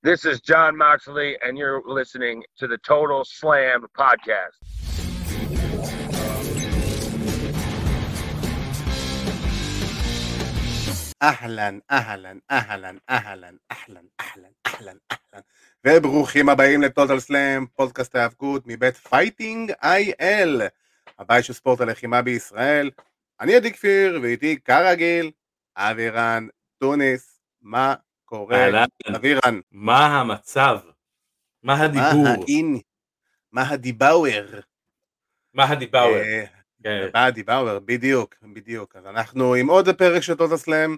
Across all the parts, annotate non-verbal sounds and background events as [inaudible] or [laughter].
This is John Moxley, and you're listening to the Total Slam Podcast. אהלן, אהלן, אהלן, אהלן, אהלן, אהלן, אהלן, אהלן. וברוכים הבאים ל Total Slam, פודקאסט ההאבקות מבית Fighting IL, הבית של ספורט הלחימה בישראל. אני עדי כפיר, ואיתי כרגיל, אבירן, טוניס, מה קורה? אבירן, מה המצב? מה מה הדיבור? האין, מה הדיבאוור? מה הדיבאוור? אה, כן. מה הדיבאוור, בדיוק, בדיוק. אז אנחנו עם עוד פרק של טוטל סלאם.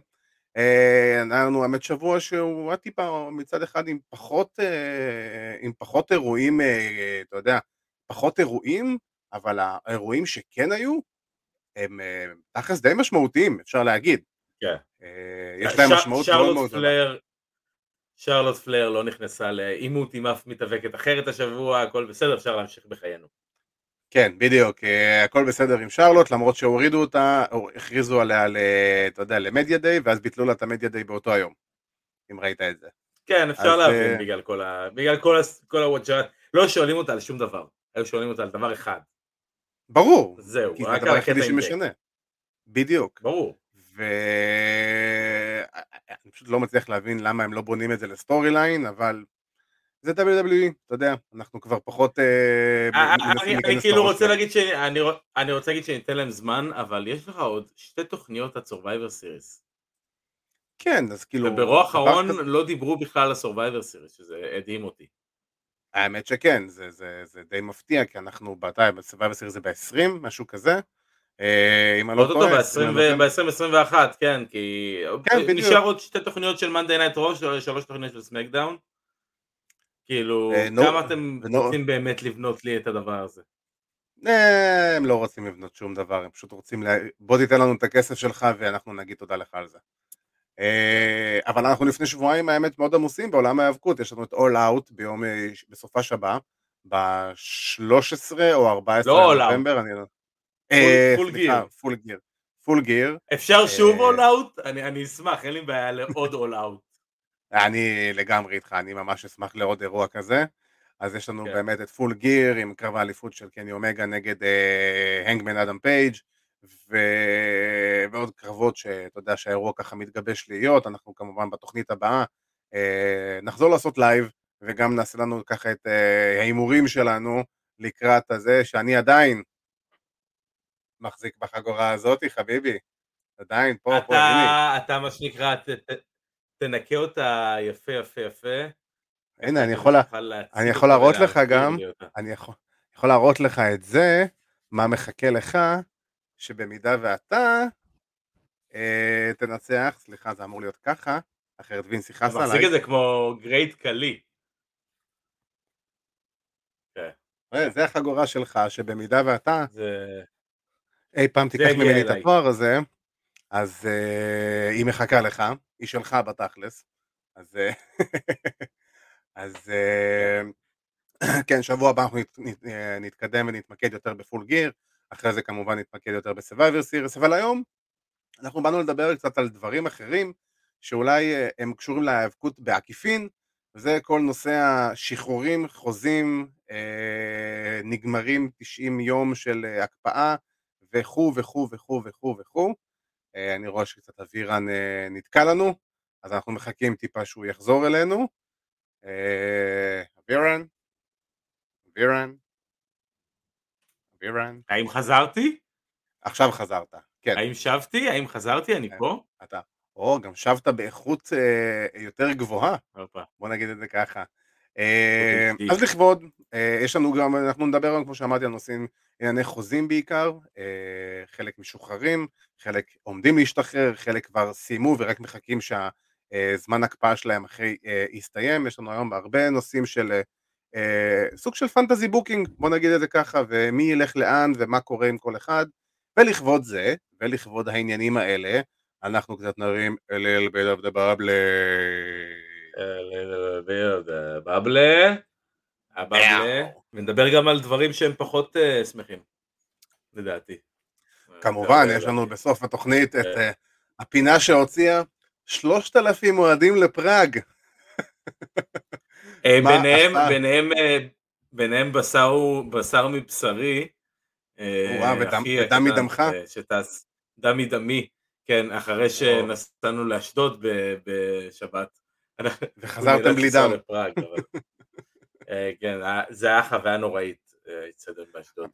אה, לנו האמת שבוע שהוא היה טיפה מצד אחד עם פחות, אה, עם פחות אירועים, אתה יודע, פחות אירועים, אבל האירועים שכן היו, הם תכלס די משמעותיים, אפשר להגיד. כן. אה, יש להם ש- משמעות מאוד מאוד שרלוט פלר לא נכנסה לעימות עם אף מתאבקת אחרת השבוע, הכל בסדר, אפשר להמשיך בחיינו. כן, בדיוק, אה, הכל בסדר עם שרלוט, למרות שהורידו אותה, או הכריזו עליה, ל- אתה יודע, למדיה דיי, ואז ביטלו לה את המדיה דיי באותו היום, אם ראית את זה. כן, אפשר אז, להבין אה, בגלל כל ה... בגלל כל ה... כל הוואג'ה... לא שואלים אותה על שום דבר, היו שואלים אותה על דבר אחד, ברור, זהו, רק על הקטע עם. דק. בדיוק. ברור. ואני פשוט לא מצליח להבין למה הם לא בונים את זה לסטורי ליין, אבל זה WWE, אתה יודע, אנחנו כבר פחות אה, אה, אני- כאילו רוצה. להגיד שאני רוצ- אני רוצה להגיד שניתן להם זמן, אבל יש לך עוד שתי תוכניות עד Survivor Series. כן, אז כאילו... וברוח דבר האחרון לא דיברו בכלל על Survivor Series, שזה הדהים אותי. האמת שכן, זה, זה, זה די מפתיע, כי אנחנו, ב Survivor Series זה ב-20, משהו כזה. אה, אם אני לא טועה, ב-2021, כן, כי כן, בדיוק. נשאר עוד שתי תוכניות של Monday Night Raw, שלוש תוכניות של SmackDown. כאילו, אה, כמה אתם ונו- רוצים באמת לבנות לי את הדבר הזה? אה, הם לא רוצים לבנות שום דבר, הם פשוט רוצים, לה... בוא תיתן לנו את הכסף שלך ואנחנו נגיד תודה לך על זה. אה, אבל אנחנו לפני שבועיים האמת מאוד עמוסים בעולם ההיאבקות, יש לנו את All Out ביום, אה, בסופה שבה, ב-13 או 14 לא. לנובמבר, אני לא... אה, full סליחה, gear. Full Gear. Full Gear. אפשר שוב אה, all out? אני אני אשמח, אין לי בעיה לעוד all out. אני לגמרי איתך, אני ממש אשמח לעוד אירוע כזה. אז יש לנו כן. באמת את Full Gear עם קרב האליפות של קני אומגה נגד אה, Hangman אדם פייג' ו... ועוד קרבות שאתה יודע שהאירוע ככה מתגבש להיות, אנחנו כמובן בתוכנית הבאה אה, נחזור לעשות לייב וגם נעשה לנו ככה את אה, ההימורים שלנו לקראת הזה שאני עדיין מחזיק בחגורה הזאתי חביבי, עדיין פה פה הנה, אתה, אתה מה שנקרא, ת- ת- תנקה אותה יפה יפה יפה. הנה אני יכול, לה- אני יכול להראות לך גם. אני יכול, יכול להראות לך את זה, מה מחכה לך, שבמידה ואתה אה, תנצח, סליחה זה אמור להיות ככה, אחרת וינס יכעס אתה מחזיק עליי, את זה כמו גרייט קלי. כן, אה, זה החגורה שלך, שבמידה ואתה זה... אי פעם תיקח ממני את. התואר הזה, אז אה, היא מחכה לך, היא שלך בתכלס, אז אה, [laughs] אז אה, כן, שבוע הבא אנחנו נת, נת, אה, נתקדם ונתמקד יותר בפול גיר, אחרי זה כמובן נתמקד יותר בסרווייבר סיריס, אבל היום אנחנו באנו לדבר קצת על דברים אחרים שאולי אה, הם קשורים להיאבקות בעקיפין, וזה כל נושא השחרורים, חוזים, אה, נגמרים 90 יום של אה, הקפאה וכו' וכו' וכו' וכו' וכו'. אה, אני רואה שקצת אבירן אה, נתקע לנו, אז אנחנו מחכים טיפה שהוא יחזור אלינו. אה, אבירן? אבירן? אבירן? האם חזרתי? עכשיו חזרת, כן, האם שבתי? האם חזרתי? אני כן. פה? אתה. או, גם שבת באיכות אה, יותר גבוהה, הופה. בוא נגיד את זה ככה. אה, אוקיי. אז לכבוד, אה, יש לנו גם, אנחנו נדבר היום, כמו שאמרתי, על נושאים, ענייני חוזים בעיקר, אה, חלק משוחררים, חלק עומדים להשתחרר, חלק כבר סיימו ורק מחכים שהזמן הקפאה שלהם אחרי אה, יסתיים, יש לנו היום הרבה נושאים של אה, אה, סוג של fantasy booking, בוא נגיד את זה ככה, ומי ילך לאן ומה קורה עם כל אחד, ולכבוד זה, ולכבוד העניינים האלה, אנחנו קצת נרים אל אל bubble. בבלה, הבבלה, ונדבר גם על דברים שהם פחות אה, שמחים, לדעתי. כמובן, אה, יש לנו בסוף התוכנית את כן. אה, הפינה שהוציאה שלושת אלפים אוהדים לפראג. ביניהם? ביניהם, ביניהם בשר, בשר מבשרי, וואו, ודם- מדמך? שטס, דם מדמי, כן, אחרי שנסענו לאשדוד בשבת. וחזרתם בלי דם. לפראג, אבל- אה, כן, אה, זה היה חוויה נוראית, אה, האיצטדיון באשדוד.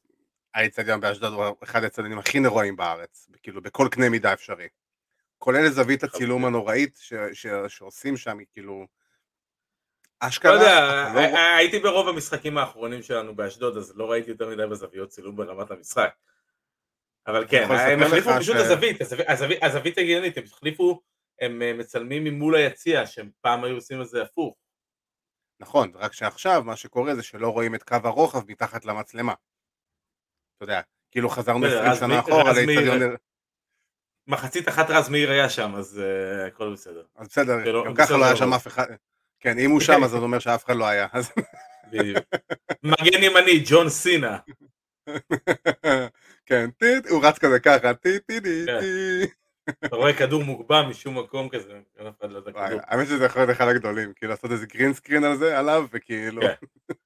האיצטדיון באשדוד הוא אחד האיצטדיונים הכי נוראים בארץ, כאילו בכל קנה מידה אפשרי. כולל זווית הצילום הנוראית ש- ש- שעושים שם, היא כאילו... לא אשכרה, יודע, לא רוא- ה- הייתי ברוב המשחקים האחרונים שלנו באשדוד, אז לא ראיתי יותר מדי בזוויות צילום ברמת המשחק. אבל כן, הם החליפו פשוט הזווית- הזווית הגיונית, הם החליפו, הם אה, מצלמים ממול היציע, שהם פעם היו עושים את זה הפוך. נכון, רק שעכשיו מה שקורה זה שלא רואים את קו הרוחב מתחת למצלמה. אתה יודע, כאילו חזרנו בסדר, 20 רז שנה אחורה לאיצטדיון... מחצית אחת רז מאיר היה שם, אז אה, הכל בסדר. אז בסדר, גם ככה לא היה. שם אף אחד. כן, אם הוא שם אז זה אומר שאף אחד לא היה. [laughs] בדיוק. מגן ימני, ג'ון סינה. [laughs] כן, הוא רץ כזה ככה, טי טי טי כן. טי. אתה רואה כדור מוגבע משום מקום כזה, אין אף אחד לא יודע כדור. האמת שזה יכול להיות אחד הגדולים, כאילו לעשות איזה גרין סקרין על זה, עליו, וכאילו... כן. [laughs]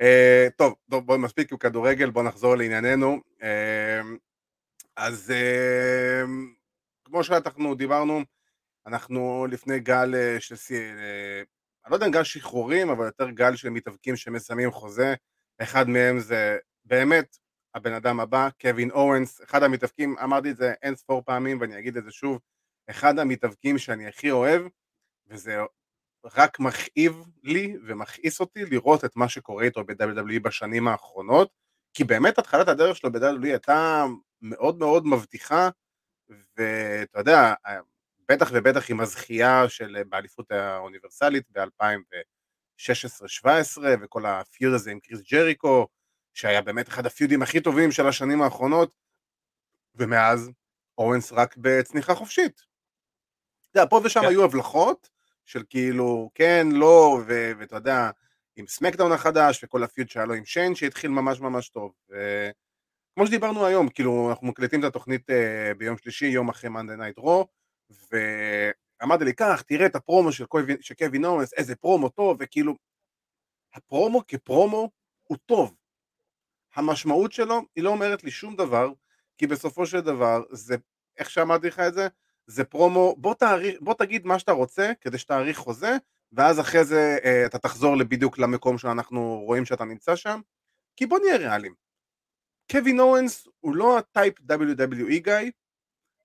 אה, טוב, טוב, בואו מספיק עם כדורגל, בואו נחזור לענייננו. אה, אז אה, כמו שאנחנו דיברנו, אנחנו לפני גל של... אני לא יודע אם גל שחרורים, אבל יותר גל של מתאבקים שמסיימים חוזה. אחד מהם זה באמת הבן אדם הבא, קווין אורנס, אחד המתאבקים, אמרתי את זה אין ספור פעמים ואני אגיד את זה שוב, אחד המתאבקים שאני הכי אוהב, וזה רק מכאיב לי ומכעיס אותי לראות את מה שקורה איתו ב-WWE בשנים האחרונות, כי באמת התחלת הדרך שלו ב-WWE הייתה מאוד מאוד מבטיחה, ואתה יודע, בטח ובטח עם הזכייה של באליפות האוניברסלית ב-2016-2017 וכל הפיוד הזה עם קריס ג'ריקו, שהיה באמת אחד הפיודים הכי טובים של השנים האחרונות, ומאז אורנס רק בצניחה חופשית. אתה יודע, פה ושם כן. היו הבלחות של כאילו כן, לא, ואתה יודע, עם סמקדאון החדש וכל הפיוד שהיה לו עם שיין שהתחיל ממש ממש טוב. ו- כמו שדיברנו היום, כאילו אנחנו מקליטים את התוכנית אה, ביום שלישי, יום אחרי Monday Night Raw, ואמרתי לי, קח, תראה את הפרומו של של קווין אוונס, איזה פרומו טוב, וכאילו, הפרומו כפרומו הוא טוב. המשמעות שלו היא לא אומרת לי שום דבר, כי בסופו של דבר, זה, איך שאמרתי לך את זה, זה פרומו, בוא, תאריך, בוא תגיד מה שאתה רוצה כדי שתאריך חוזה, ואז אחרי זה אה, אתה תחזור בדיוק למקום שאנחנו רואים שאתה נמצא שם, כי בוא נהיה ריאליים. קווין אוונס הוא לא ה type WWE guy,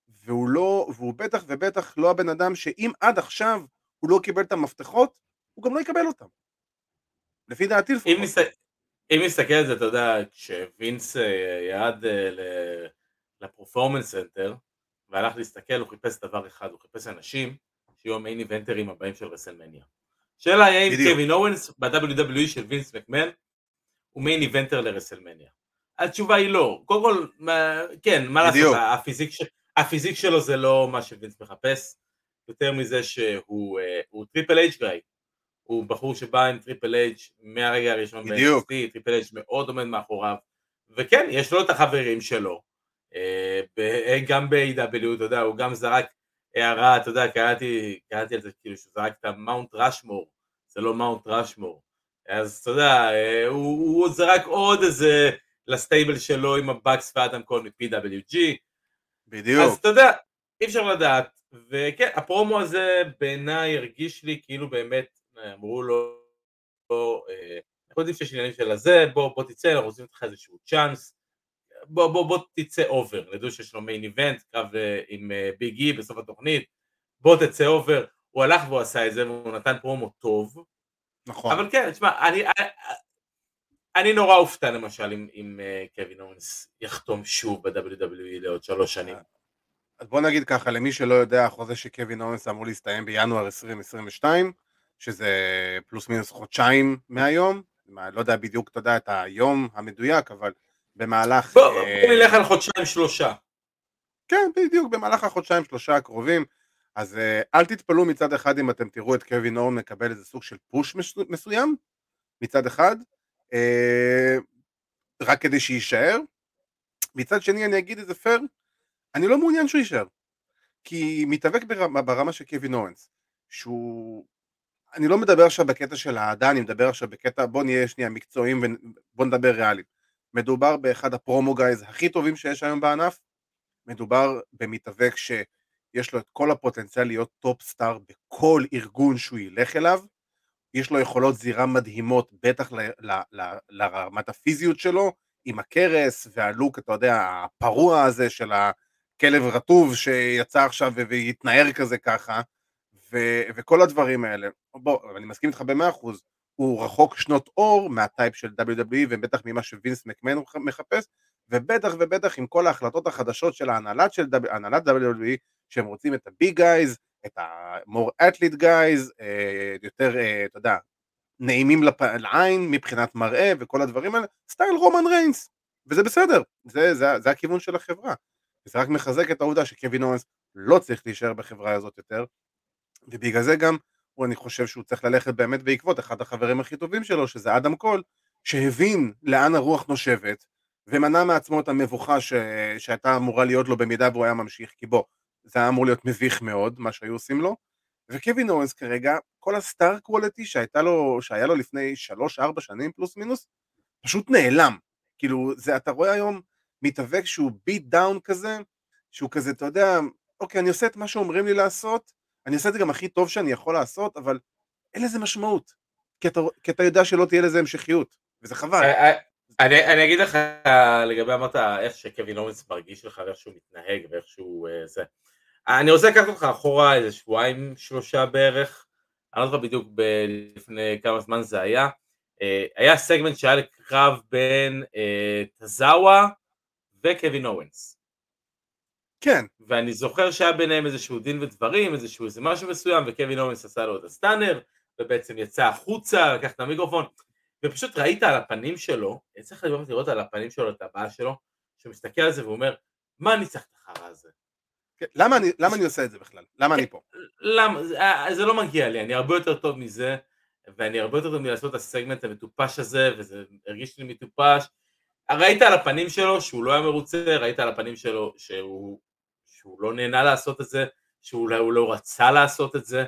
והוא לא, והוא בטח ובטח לא הבן אדם שאם עד עכשיו הוא לא קיבל את המפתחות, הוא גם לא יקבל אותם. לפי דעתי לפחות. אם נסתכל על זה, אתה יודע, כשווינס אה, ירד אה, ל Performance Center, והלך להסתכל, הוא חיפש דבר אחד, הוא חיפש אנשים שיהיו ה main eventerים הבאים של WrestleMania. שאלה היא האם. קווין אוונס ב-WWE של וינס מקמן הוא main eventer ל WrestleMania. התשובה היא לא. קודם כל, מה- כן, מה בדיוק. לעשות, ה physique, ה physique שלו זה לא מה שווינס מחפש, יותר מזה שהוא אה, Triple H guy. הוא בחור שבא עם Triple H מהרגע הראשון. ב-NXT, Triple H מאוד עומד מאחוריו, וכן, יש לו את החברים שלו, אה, ב- גם ב-AEW, אתה יודע, הוא גם זרק הערה, אתה יודע, קראתי, קראתי על זה כאילו שהוא זרק את ה Mount Rushmore, זה לא Mount Rushmore, אז אתה יודע, אה, הוא, הוא זרק עוד איזה ל stable שלו עם הבאקס ואדם קול מ-PWG, בדיוק. אז אתה יודע, אי אפשר לדעת, וכן, הפרומו הזה בעיניי הרגיש לי כאילו באמת אה, אמרו לו, אה, אנחנו יודעים שיש עניינים של הזה, בוא, בוא תצא, אנחנו רוצים לך איזשהו צ'אנס, בוא, בוא, בוא תצא over, ידעו שיש לו main event, קרב אה, עם ביג אי בסוף התוכנית, בוא תצא over, הוא הלך והוא עשה את זה, והוא נתן פרומו טוב, נכון. אבל כן, תשמע, אני, אני, אני נורא אופתע למשל אם, אם אה, קווין אוונס יחתום שוב ב-WWE לעוד שלוש שנים. אז בוא נגיד ככה, למי שלא יודע, החוזה של קווין אוונס אמור להסתיים בינואר 2022, שזה פלוס מינוס חודשיים מהיום, מה, לא יודע בדיוק, אתה יודע, את היום המדויק, אבל במהלך... בוא, אה, בוא נלך על חודשיים שלושה. כן, בדיוק, במהלך החודשיים שלושה הקרובים. אז אה, אל תתפלאו מצד אחד אם אתם תראו את קווין אורן מקבל איזה סוג של פוש מסו- מסוים, מצד אחד, אה, רק כדי שיישאר. מצד שני אני אגיד את זה פייר, אני לא מעוניין שהוא יישאר. כי מתאבק ברמה, ברמה של קווין אורנס, שהוא... אני לא מדבר עכשיו בקטע של האהדה, אני מדבר עכשיו בקטע, בוא נהיה שנייה מקצועיים ובוא נדבר ריאלית. מדובר באחד ה promo guys הכי טובים שיש היום בענף, מדובר במתאבק שיש לו את כל הפוטנציאל להיות top star בכל ארגון שהוא ילך אליו, יש לו יכולות זירה מדהימות, בטח ל, ל, ל, לרמת הפיזיות שלו, עם הכרס וה look, אתה יודע, הפרוע הזה של הכלב רטוב שיצא עכשיו והתנער כזה ככה, וכל הדברים האלה. בוא, אני מסכים איתך במאה אחוז, הוא רחוק שנות אור מה type של WWE ובטח ממה שווינס מקמהן מחפש, ובטח ובטח עם כל ההחלטות החדשות של ההנהלת של הנהלת WWE, שהם רוצים את ה big guys, את athlete guys, אה, יותר, אה, אתה יודע, נעימים לפ... לעין מבחינת מראה וכל הדברים האלה, style רומן ריינס, וזה בסדר, זה, זה, זה הכיוון של החברה. וזה רק מחזק את העובדה שקווין אורנס לא צריך להישאר בחברה הזאת יותר, ובגלל זה גם אני חושב שהוא צריך ללכת באמת בעקבות אחד החברים הכי טובים שלו, שזה אדם קול, שהבין לאן הרוח נושבת, ומנע מעצמו את המבוכה ש... שהייתה אמורה להיות לו במידה והוא היה ממשיך, כי בוא, זה היה אמור להיות מביך מאוד, מה שהיו עושים לו, וקווין אורנס כרגע, כל הסטאר קוולטי שהייתה לו, שהיה לו לפני 3-4 שנים פלוס מינוס, פשוט נעלם. כאילו, זה, אתה רואה היום מתאבק שהוא ביט דאון כזה, שהוא כזה, אתה יודע, אוקיי, אני עושה את מה שאומרים לי לעשות, אני עושה את זה גם הכי טוב שאני יכול לעשות, אבל אין לזה משמעות, כי אתה, כי אתה יודע שלא תהיה לזה המשכיות, וזה חבל. אה, אה, אני, אני אגיד לך לגבי אמרת איך שקווין אורנס מרגיש לך ואיך שהוא מתנהג ואיך שהוא uh, זה. אני רוצה לקחת אותך אחורה איזה שבועיים שלושה בערך, אני לא זוכר בדיוק ב- לפני כמה זמן זה היה, uh, היה סגמנט שהיה לקרב בין uh, טזאווה וקווין אורנס. כן. ואני זוכר שהיה ביניהם איזשהו דין ודברים, איזשהו איזה משהו מסוים, וקווין אורנס עשה לו את הסטאנר, ובעצם יצא החוצה, לקח את המיקרופון, ופשוט ראית על הפנים שלו, צריך לראות על הפנים שלו את הבעיה שלו, שהוא מסתכל על זה ואומר, מה אני צריך את החרא הזה? כן, למה אני, למה אני עושה את זה בכלל? למה אני פה? למה? זה, אה, זה לא מגיע לי, אני הרבה יותר טוב מזה, ואני הרבה יותר טוב מלעשות את הסגמנט המטופש הזה, וזה הרגיש לי מטופש. ראית על הפנים שלו שהוא לא היה מרוצה, ראית על הפנים שלו שהוא, שהוא לא נהנה לעשות את זה, שהוא לא, לא רצה לעשות את זה,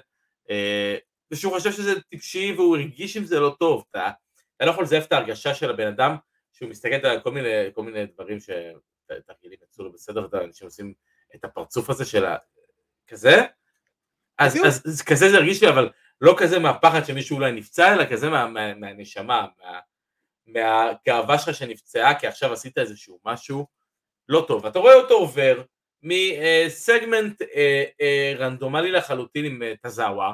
אה, ושהוא חושב שזה טיפשי והוא הרגיש עם זה לא טוב. אתה, אתה לא יכול לזייף את ההרגשה של הבן אדם שהוא מסתכל על כל מיני, כל מיני דברים שתרגילים יצאו לו בסדר, אנשים עושים את הפרצוף הזה של ה... כזה, אז, אז, אז כזה זה הרגיש לי, אבל לא כזה מהפחד שמישהו אולי נפצע, אלא כזה מה, מה, מהנשמה, מה, מהגאווה שלך שנפצעה, כי עכשיו עשית איזשהו משהו לא טוב. אתה רואה אותו עובר מסגמנט אה, אה, רנדומלי לחלוטין עם אה, טזאווה,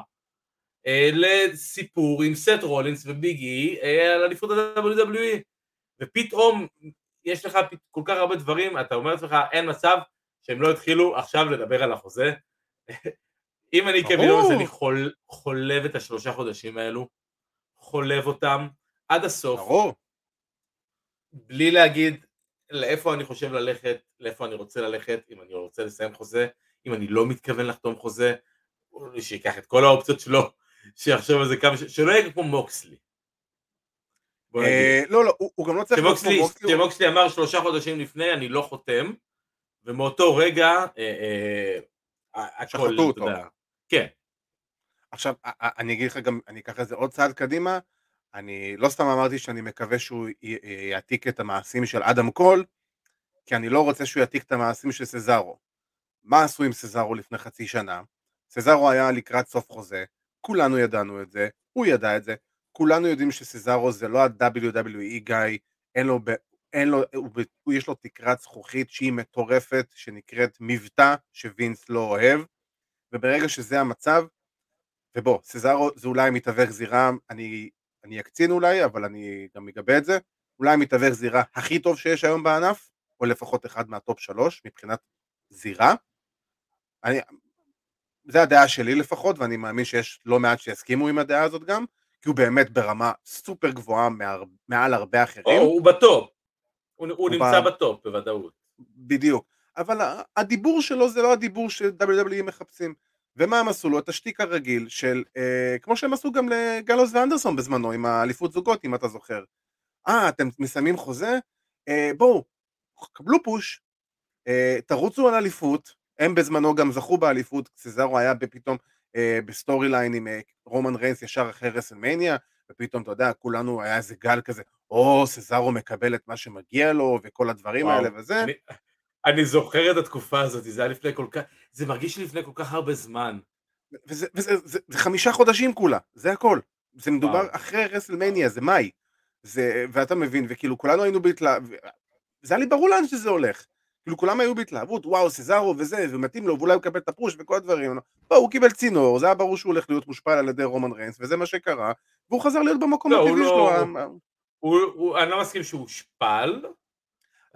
אה, לסיפור עם סט רולינס וביגי אה, על אליפות ה-WWE ופתאום יש לך כל כך הרבה דברים, אתה אומר לעצמך אין מצב שהם לא התחילו עכשיו לדבר על החוזה [laughs] אם אני קווין אורנס אני חול, חולב את השלושה חודשים האלו חולב אותם עד הסוף ברור. בלי להגיד לאיפה אני חושב ללכת, לאיפה אני רוצה ללכת, אם אני רוצה לסיים חוזה, אם אני לא מתכוון לחתום חוזה, שיקח את כל האופציות שלו שיחשוב על זה כמה. שלא יהיה כמו מוקסלי. אה, לא, לא, הוא גם לא צריך. שמוקסלי אמר שלושה חודשים לפני, אני לא חותם, ומאותו רגע, אה, אה, שחטו אותו. כן. עכשיו, אני אגיד לך גם, אני אקח את זה עוד צעד קדימה, אני לא סתם אמרתי שאני מקווה שהוא יעתיק את המעשים של אדם קול, כי אני לא רוצה שהוא יעתיק את המעשים של סזארו. מה עשו עם סזארו לפני חצי שנה? סזארו היה לקראת סוף חוזה, כולנו ידענו את זה, הוא ידע את זה, כולנו יודעים שסזארו זה לא ה-WWE גיא, אין לו, אין לו, הוא, הוא, יש לו תקרת זכוכית שהיא מטורפת, שנקראת מבטא, שווינס לא אוהב, וברגע שזה המצב, ובוא, סזארו זה אולי מתווך זירה, אני, אני אקצין אולי, אבל אני גם אגבה את זה, אולי מתווך זירה הכי טוב שיש היום בענף, או לפחות אחד מהטופ שלוש מבחינת זירה. אני, זה הדעה שלי לפחות, ואני מאמין שיש לא מעט שיסכימו עם הדעה הזאת גם, כי הוא באמת ברמה סופר גבוהה מעל, מעל הרבה אחרים. או, הוא ב top, הוא, הוא נמצא ב... ב top בוודאות. בדיוק, אבל הדיבור שלו זה לא הדיבור ש-WWE מחפשים. ומה הם עשו לו? את השטיק הרגיל של, אה, כמו שהם עשו גם לגאלוס ואנדרסון בזמנו, עם האליפות זוגות, אם אתה זוכר. אה, אתם מסיימים חוזה? אה, בואו, קבלו push, אה, תרוצו על אליפות, הם בזמנו גם זכו באליפות, סזארו היה בפתאום אה, ב storyline עם אה, רומן ריינס ישר אחרי רסלמניה, ופתאום, אתה יודע, כולנו, היה איזה גל כזה, או, סזארו מקבל את מה שמגיע לו, וכל הדברים וואו, האלה וזה. אני, זוכר את התקופה הזאת, זה היה לפני כל כך, זה מרגיש לי לפני כל כך הרבה זמן. וזה, וזה זה, זה חמישה חודשים כולה, זה הכל. זה מדובר וואו. אחרי רסלמניה, זה מאי. זה, ואתה מבין, וכאילו כולנו היינו בהתלהבות, זה היה לי ברור לאן שזה הולך. כאילו כולם היו בהתלהבות, וואו, סזארו וזה, ומתאים לו, ואולי הוא יקבל את ה push וכל הדברים. לא, הוא קיבל צינור, זה היה ברור שהוא הולך להיות מושפל על ידי רומן ריינס, וזה מה שקרה, והוא חזר להיות במקום לא, הטבעי לא- שלו. אני לא מסכים שהוא הושפל.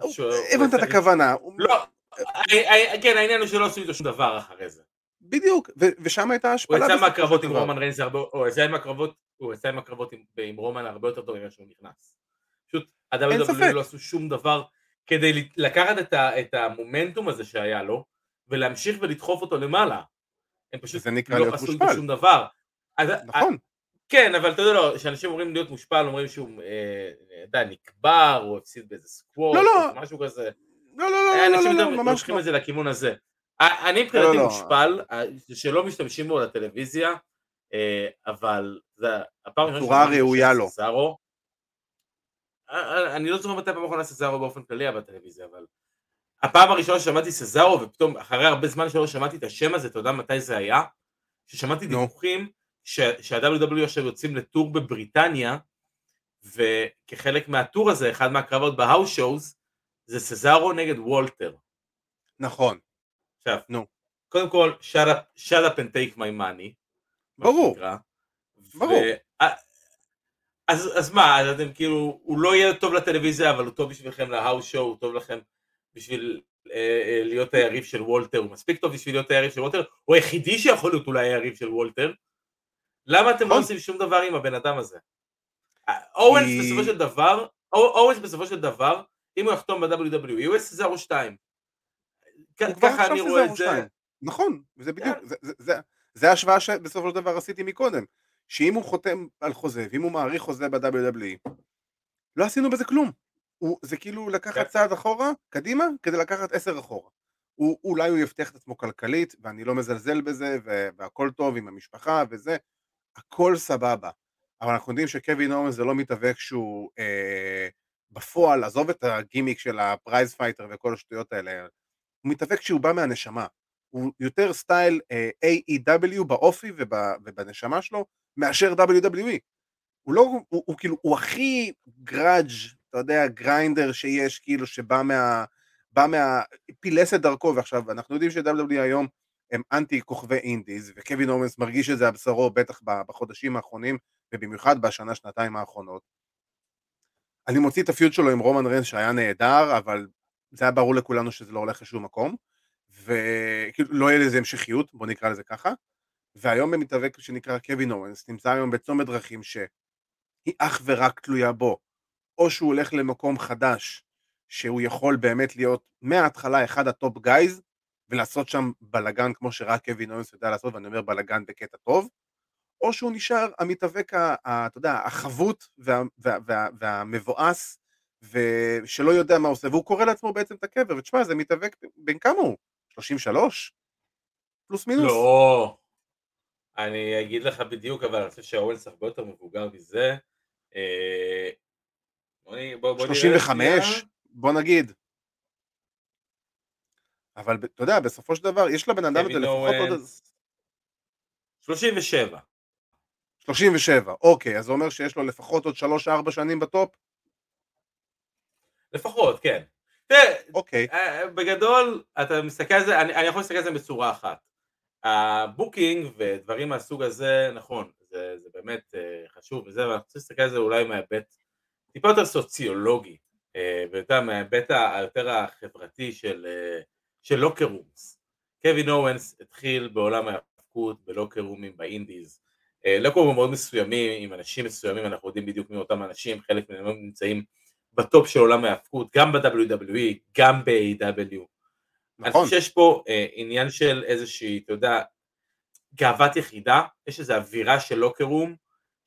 הוא- שהוא- הבנת את הכוונה. הוא- לא, I- I- כן, העניין הוא שלא עשו איתו שום דבר אחרי זה. בדיוק, ושם הייתה הוא השפלה. יצא בסופו מהקרבות עם. רומן ריינס, הרבה- הוא יצא עם הקרבות, הוא יצא עם הקרבות עם- רומן הרבה יותר טוב ממה שהוא נכנס. פשוט. ה-WWE לא עשו שום דבר כדי לקחת את המומנטום הזה שהיה לו, ולהמשיך ולדחוף אותו למעלה. הם פשוט לא עשו איתו. שום דבר. אז- נכון. כן, אבל אתה יודע, לא, כשאנשים אומרים להיות מושפל, אומרים שהוא, אה, אתה יודע, נקבר, הוא הפסיד באיזה סקוואט, לא, לא. משהו כזה. לא, לא, לא, לא, אנשים לא, יותר לא, ממש לוקחים לא. את זה לכיוון הזה. א- אני מבחינתי לא, לא. מושפל, אה, שלא משתמשים בו לטלוויזיה, אה, אבל זה הפעם הראשונה בצורה ראויה לו. אה, אה, אני לא זוכר מתי פעם אחרונה סזארו באופן כללי בטלוויזיה, אבל הפעם הראשונה ששמעתי סזארו, ופתאום אחרי הרבה זמן שלא שמעתי את השם הזה, אתה יודע מתי זה היה? ששמעתי נו. דיווחים שה-WW עכשיו יוצאים לטור בבריטניה, וכחלק מהטור הזה, אחד מהקרבות בהאוס שואוז, זה סזארו נגד וולטר. נכון, עכשיו, נו. קודם כל, shut up, and take my money. ברור. ברור. ו- אז, אז מה, אז אתם כאילו, הוא לא יהיה טוב לטלוויזיה, אבל הוא טוב בשבילכם להאוס שואו, הוא טוב לכם בשביל אה, אה, להיות היריב של וולטר, הוא מספיק טוב בשביל להיות היריב של וולטר, הוא היחידי שיכול להיות אולי היריב של וולטר. למה אתם לא נכון. עושים שום דבר עם הבן אדם הזה? אורנס בסופו של דבר, אור- אורנס בסופו של דבר, אם הוא יחתום ב-WWE, הוא יהיה סזארו 2. הוא כבר ככה עכשיו אני רואה את זה. נכון, בדיוק, כן. זה- זה- זה- זה ההשוואה שבסופו של דבר עשיתי מקודם, שאם הוא חותם על חוזה, ואם הוא מעריך חוזה ב-WWE, לא עשינו בזה כלום. הוא- זה כאילו כן. לקחת צעד אחורה, קדימה, כדי לקחת עשר אחורה. הוא- אולי הוא יבטיח את עצמו כלכלית, ואני לא מזלזל בזה, והכל טוב עם המשפחה וזה, הכל סבבה. אבל אנחנו יודעים שקווין אוונס זה לא מתאבק שהוא אה, בפועל, עזוב את הגימיק של ה prize fighter וכל השטויות האלה, הוא מתאבק כשהוא בא מהנשמה. הוא יותר style אה, AEW באופי וב, ובנשמה שלו, מאשר WWE. הוא לא, הוא, הוא, הוא כאילו, הוא הכי grudge, אתה יודע, grinder שיש, כאילו, שבא מה... בא מה... פילס את דרכו, ועכשיו, אנחנו יודעים ש-WWE היום הם אנטי כוכבי אינדיז, וקווין אורנס מרגיש את זה על בשרו, בטח בחודשים האחרונים, ובמיוחד בשנה, שנתיים האחרונות. אני מוציא את הפיוט שלו עם רומן ריינס שהיה נהדר, אבל זה היה ברור לכולנו שזה לא הולך לשום מקום, וכאילו לא יהיה לזה המשכיות, בוא נקרא לזה ככה, והיום במתאבק שנקרא קווין אורנס, נמצא היום בצומת דרכים שהיא אך ורק תלויה בו, או שהוא הולך למקום חדש, שהוא יכול באמת להיות מההתחלה אחד ה top guys, ולעשות שם בלגן כמו שרק קווין אוונס יודע לעשות, ואני אומר בלגן בקטע טוב, או שהוא נשאר המתאבק, אתה יודע, החבוט וה, וה, וה, והמבואס, ושלא יודע מה הוא עושה, והוא כורה לעצמו בעצם את הקבר, ותשמע, זה מתאבק, בן כמה הוא? 33? פלוס מינוס? לא, אני אגיד לך בדיוק, אבל אני חושב שהאוונס הרבה יותר מבוגר מזה. אה, בוא בוא- בוא נראה 35? שנייה. בוא נגיד. אבל אתה יודע, בסופו של דבר, יש לבן אדם הזה קווין לפחות עוד... אוונס. 37. 37, אוקיי, אז זה אומר שיש לו לפחות עוד 3-4 שנים ב top? לפחות, כן. תראה, אוקיי. אה, בגדול, אתה מסתכל על זה, אני, אני יכול להסתכל על זה בצורה אחת. ה booking ודברים מהסוג הזה, נכון, זה, זה באמת אה, חשוב וזה, אבל אני רוצה להסתכל על זה אולי מההיבט טיפה יותר סוציולוגי, אה, ויותר מההיבט היותר החברתי של, אה, של locker rooms. קווין אוונס התחיל בעולם ההאבקות ב locker roomים ב indies. אה, locker roomים מאוד מסוימים, עם אנשים מסוימים, אנחנו יודעים בדיוק מי אותם אנשים, חלק מהם נמצאים ב top של עולם ההאבקות, גם ב-WWE, גם ב-AEW. אני נכון, חושב שיש פה אה, עניין של איזושהי, אתה יודע, גאוות יחידה, יש איזו אווירה של לוקר רום,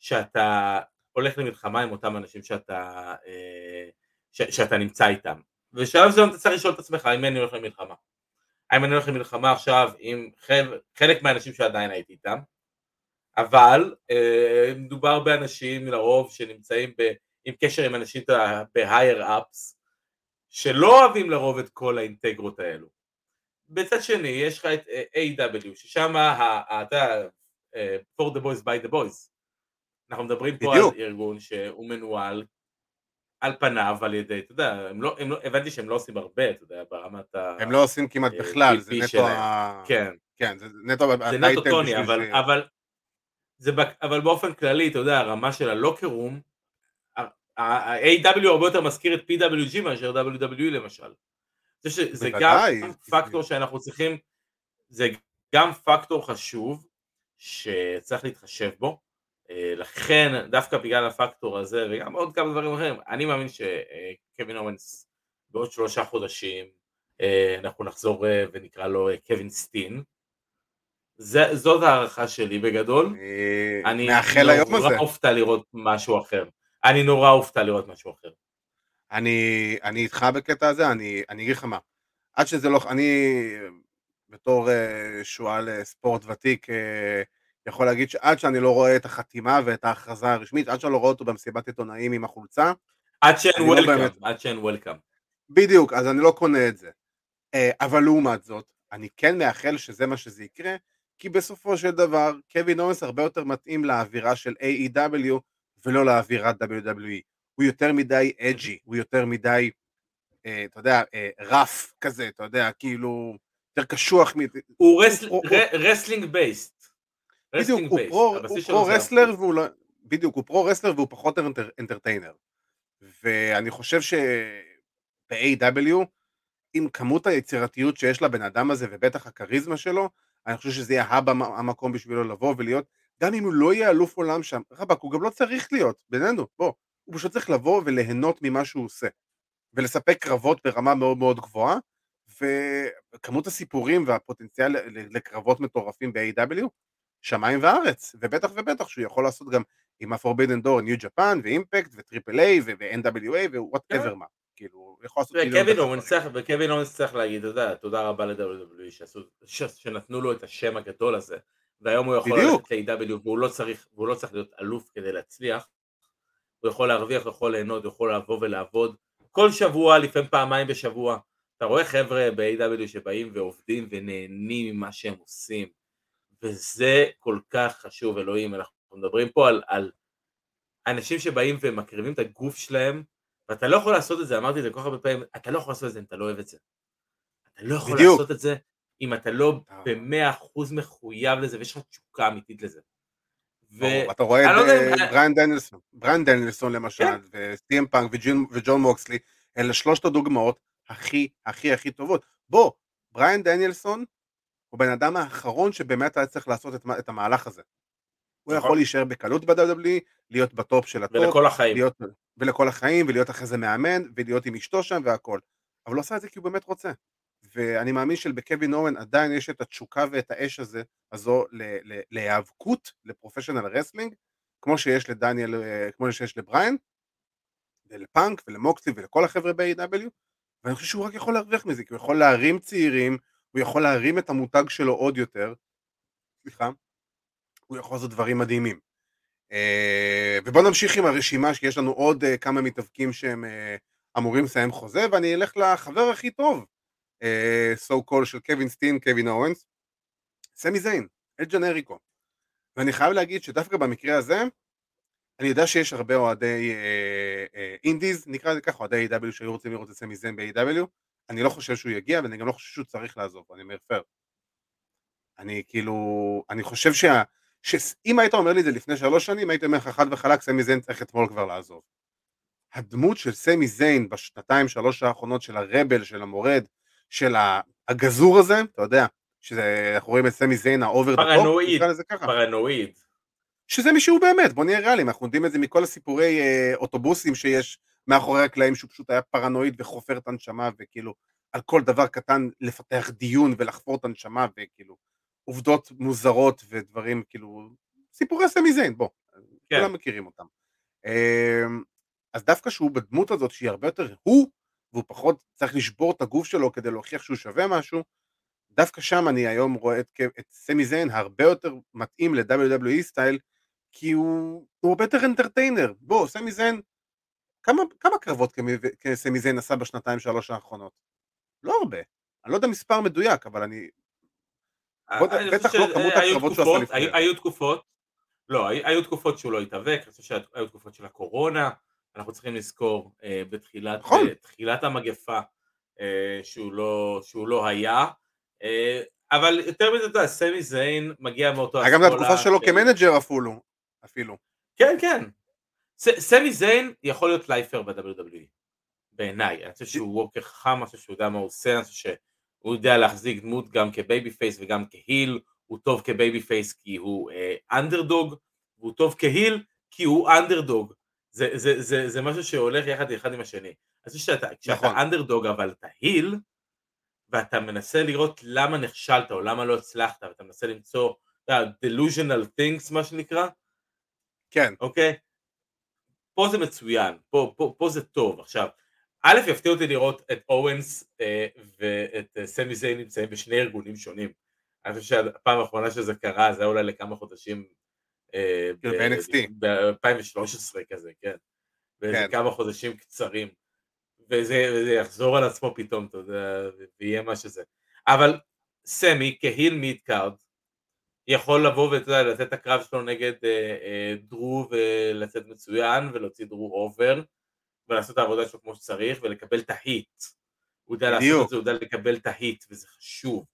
שאתה הולך למלחמה עם אותם אנשים שאתה, אה, ש, שאתה נמצא איתם. בשלב מסוים אתה צריך לשאול את עצמך, מי אני הולך למלחמה. האם אני הולך למלחמה עכשיו עם חלק, חלק מהאנשים שעדיין הייתי איתם, אבל אה, מדובר באנשים לרוב שנמצאים ב, עם קשר עם אנשים ב-higher ups, שלא אוהבים לרוב את כל האינטגרות האלו. בצד שני יש לך את אה, A.W. ששם, אתה יודע, אה, for the boys by the boys. אנחנו מדברים פה בדיוק. על ארגון שהוא מנוהל על פניו על ידי, אתה יודע, הם לא, הם לא, הבנתי שהם לא עושים הרבה, אתה יודע, ברמת ה... הם לא עושים כמעט בכלל, זה נטו ה... כן. כן, זה נטו זה נטו טוני, אבל, ש... אבל, זה, אבל באופן כללי, אתה יודע, הרמה של הלוקרום, ה-AW הרבה יותר מזכיר את PWG מאשר WWE למשל. זה גם פקטור שאנחנו צריכים, זה גם פקטור חשוב שצריך להתחשב בו, אה, לכן דווקא בגלל הפקטור הזה וגם עוד כמה דברים אחרים, אני מאמין שקווין אורנס בעוד שלושה חודשים אה, אנחנו נחזור אה, ונקרא לו קווין סטין. זאת הערכה שלי בגדול. אני מאחל היום הזה. אני נורא אופתע לראות משהו אחר. אני נורא אופתע לראות משהו אחר. אני, אני איתך בקטע הזה, אני, אני אגיד לך מה. עד שזה לא, אני בתור שועל ספורט ותיק, יכול להגיד שעד שאני לא רואה את החתימה ואת ההכרזה הרשמית, עד שאני לא רואה אותו במסיבת עיתונאים עם החולצה, עד שאין וולקאם, לא באמת... עד שאין וולקאם. בדיוק, אז אני לא קונה את זה. אה, אבל לעומת זאת, אני כן מאחל שזה מה שזה יקרה, כי בסופו של דבר, קווין אורנס הרבה יותר מתאים לאווירה של AEW ולא לאווירת WWE. הוא יותר מדי edgy, הוא יותר מדי, אה, אתה יודע, אה, rough כזה, אתה יודע, כאילו, יותר קשוח. הוא wrestling based. בדיוק, הוא pro, הוא pro wrestler והוא לא... בדיוק, הוא pro wrestler והוא פחות entertainer. ואני חושב ש-ב-AEW, עם כמות היצירתיות שיש לבן אדם הזה ובטח הכריזמה שלו, אני חושב שזה יהיה הבא המקום בשבילו לבוא ולהיות, גם אם הוא לא יהיה אלוף עולם שם, רבאק, הוא גם לא צריך להיות, בינינו, בוא, הוא פשוט צריך לבוא וליהנות ממה שהוא עושה, ולספק קרבות ברמה מאוד מאוד גבוהה, וכמות הסיפורים והפוטנציאל לקרבות מטורפים ב-AEW, שמיים וארץ, ובטח ובטח שהוא יכול לעשות גם עם ה-Forbidden Door, New Japan ו-Impact ו-Triple A ו-NWA ו-whatever כן. מה, כאילו, הוא יכול לעשות וקווין אורנס צריך, וקווין אוונס צריך להגיד, אתה יודע, תודה רבה ל-WWE שנתנו לו את השם הגדול הזה, והיום הוא יכול ללכת ל-AW והוא לא צריך, והוא לא צריך להיות אלוף כדי להצליח, הוא יכול להרוויח, הוא יכול ליהנות, הוא יכול לבוא ולעבוד כל שבוע, לפעמים פעמיים בשבוע, אתה רואה חבר'ה ב-AW שבאים ועובדים ונהנים ממה שהם עושים, וזה כל כך חשוב, אלוהים, אנחנו מדברים פה על, על אנשים שבאים ומקריבים את הגוף שלהם, ואתה לא יכול לעשות את זה, אמרתי את זה כל כך הרבה פעמים, אתה לא יכול לעשות את זה אם אתה לא אוהב את זה. אתה לא יכול בדיוק. לעשות את זה אם אתה לא אה. במאה אחוז מחויב לזה, ויש לך תשוקה אמיתית לזה. ו... אתה רואה את לא אה, בריאן דנילסון, בריאן דנילסון למשל, כן. וסי אם פאנק וג'ון מוקסלי, אלה שלושת הדוגמאות הכי הכי הכי טובות. בוא, בריאן דניאלסון הוא בן אדם האחרון שבאמת היה צריך לעשות את, את המהלך הזה. הוא יכול נכון. להישאר בקלות ב-WWE, להיות ב-top של ה-top, ולכל החיים, להיות, ולכל החיים, ולהיות אחרי זה מאמן, ולהיות עם אשתו שם והכל. אבל הוא עושה את זה כי הוא באמת רוצה. ואני מאמין שבקווין אוונס עדיין יש את התשוקה ואת האש הזה, הזו להיאבקות, ל-professional wrestling, כמו שיש לדניאל, אה, כמו שיש לבריין, ולפאנק ולמוקסלי ולכל החבר'ה ב-AEW, ואני חושב שהוא רק יכול להרוויח מזה, כי הוא יכול להרים צעירים, הוא יכול להרים את המותג שלו עוד יותר, סליחה, הוא יכול לעשות דברים מדהימים. אה, ובואו נמשיך עם הרשימה, שיש לנו עוד אה, כמה מתאבקים שהם אה, אמורים לסיים חוזה, ואני אלך לחבר הכי טוב, so call של קווין סטין, קווין אוונס, סמי זיין, את אל ג'נריקו. ואני חייב להגיד שדווקא במקרה הזה, אני יודע שיש הרבה אוהדי indies, נקרא לזה ככה, אוהדי A.E.W. שהיו רוצים לראות את סמי זיין ב-A.E.W. אני לא חושב שהוא יגיע ואני גם לא חושב שהוא צריך לעזוב, אני אומר פייר. אני כאילו, אני חושב שה... שאם היית אומר לי את זה לפני שלוש שנים, הייתי אומר לך חד וחלק, סמי זיין צריך אתמול כבר לעזוב. הדמות של סמי זיין בשנתיים שלוש האחרונות של הרבל, של המורד, של הגזור הזה, אתה יודע, שאנחנו רואים את סמי זיין האובר פרנואיד, פרנואיד. שזה מי שהוא באמת, בוא נהיה ריאליים, אנחנו יודעים את זה מכל הסיפורי אה, אוטובוסים שיש מאחורי הקלעים שהוא פשוט היה פרנואיד וחופר את הנשמה וכאילו על כל דבר קטן לפתח דיון ולחפור את הנשמה וכאילו עובדות מוזרות ודברים כאילו סיפורי סמי זיין בוא כן. כולם מכירים אותם אמ, אז דווקא שהוא בדמות הזאת שהיא הרבה יותר הוא והוא פחות צריך לשבור את הגוף שלו כדי להוכיח שהוא שווה משהו דווקא שם אני היום רואה את, את סמי זיין הרבה יותר מתאים ל-WWE style, כי הוא, הוא הרבה יותר entertainer. בוא, סמי זיין, כמה, כמה קרבות סמי זיין עשה בשנתיים שלוש האחרונות? לא הרבה. אני לא יודע מספר מדויק, אבל אני... בוא, בטח לא כמות הקרבות שהוא עשה לפני. היו תקופות, לא, היו תקופות שהוא לא התאבק, אני חושב שהיו תקופות של הקורונה, אנחנו צריכים לזכור אה, בתחילת נכון. אה, המגפה אה, שהוא, לא, שהוא לא היה, אה, אבל יותר מזה, אתה יודע, סמי זיין מגיע מאותו אסכולה. גם לתקופה שלו של... כ-manager. אפילו. כן, כן. סמי זיין יכול להיות lifer ב-WWE, בעיניי. אני חושב שהוא worker חכם, אני חושב שהוא יודע מה הוא עושה, אני חושב שהוא יודע להחזיק דמות גם כ-babyface וגם כ-heel, הוא טוב כ-babyface כי הוא underdog, uh, והוא טוב כ-heel כי הוא אנדרדוג. זה, זה, זה, זה משהו שהולך יחד אחד עם השני. אני חושב שאתה, כשאתה נכון. אנדרדוג אבל אתה heel, ואתה מנסה לראות למה נכשלת או למה לא הצלחת, ואתה מנסה למצוא אתה יודע, delusional things מה שנקרא, כן. אוקיי? פה זה מצוין, פה, פה, פה זה טוב. עכשיו, א', יפתיע אותי לראות את אוונס אה, ואת אה, סמי זיין נמצאים בשני ארגונים שונים. אני חושב שהפעם האחרונה שזה קרה זה היה אולי לכמה חודשים אה, כאילו ב-NXT. ב-2013 כזה, כן. באיזה כן. כמה חודשים קצרים. וזה, וזה יחזור על עצמו פתאום, אתה יודע, ויהיה מה שזה. אבל סמי כ-heel mid card יכול לבוא ולתת את הקרב שלו נגד אה, אה, דרו ולצאת מצוין ולהוציא דרו over ולעשות את העבודה שלו כמו שצריך ולקבל את ה-heat. הוא יודע לעשות את זה, הוא יודע לקבל את ה-heat וזה חשוב.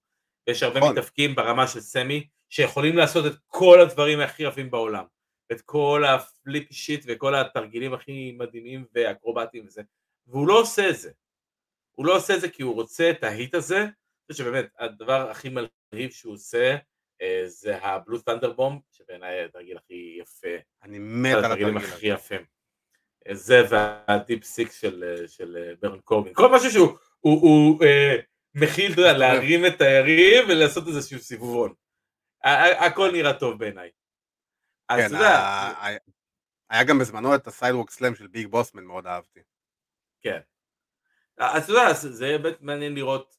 ויש הרבה נכון. מתאבקים ברמה של סמי שיכולים לעשות את כל הדברים הכי יפים בעולם. את כל ה-flip shit וכל התרגילים הכי מדהימים ואקרובטיים וזה. והוא לא עושה את זה. הוא לא עושה את זה כי הוא רוצה את ה-heat הזה. אני חושב שבאמת הדבר הכי מלהיב שהוא עושה זה ה-Blue Thunder Bomb, שבעיניי התרגיל הכי יפה. אני מת על התרגילים הכי יפים. אה, זה וה-Deep Six של, אה, של ברון קורבין. כל משהו שהוא הוא, הוא, אה, מכיל, [laughs] להרים את היריב ולעשות איזשהו סיבובון. הכל נראה טוב בעיניי. אז כן, אתה יודע... היה גם בזמנו את ה-sidewalk slam של ביג בוס מן, מאוד אהבתי. כן. אז אתה יודע, זה באמת מעניין לראות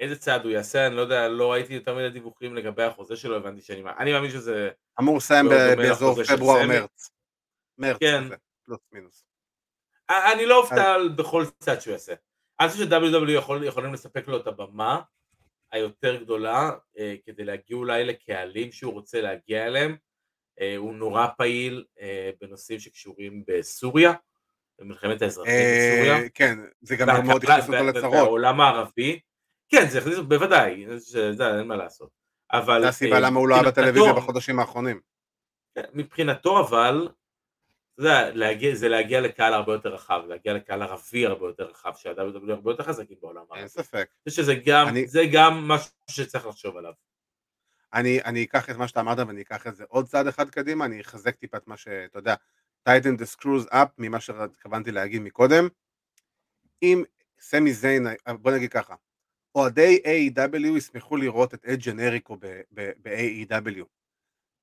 איזה צעד הוא יעשה, אני לא יודע, לא ראיתי יותר מדי דיווחים לגבי החוזה שלו, הבנתי שאני... אני מאמין שזה... אמור לסיים לא באזור פברואר-מרץ. מרץ, כן. פלוס מינוס. אני לא אופתע בכל צעד שהוא יעשה. אני חושב ש-WW יכול, יכולים לספק לו את הבמה היותר גדולה אה, כדי להגיע אולי לקהלים שהוא רוצה להגיע אליהם. אה, הוא נורא פעיל אה, בנושאים שקשורים בסוריה, במלחמת האזרחים בסוריה. כן, זה גם מאוד הכניס אותו לצרות. בעולם הערבי. כן, זה הכניס, בוודאי, זה אין מה לעשות. אבל... זה הסיבה למה הוא לא היה בטלוויזיה בחודשים האחרונים. כן, מבחינתו אבל, זה להגיע, זה להגיע לקהל הרבה יותר רחב, להגיע לקהל ערבי הרבה יותר רחב, שה-WW הרבה יותר חזקים בעולם הערבי. אין ספק. שזה גם, אני... זה גם משהו שצריך לחשוב עליו. אני, אני אקח את מה שאתה אמרת ואני אקח את זה עוד צעד אחד קדימה, אני אחזק טיפה את מה שאתה יודע, tighten the screws up ממה שהתכוונתי להגיד מקודם. אם סמי זיין, בוא נגיד ככה, אוהדי A.E.W ישמחו לראות את אל ג'נריקו ב-A.E.W.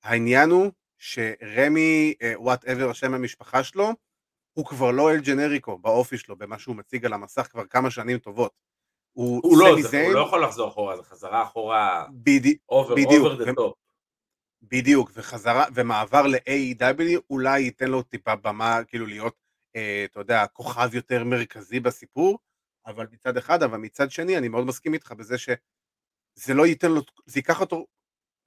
העניין הוא שרמי, whatever אה, השם המשפחה שלו, הוא כבר לא אל ג'נריקו באופי שלו, במה שהוא מציג על המסך כבר כמה שנים טובות. הוא, הוא, לא, זה, הוא לא יכול לחזור אחורה, זה חזרה אחורה בדי, over, בדיוק, over the top. בדיוק, וחזרה, ומעבר ל-AEW אולי ייתן לו טיפה במה, כאילו להיות, אה, אתה יודע, כוכב יותר מרכזי בסיפור, אבל מצד אחד, אבל מצד שני, אני מאוד מסכים איתך בזה שזה לא ייתן לו, זה ייקח אותו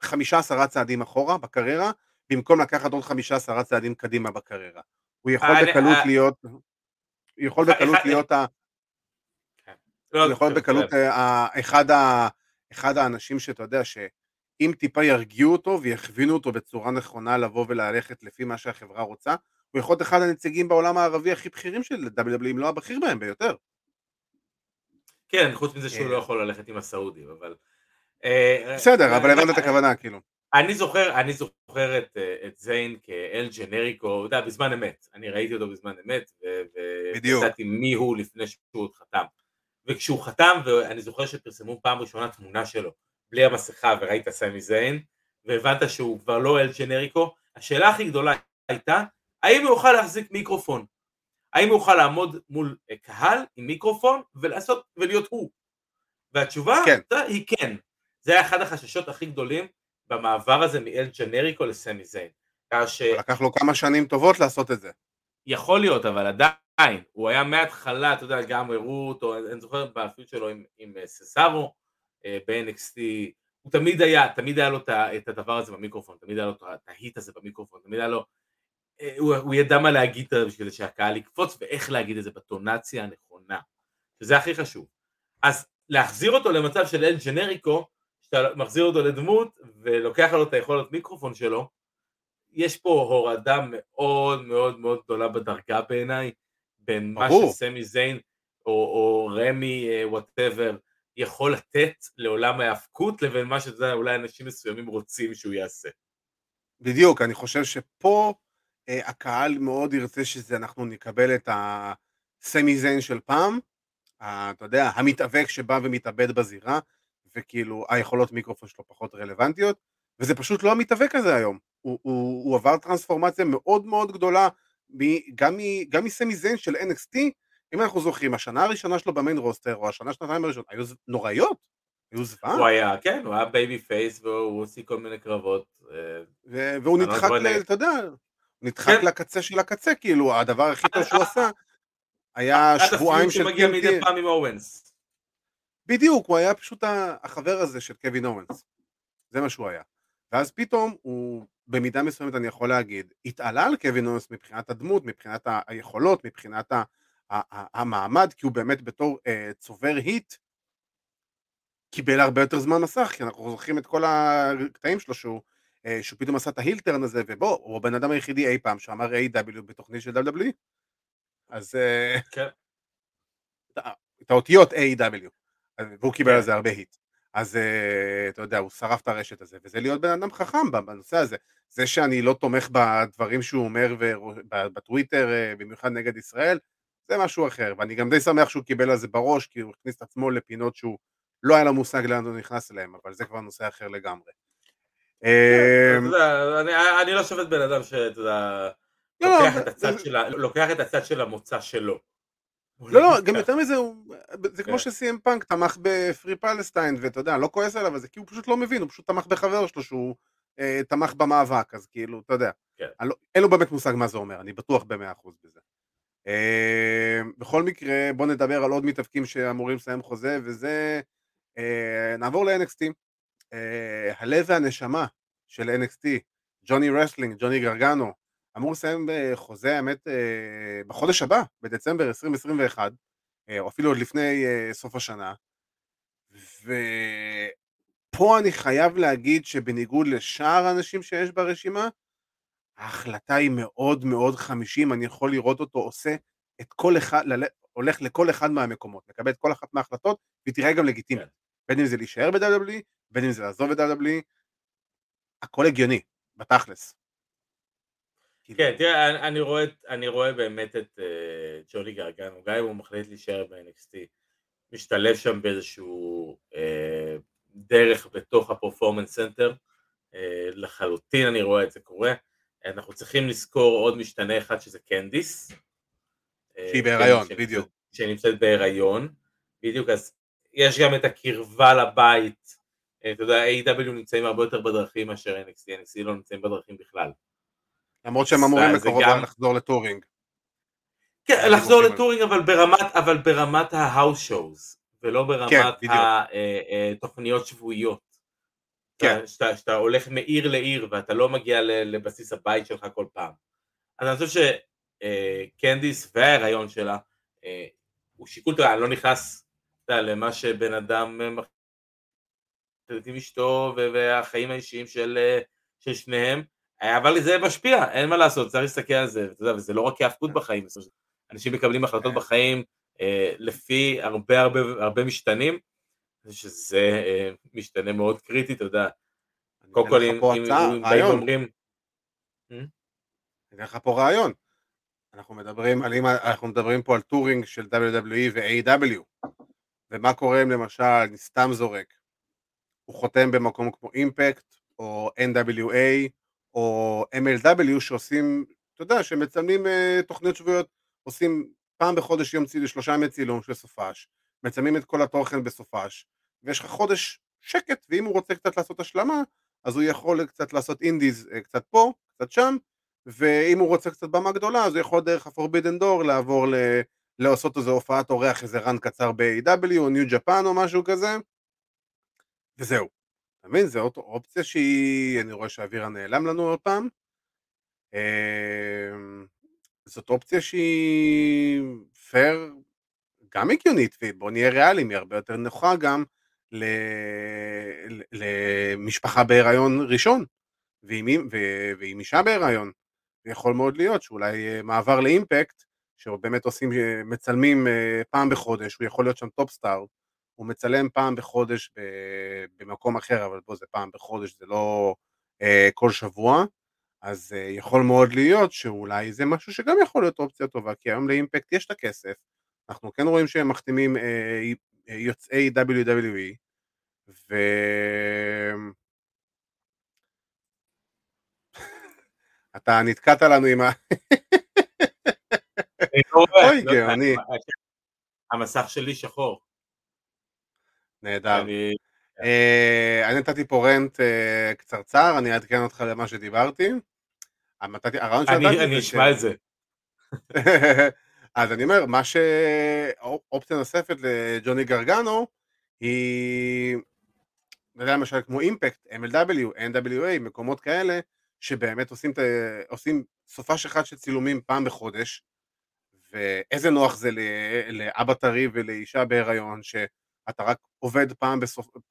חמישה עשרה צעדים אחורה בקריירה, במקום לקחת עוד חמישה עשרה צעדים קדימה בקריירה. הוא יכול בקלות להיות, הוא יכול בקלות להיות ה... כן. לא, הוא יכול בקלות אה, אחד האנשים שאתה יודע שאם טיפה ירגיעו אותו ויכווינו אותו בצורה נכונה לבוא וללכת לפי מה שהחברה רוצה, הוא יכול להיות אחד הנציגים בעולם הערבי הכי בכירים של WWE, אם לא הבכיר בהם ביותר. כן, חוץ מזה שהוא לא אה. יכול ללכת עם הסעודים, אבל... אה, בסדר, אבל הבנת את הכוונה, כאילו. אני זוכר, אני זוכר את, אה, את זיין כאל ג'נריקו, אתה יודע, בזמן אמת, אני ראיתי אותו בזמן אמת, וידעתי מי הוא לפני שהוא עוד חתם. וכשהוא חתם, ואני זוכר שפרסמו פעם ראשונה תמונה שלו, בלי המסכה, וראית סמי זיין, והבנת שהוא כבר לא אל ג'נריקו, השאלה הכי גדולה הייתה, האם הוא יוכל להחזיק מיקרופון? האם הוא יוכל לעמוד מול קהל עם מיקרופון ולעשות, ולהיות הוא? והתשובה כן. אתה, היא כן. זה היה אחד החששות הכי גדולים במעבר הזה מאל ג'נריקו לסמי זיין. ככה לקח לו כמה שנים טובות לעשות את זה. שיכול להיות, אבל עדיין, הוא היה מההתחלה, אתה יודע, גם הראו אותו, אני זוכר באפיל שלו עם, עם אה, ססארו, אה, ב-NXT, הוא תמיד היה, תמיד היה לו את הדבר הזה במיקרופון, תמיד היה לו את ההיט הזה במיקרופון, תמיד היה לו, אה, הוא, הוא ידע מה להגיד בשביל שהקהל יקפוץ, ואיך להגיד את זה בטונציה הנכונה, שזה הכי חשוב. אז להחזיר אותו למצב של אל ג'נריקו, שאתה מחזיר אותו לדמות, ולוקח לו את היכולת מיקרופון שלו, יש פה הורדה מאוד מאוד מאוד גדולה בדרגה בעיניי, בין מה. שסמי זיין או, או רמי whatever יכול לתת לעולם ההאבקות, לבין מה שאתה יודע, אולי אנשים מסוימים רוצים שהוא יעשה. בדיוק, אני חושב שפה אה, הקהל מאוד ירצה שזה, אנחנו נקבל את הסמי זיין של פעם, אתה יודע, המתאבק שבא ומתאבד בזירה, וכאילו היכולות מיקרופון שלו פחות רלוונטיות, וזה פשוט לא המתאבק הזה היום. הוא, הוא, הוא עבר טרנספורמציה מאוד מאוד גדולה, גם, מ, גם מסמי זיין של NXT, אם אנחנו זוכרים, השנה הראשונה שלו ב main roster, או השנה שנתיים הראשונות, היו נוראיות, היו זוועה. הוא היה, כן, הוא היה babyface והוא הוציא כל מיני קרבות. אה, והוא לא נדחק, אתה יודע, נדחק כן. לקצה של הקצה, כאילו, הדבר הכי טוב שהוא אה, עשה היה עד שבועיים של שמגיע מדי TNT. פעם עם אוונס. בדיוק, הוא היה פשוט החבר הזה של קווין אוונס. זה מה שהוא היה. ואז פתאום הוא, במידה מסוימת אני יכול להגיד, התעלה על קווין אוונס מבחינת הדמות, מבחינת היכולות, מבחינת ה- ה- ה- המעמד, כי הוא באמת בתור אה, צובר היט, קיבל הרבה יותר זמן מסך, כי אנחנו זוכרים את כל הקטעים שלו שהוא, אה, שהוא פתאום עשה את ההילטרן הזה, ובוא, הוא הבן אדם היחידי אי פעם שאמר A.W. בתוכנית של WWE. אז אה, כן. את האותיות A.W. והוא קיבל כן. על זה הרבה היט. אז אה, אתה יודע, הוא שרף את הרשת הזה, וזה להיות בן אדם חכם בנושא הזה. זה שאני לא תומך בדברים שהוא אומר בטוויטר, אה, במיוחד נגד ישראל, זה משהו אחר, ואני גם די שמח שהוא קיבל על זה בראש, כי הוא הכניס את עצמו לפינות שהוא לא היה לו מושג לאן הוא נכנס אליהם, אבל זה כבר נושא אחר לגמרי. אתה יודע, אני- לא שופט בן אדם שאתה יודע, לא, לא, לוקח את הצד של המוצא שלו. לא, לא, גם יותר מזה, זה כן. כמו שסי.אם פאנק תמך בפרי פלסטיין, ואתה יודע, לא כועס עליו על זה, כי הוא פשוט לא מבין, הוא פשוט תמך בחבר שלו שהוא אה, תמך במאבק, אז כאילו, אתה יודע. כן. לא- אין לו באמת מושג מה זה אומר, אני בטוח במאה אחוז בזה. אה, בכל מקרה, בוא נדבר על עוד מתאבקים שאמורים לסיים חוזה, וזה... אה, נעבור ל-NXT. אה, הלב והנשמה של NXT, ג'וני רסלינג, ג'וני גרגנו, אמור לסיים אה, חוזה, האמת, אה, בחודש הבא, בדצמבר 2021, אה, או אפילו עוד לפני סוף השנה. ופה אני חייב להגיד שבניגוד לשאר האנשים שיש ברשימה, ההחלטה היא מאוד מאוד חמישים, אני יכול לראות אותו עושה את כל אחד, הולך לכל אחד מהמקומות, מקבל את כל אחת מההחלטות, והיא תראה גם לגיטימית. כן. בין אם זה להישאר ב-WWE, בין אם זה לעזוב את WWE, הכל הגיוני, בתכלס. כאילו, כן, תראה, אני- אני רואה, אני רואה באמת את אה, ג'וני גרגנו, גם אם הוא מחליט להישאר ב-NXT, משתלב שם באיזשהו אה, דרך בתוך ה Performance Center, אה, לחלוטין אני רואה את זה קורה. אנחנו צריכים לזכור עוד משתנה אחד שזה קנדיס. אה, שהיא בהיריון, שנמצאת- בדיוק. שנמצאת בהיריון, בדיוק, אז יש גם את הקרבה לבית, אה, אתה יודע, A.W. נמצאים הרבה יותר בדרכים מאשר NXT, NXT לא נמצאים בדרכים בכלל. למרות שהם אמורים בקרוב גם- לחזור ל touring. כן, לחזור לטורינג אבל ברמת, אבל ברמת ההאוס שואוז, ולא ברמת כן, בדיוק. התוכניות שבועיות. כן. אתה- שאתה, שאתה הולך מעיר לעיר ואתה לא מגיע לבסיס הבית שלך כל פעם. אז אני חושב שקנדיס וההיריון שלה אה, הוא שיקול אני לא נכנס יודע, למה שבן אדם אה, מחליט עם אשתו והחיים האישיים של, אה, של שניהם, אבל זה משפיע, אין מה לעשות, צריך להסתכל על זה, אתה יודע, וזה לא רק כהאבקות בחיים. אנשים מקבלים החלטות כן. בחיים אה, לפי הרבה הרבה הרבה משתנים, שזה אה, משתנה מאוד קריטי, אתה יודע, קודם כל אם באים. ואומרים, אני אתן לך פה רעיון. אנחנו מדברים על, אנחנו מדברים פה על touring של WWE ו-AW, ומה קורה אם למשל, אני סתם זורק, הוא חותם במקום כמו אימפקט, או NWA, או MLW, שעושים, אתה יודע, שמצלמים uh, תוכניות שבועיות, עושים פעם בחודש יום צילום, שלושה ימי צילום של סופש, מצלמים את כל התוכן בסופש, ויש לך חודש שקט, ואם הוא רוצה קצת לעשות השלמה, אז הוא יכול קצת לעשות אינדיז אה, קצת פה, קצת שם, ואם הוא רוצה קצת במה גדולה, אז הוא יכול דרך ה-Forbidden Door לעבור ל... לעשות איזה הופעת אורח, איזה רן קצר ב-AW או ניו ג'פן או משהו כזה, וזהו. אתה מבין? זו אופציה שהיא, אני רואה שהאווירה נעלם לנו עוד פעם. אמ, זאת אופציה שהיא פייר, גם הגיונית, ובוא נהיה ריאליים, היא הרבה יותר נוחה גם למשפחה בהיריון ראשון, ועם אישה בהיריון. ויכול מאוד להיות שאולי אה, מעבר לאימפקט, שבאמת עושים, אה, מצלמים אה, פעם בחודש, הוא יכול להיות שם top star, הוא מצלם פעם בחודש במקום אחר, אבל פה זה פעם בחודש, זה לא כל שבוע, אז יכול מאוד להיות שאולי זה משהו שגם יכול להיות אופציה טובה, כי היום לאימפקט יש את הכסף, אנחנו כן רואים שהם מחתימים יוצאי WWE, ו... אתה נתקעת לנו עם ה... [laughs] לא אוי גאוני. המסך שלי שחור. נהדר. אה, אני נתתי פה רנט אה, קצרצר, אני אעדכן אותך למה שדיברתי. הרעיון שנתתי אני אשמע את זה. [laughs] אז אני אומר, מה שאופציה נוספת לג'וני גרגנו היא, למשל כמו אימפקט, MLW, NWA, מקומות כאלה, שבאמת עושים, עושים סופש אחד של צילומים פעם בחודש, ואיזה נוח זה לאבא טרי ולאישה בהיריון, שאתה רק עובד פעם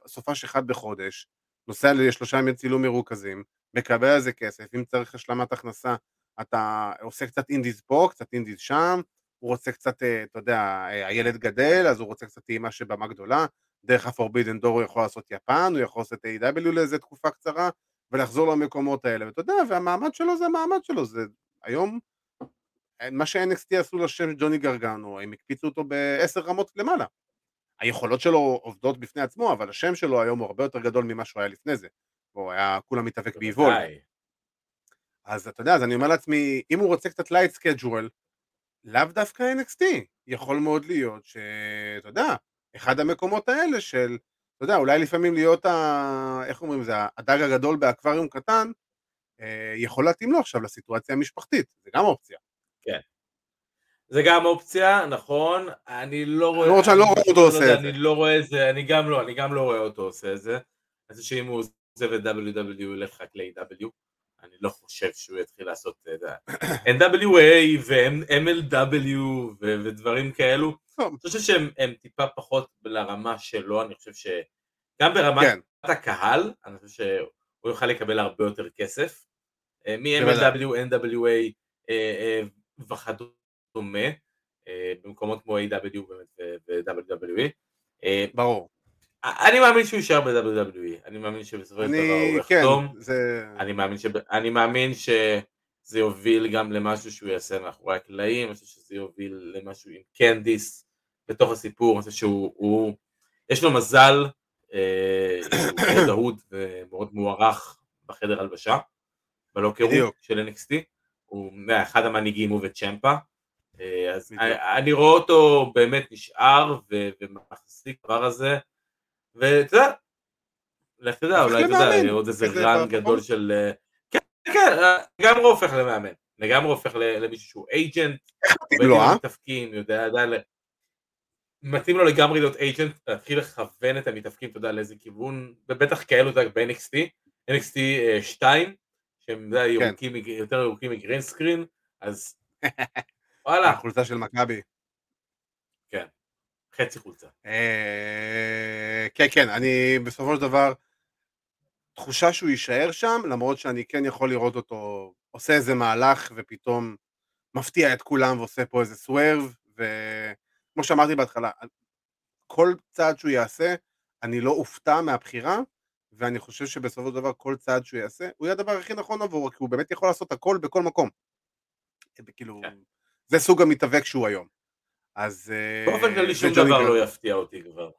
בסופש אחד בחודש, נוסע לשלושה ימי צילום מרוכזים, מקבל על זה כסף, אם צריך השלמת הכנסה, אתה עושה קצת אינדיז פה, קצת אינדיז שם, הוא רוצה קצת, אה, אתה יודע, אה, הילד גדל, אז הוא רוצה קצת טעימה שבמה גדולה, דרך ה-Forbidden Door הוא יכול לעשות יפן, הוא יכול לעשות A.W. לאיזה תקופה קצרה, ולחזור למקומות האלה, ואתה יודע, והמעמד שלו זה המעמד שלו, זה היום, מה ש-NXT עשו לשם ג'וני גרגנו, הם הקפיצו אותו בעשר רמות למעלה. היכולות שלו עובדות בפני עצמו, אבל השם שלו היום הוא הרבה יותר גדול ממה שהוא היה לפני זה. הוא היה כולה מתאבק באיבולב. אז אתה יודע, אז אני אומר לעצמי, אם הוא רוצה קצת light schedule, לאו דווקא NXT, יכול מאוד להיות שאתה יודע, אחד המקומות האלה של אתה יודע, אולי לפעמים להיות, ה... איך אומרים זה, הדג הגדול באקווריום קטן, אה, יכול להתאים לו עכשיו לסיטואציה המשפחתית, זה גם אופציה. כן. זה גם אופציה, נכון, אני לא רואה... למרות שאני לא רואה אותו עושה את זה. אני לא רואה את זה, אני גם לא, אני גם לא רואה אותו עושה את זה. אני חושב שאם הוא עוזב את WW, הוא ילך רק ל-AW. אני לא חושב שהוא יתחיל לעשות את זה. NWA ו-MLW ודברים כאלו. אני חושב שהם טיפה פחות לרמה שלו, אני חושב שגם ברמת כן. הקהל, אני חושב שהוא יוכל לקבל הרבה יותר כסף. אה, מ-MLW, NWA אה, אה, וכדומה, במקומות כמו A.W. ו-WWE. ברור. אני מאמין שהוא יישאר ב-WWE, אני מאמין שבסופו של דבר הוא כן, יחתום, זה... אני, מאמין שב... אני מאמין שזה יוביל גם למשהו שהוא יעשה מאחורי הקלעים, אני חושב שזה יוביל למשהו עם קנדיס בתוך הסיפור, אני חושב שהוא, הוא... יש לו מזל, אה, שהוא [coughs] מאוד אהוד ומאוד מוערך בחדר הלבשה, בלוקר של NXT, הוא אחד המנהיגים הוא וצ'מפה, אה, אז אני, אני רואה אותו באמת נשאר ומחזיק דבר הזה, ואתה יודע, לך תדע, אולי אתה יודע, עוד איזה רן גדול של... אה, כן, כן, לגמרי הופך למאמן, לגמרי הופך למישהו שהוא אייג'נט, לא, מתאפקים, יודע עדיין... מתאים לו לגמרי להיות אייג'נט, להתחיל לכוון את המתאפקים, אתה יודע, לאיזה כיוון, ובטח כאלו, אתה יודע, ב-NXT, NXT 2, שהם כן. יותר ירוקים מגרין סקרין, אז [laughs] וואלה. החולצה של מכבי. כן. חצי חולצה. אה, כן, כן, אני בסופו של דבר, תחושה שהוא יישאר שם, למרות שאני כן יכול לראות אותו עושה איזה מהלך ופתאום מפתיע את כולם ועושה פה איזה סוורב, וכמו שאמרתי בהתחלה, כל צעד שהוא יעשה, אני לא אופתע מהבחירה, ואני חושב שבסופו של דבר כל צעד שהוא יעשה, הוא יהיה הדבר הכי נכון עבורו, כי הוא באמת יכול לעשות הכל בכל מקום. כאילו, כן. זה סוג המתאבק שהוא היום. אז... אה, באופן כללי שום דבר לא יפתיע אותי כבר.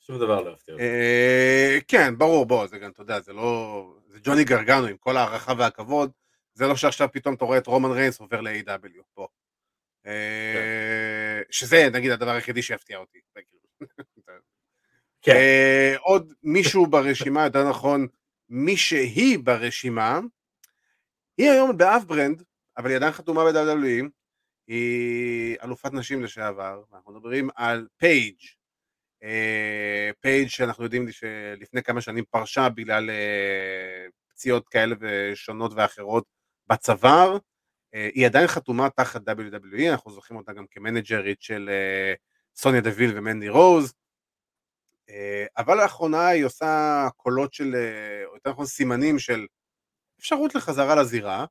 שום דבר לא יפתיע אותי. אה, כן, ברור, בוא, זה גם, אתה יודע, זה לא... זה ג'וני גרגנו, עם כל ההערכה והכבוד, זה לא שעכשיו פתאום אתה רואה את רומן ריינס עובר ל-AW פה. אה, כן. שזה, נגיד, הדבר היחידי שיפתיע אותי. כן. אה, עוד מישהו ברשימה, יותר נכון, מי שהיא ברשימה, היא היום ב off brand, אבל היא עדיין חתומה ב-WWE, היא אלופת נשים לשעבר, אנחנו מדברים על פייג'. אה, פייג' שאנחנו יודעים שלפני כמה שנים פרשה בגלל אה, פציעות כאלה ושונות ואחרות בצוואר, היא עדיין חתומה תחת WWE, אנחנו זוכרים אותה גם כמנג'רית של סוניה דוויל ומנדי רוז, אבל לאחרונה היא עושה קולות של, או יותר נכון סימנים של אפשרות לחזרה לזירה,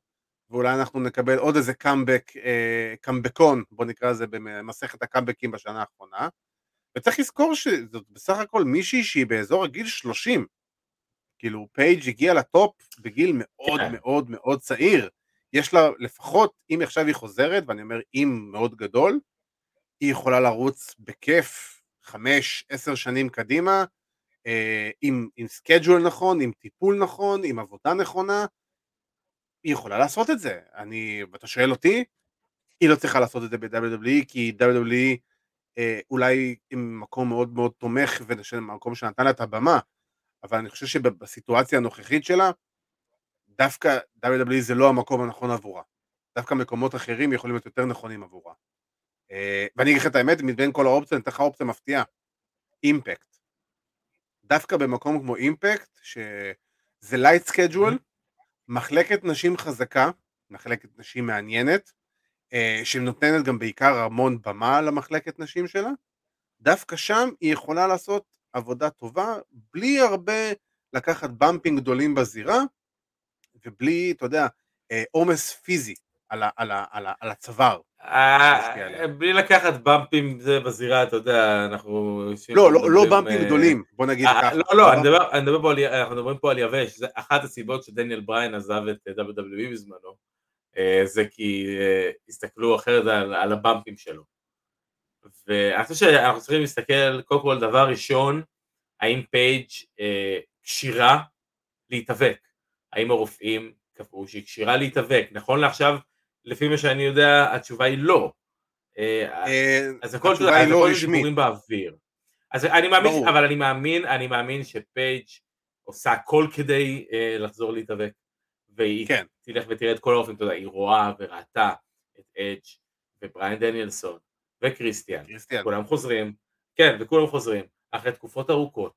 ואולי אנחנו נקבל עוד איזה קאמבק, קאמבקון, בוא נקרא לזה במסכת הקאמבקים בשנה האחרונה, וצריך לזכור שזאת בסך הכל מישהי שהיא באזור הגיל 30, כאילו פייג' הגיע לטופ בגיל מאוד כן. מאוד מאוד צעיר, יש לה לפחות, אם עכשיו היא חוזרת, ואני אומר אם מאוד גדול, היא יכולה לרוץ בכיף חמש, עשר שנים קדימה, אה, עם, עם schedule נכון, עם טיפול נכון, עם עבודה נכונה, היא יכולה לעשות את זה. אני, ואתה שואל אותי, היא לא צריכה לעשות את זה ב-WWE, כי WWE אה, אולי עם מקום מאוד מאוד תומך ומקום שנתן לה את הבמה, אבל אני חושב שבסיטואציה הנוכחית שלה, דווקא WWE זה לא המקום הנכון עבורה. דווקא מקומות אחרים יכולים להיות יותר נכונים עבורה. אה, ואני אגיד לך את האמת, מבין כל האופציות, אני אתן לך אופציה מפתיעה, אימפקט. דווקא במקום כמו אימפקט, שזה light schedule, מחלקת נשים חזקה, מחלקת נשים מעניינת, אה, שנותנת גם בעיקר המון במה למחלקת נשים שלה, דווקא שם היא יכולה לעשות עבודה טובה, בלי הרבה לקחת במפים גדולים בזירה, ובלי, אתה יודע, אה, עומס פיזי על, ה, על, ה, על, ה, על הצוואר. אה, בלי לקחת במפים זה בזירה, אתה יודע, אנחנו... לא, לא, לא במפים גדולים, בוא נגיד ככה. לא, לא, אנחנו מדברים פה על יבש, זה אחת הסיבות שדניאל בריין עזב את WWE בזמנו. אה, זה כי אה, הסתכלו אחרת על, על הבמפים שלו. ואני חושב שאנחנו צריכים להסתכל, קודם כל, דבר ראשון, האם פייג' אה, כשירה להתאבק? האם הרופאים קבעו שהיא כשירה להתאבק? נכון לעכשיו, לפי מה שאני יודע, התשובה היא לא. אז הכל לא דיבורים באוויר. אז אני מאמין, ברור. אבל אני מאמין, אני מאמין שפייג' עושה הכל כדי לחזור להתאבק. והיא כן. תלך ותראה את כל האופן, אתה יודע, היא רואה וראתה את אדג' ובריין דניאלסון וקריסטיאן, קריסטיאן. כולם חוזרים, כן, וכולם חוזרים, אחרי תקופות ארוכות,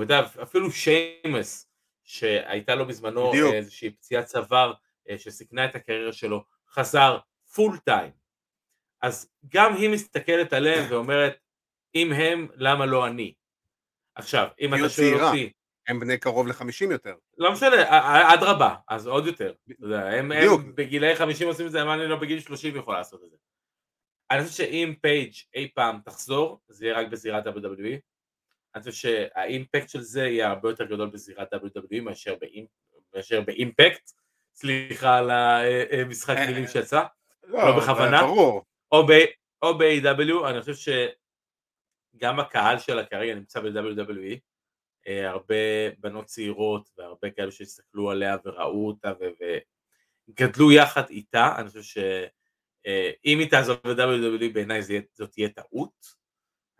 ואתה אפילו שיימס, שהייתה לו בזמנו בדיוק. איזושהי פציעת צוואר אה, שסיכנה את הקריירה שלו, חזר full time. אז גם היא מסתכלת עליהם ואומרת, אם הם, למה לא אני? עכשיו, אם אתה שואל אותי, הם בני קרוב לחמישים יותר. לא משנה, אדרבה, אז עוד יותר. הם, הם בגילאי חמישים עושים את זה, למה אני לא בגיל שלושים יכול לעשות את זה. אני חושב שאם פייג' אי פעם תחזור, זה יהיה רק בזירת WWE. אני חושב שהאימפקט של זה יהיה הרבה יותר גדול בזירת WWE מאשר, באימ... מאשר באימפקט. סליחה על המשחק אה, מילים שיצא, לא, לא בכוונה. ברור. או ב-AW, אני חושב שגם הקהל שלה כרגע נמצא ב-WWE, אה, הרבה בנות צעירות והרבה כאלו שהסתכלו עליה וראו אותה וגדלו יחד איתה, אני חושב שאם אה, היא תעזוב ב-WWE בעיניי זאת תהיה טעות,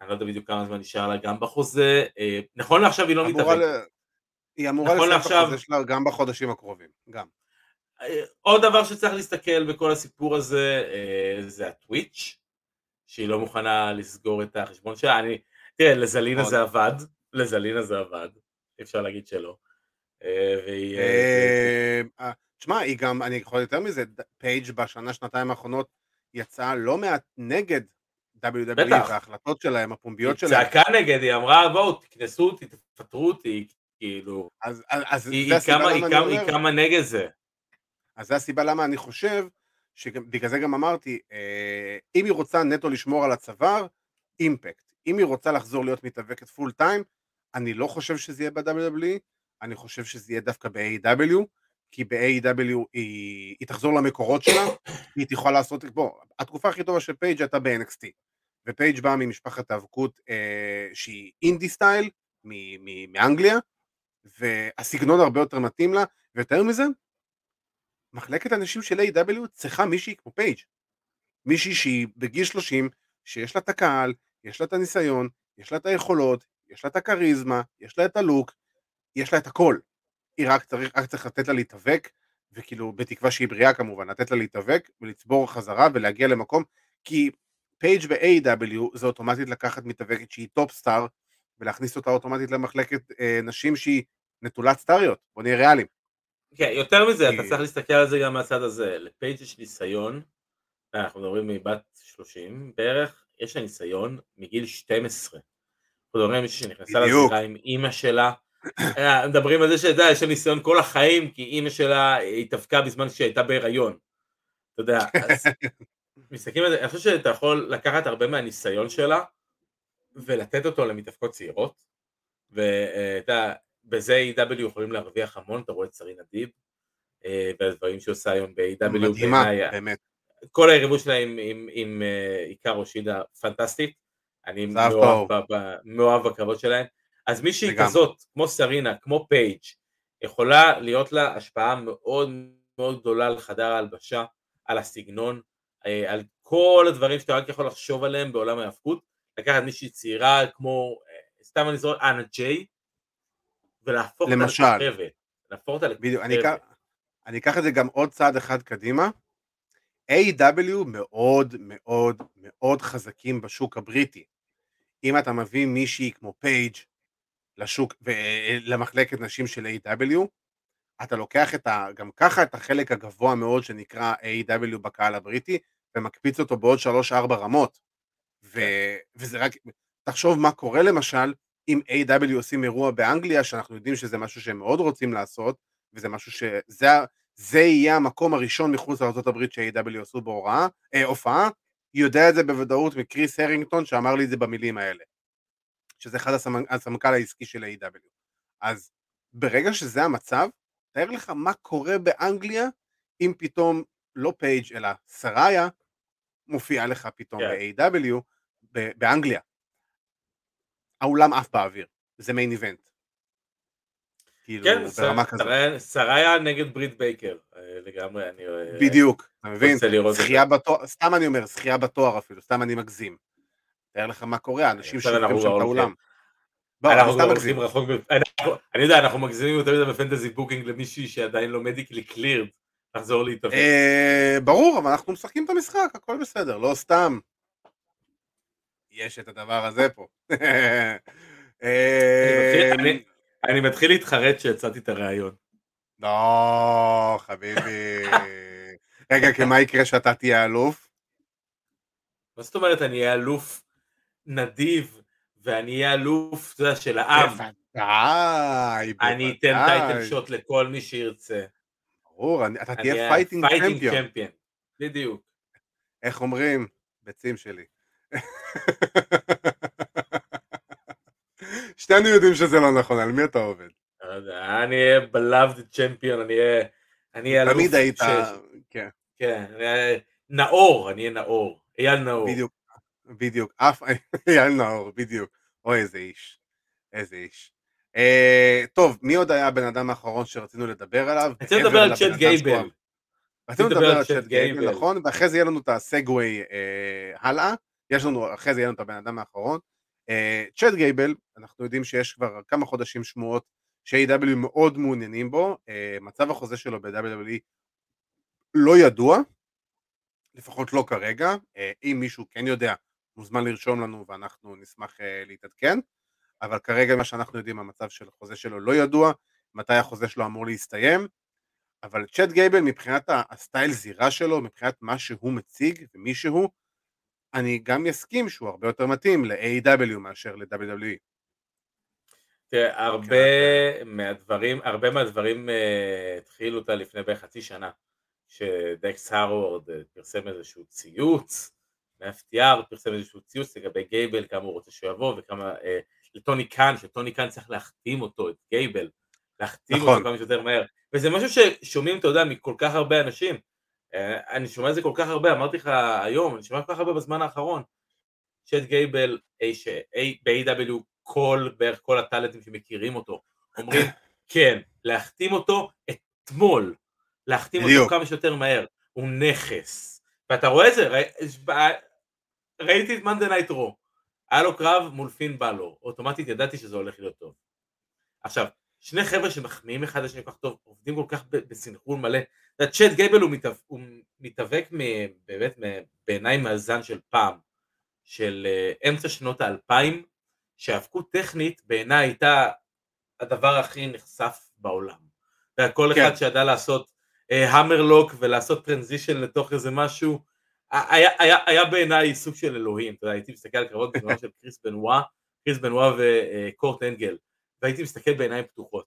אני לא יודע בדיוק כמה זמן נשאר לה גם בחוזה, אה, נכון לעכשיו היא לא מתאבקת. היא אמורה נכון לסיים את החוזה שלה גם בחודשים הקרובים, גם. עוד דבר שצריך להסתכל בכל הסיפור הזה זה הטוויץ', שהיא לא מוכנה לסגור את החשבון שלה, אני, תראה לזלינה זה עבד, לזלינה זה עבד, אפשר להגיד שלא. אה, והיא... אה, אה, תשמע, היא גם, אני יכול יותר מזה, פייג' בשנה, שנתיים האחרונות יצאה לא מעט נגד WWE וההחלטות שלהם, הפומביות שלהם. היא צעקה נגד, היא אמרה בואו תכנסו אותי, תפטרו אותי, כאילו. אז, אז היא, היא, כמה, היא, כמה, היא כמה נגד זה. אז זה הסיבה למה אני חושב, שבגלל זה גם אמרתי, אם היא רוצה נטו לשמור על הצוואר, אימפקט. אם היא רוצה לחזור להיות מתאבקת full time, אני לא חושב שזה יהיה ב-WWE, אני חושב שזה יהיה דווקא ב-AEW, כי ב-AEW היא, היא תחזור למקורות שלה, היא תוכל לעשות, בוא, התקופה הכי טובה של פייג' הייתה ב-NXT, ופייג' באה ממשפחת האבקות אה, שהיא indie style, מאנגליה, והסגנון הרבה יותר מתאים לה, ויותר מזה, מחלקת הנשים של AEW צריכה מישהי כמו פייג', מישהי שהיא בגיל 30, שיש לה את הקהל, יש לה את הניסיון, יש לה את היכולות, יש לה את הכריזמה, יש לה את ה look, יש לה את הכל. היא רק צריך, רק צריך לתת לה להתאבק, וכאילו, בתקווה שהיא בריאה כמובן, לתת לה להתאבק ולצבור חזרה ולהגיע למקום, כי פייג' ב-AEW זה אוטומטית לקחת מתאבקת שהיא top star, ולהכניס אותה אוטומטית למחלקת אה, נשים שהיא נטולת סטאריות, בוא נהיה ריאליים. כן, יותר מזה, אתה צריך להסתכל על זה גם מהצד הזה. לפייג' יש ניסיון, אנחנו מדברים מבת 30 בערך, יש לה ניסיון מגיל 12. אנחנו מדברים על מישהי שנכנסה. לזירה עם אימא שלה, אה, מדברים על זה שאתה יודע, יש לה ניסיון כל החיים, כי אימא שלה התאבקה בזמן שהיא הייתה בהיריון. אתה יודע, אז [laughs] מסתכלים על זה, אני חושב שאתה יכול לקחת הרבה מהניסיון שלה, ולתת אותו למתאבקות צעירות, ואתה, בזה A.W. יכולים להרוויח המון, אתה רואה את שרינה דיב, אה, והדברים שהיא עושה היום ב-A.W. מדהימה, באמת. כל היריבות שלה עם, עם, עם אה, עיקר שידה פנטסטית, אני מאוהב, טוב. ב, ב, מאוהב בכבוד שלהם, אז מישהי. כזאת, כמו סרינה, כמו פייג', יכולה להיות לה השפעה מאוד מאוד גדולה על חדר ההלבשה, על הסגנון, אה, על כל הדברים שאתה רק יכול לחשוב עליהם בעולם ההאבקות, לקחת מישהי צעירה כמו, סתם אני זוכר, אנה ג'יי, ולהפוך אותה למשל. לכוכבת, להפוך אותה בדיוק, אני לכוכבת. אני אקח את זה גם עוד צעד אחד קדימה. A.W. מאוד מאוד מאוד חזקים בשוק הבריטי. אם אתה מביא מישהי כמו פייג' לשוק, למחלקת נשים של A.W., אתה לוקח את ה, גם ככה את החלק הגבוה מאוד שנקרא A.W. בקהל הבריטי, ומקפיץ אותו בעוד 3-4 רמות. ו, וזה רק, תחשוב מה קורה למשל, אם A.W. עושים אירוע באנגליה, שאנחנו יודעים שזה משהו שהם מאוד רוצים לעשות, וזה משהו שזה יהיה המקום הראשון מחוץ לארה"ב ש-A.W. עשו בהוראה, אה, הופעה, יודע את זה בוודאות מקריס הרינגטון שאמר לי את זה במילים האלה, שזה אחד הסמנ- הסמנכ"ל העסקי של A.W. אז ברגע שזה המצב, תאר לך מה קורה באנגליה אם פתאום לא פייג' אלא סראיה מופיעה לך פתאום כן. ב-AEW באנגליה. האולם עף באוויר, זה main event. כאילו, כן, ברמה כזאת. סראיה- נגד ברית בייקר, אה, לגמרי, אני... אה, בדיוק, אתה מבין? זכייה בתואר, סתם אני אומר, זכייה בתואר אפילו, סתם אני מגזים. תאר לך מה קורה, אנשים אנחנו שם את האולם. הולכים. לא, אנחנו. הולכים רחוק, אני יודע, אנחנו מגזימים יותר מדי בפנטזי בוקינג למישהי שעדיין לא medically cleared, לחזור להתאבק. אה, ברור, אבל אנחנו משחקים את המשחק, הכל בסדר, לא סתם. יש את הדבר הזה פה. [laughs] אה, אני מתחיל- להתחרט שהצעתי את הרעיון. לא, חביבי. רגע, כי מה יקרה שאתה תהיה אלוף? מה זאת אומרת אני אהיה אלוף נדיב, ואני אהיה אלוף, אתה יודע, של העם. בוודאי, אני אתן בוודאי. title shot לכל מי שירצה. ברור, אתה תהיה fighting champion. בדיוק. איך אומרים? ביצים שלי. שנינו יודעים שזה לא נכון, על מי אתה עובד? לא אני אהיה beloved champion, אני אהיה... אני אהיה. תמיד היית... כן, כן, אני נאור, אני אהיה נאור. אייל נאור. בדיוק, בדיוק. אף... [laughs] אייל נאור, בדיוק. אוי, איזה איש. איזה איש. אה, טוב, מי עוד היה הבן אדם האחרון שרצינו לדבר עליו? רציתי מעבר לדבר על צ'אט גייבל. רצינו לדבר על צ'אט גייבל, גייבל. נכון? ואחרי זה יהיה לנו את הסגווי אה, הלאה. יש לנו, אחרי זה יהיה לנו את הבן אדם האחרון. אה, צ'אט גייבל, אנחנו יודעים שיש כבר כמה חודשים שמועות ש-AW מאוד מעוניינים בו. אה, מצב החוזה שלו ב-WWE לא ידוע, לפחות לא כרגע. אה, אם מישהו כן יודע, מוזמן לרשום לנו ואנחנו נשמח להתעדכן. אבל כרגע מה שאנחנו יודעים, המצב של החוזה שלו לא ידוע, מתי החוזה שלו אמור להסתיים. אבל צ'אט גייבל מבחינת הסטייל זירה שלו, מבחינת מה שהוא מציג ומי שהוא, אני גם יסכים שהוא הרבה יותר מתאים ל-AW מאשר ל-WWE. תראה, הרבה מהדברים, הרבה מהדברים אה, התחילו אותה לפני בערך חצי שנה, שדקס הרווארד אה, פרסם איזשהו ציוץ, ב-FTR פרסם איזשהו ציוץ לגבי גייבל, כמה הוא רוצה שהוא יבוא, וכמה, אה, לטוני קאן, שטוני קאן צריך להחתים אותו, את גייבל, להחתים נכון. אותו כמה שיותר מהר, וזה משהו ששומעים, אתה יודע, מכל כך הרבה אנשים, אה, אני שומע את זה כל כך הרבה, אמרתי לך היום, אני שומע כל כך הרבה בזמן האחרון, צ'אט גייבל, אה, אה, ב-AEW, כל, בערך כל הטאלנטים שמכירים אותו, אומרים, [laughs] כן, להחתים אותו אתמול, להחתים אותו. כמה שיותר מהר, הוא נכס. ואתה רואה את זה, ראיתי את Monday Night Raw, היה לו קרב מול פין בלור, אוטומטית ידעתי שזה הולך להיות טוב. עכשיו, שני חבר'ה שמחמיאים אחד לשני כל כך טוב, עובדים כל כך בסנכרון מלא. צ'אט גייבל הוא, מתאבק, הוא מתאבק באמת בעיניי מאזן של פעם, של uh, אמצע שנות האלפיים, שהאבקות טכנית בעיניי הייתה הדבר הכי נחשף בעולם. וכל כן. אחד שידע לעשות המרלוק uh, ולעשות טרנזישן לתוך איזה משהו, היה, היה, היה בעיניי סוג של אלוהים, אתה יודע, הייתי מסתכל על קרבות בזמן [laughs] של קריס בנווה, קריס בנווה וקורט אנגל, והייתי מסתכל בעיניים פתוחות.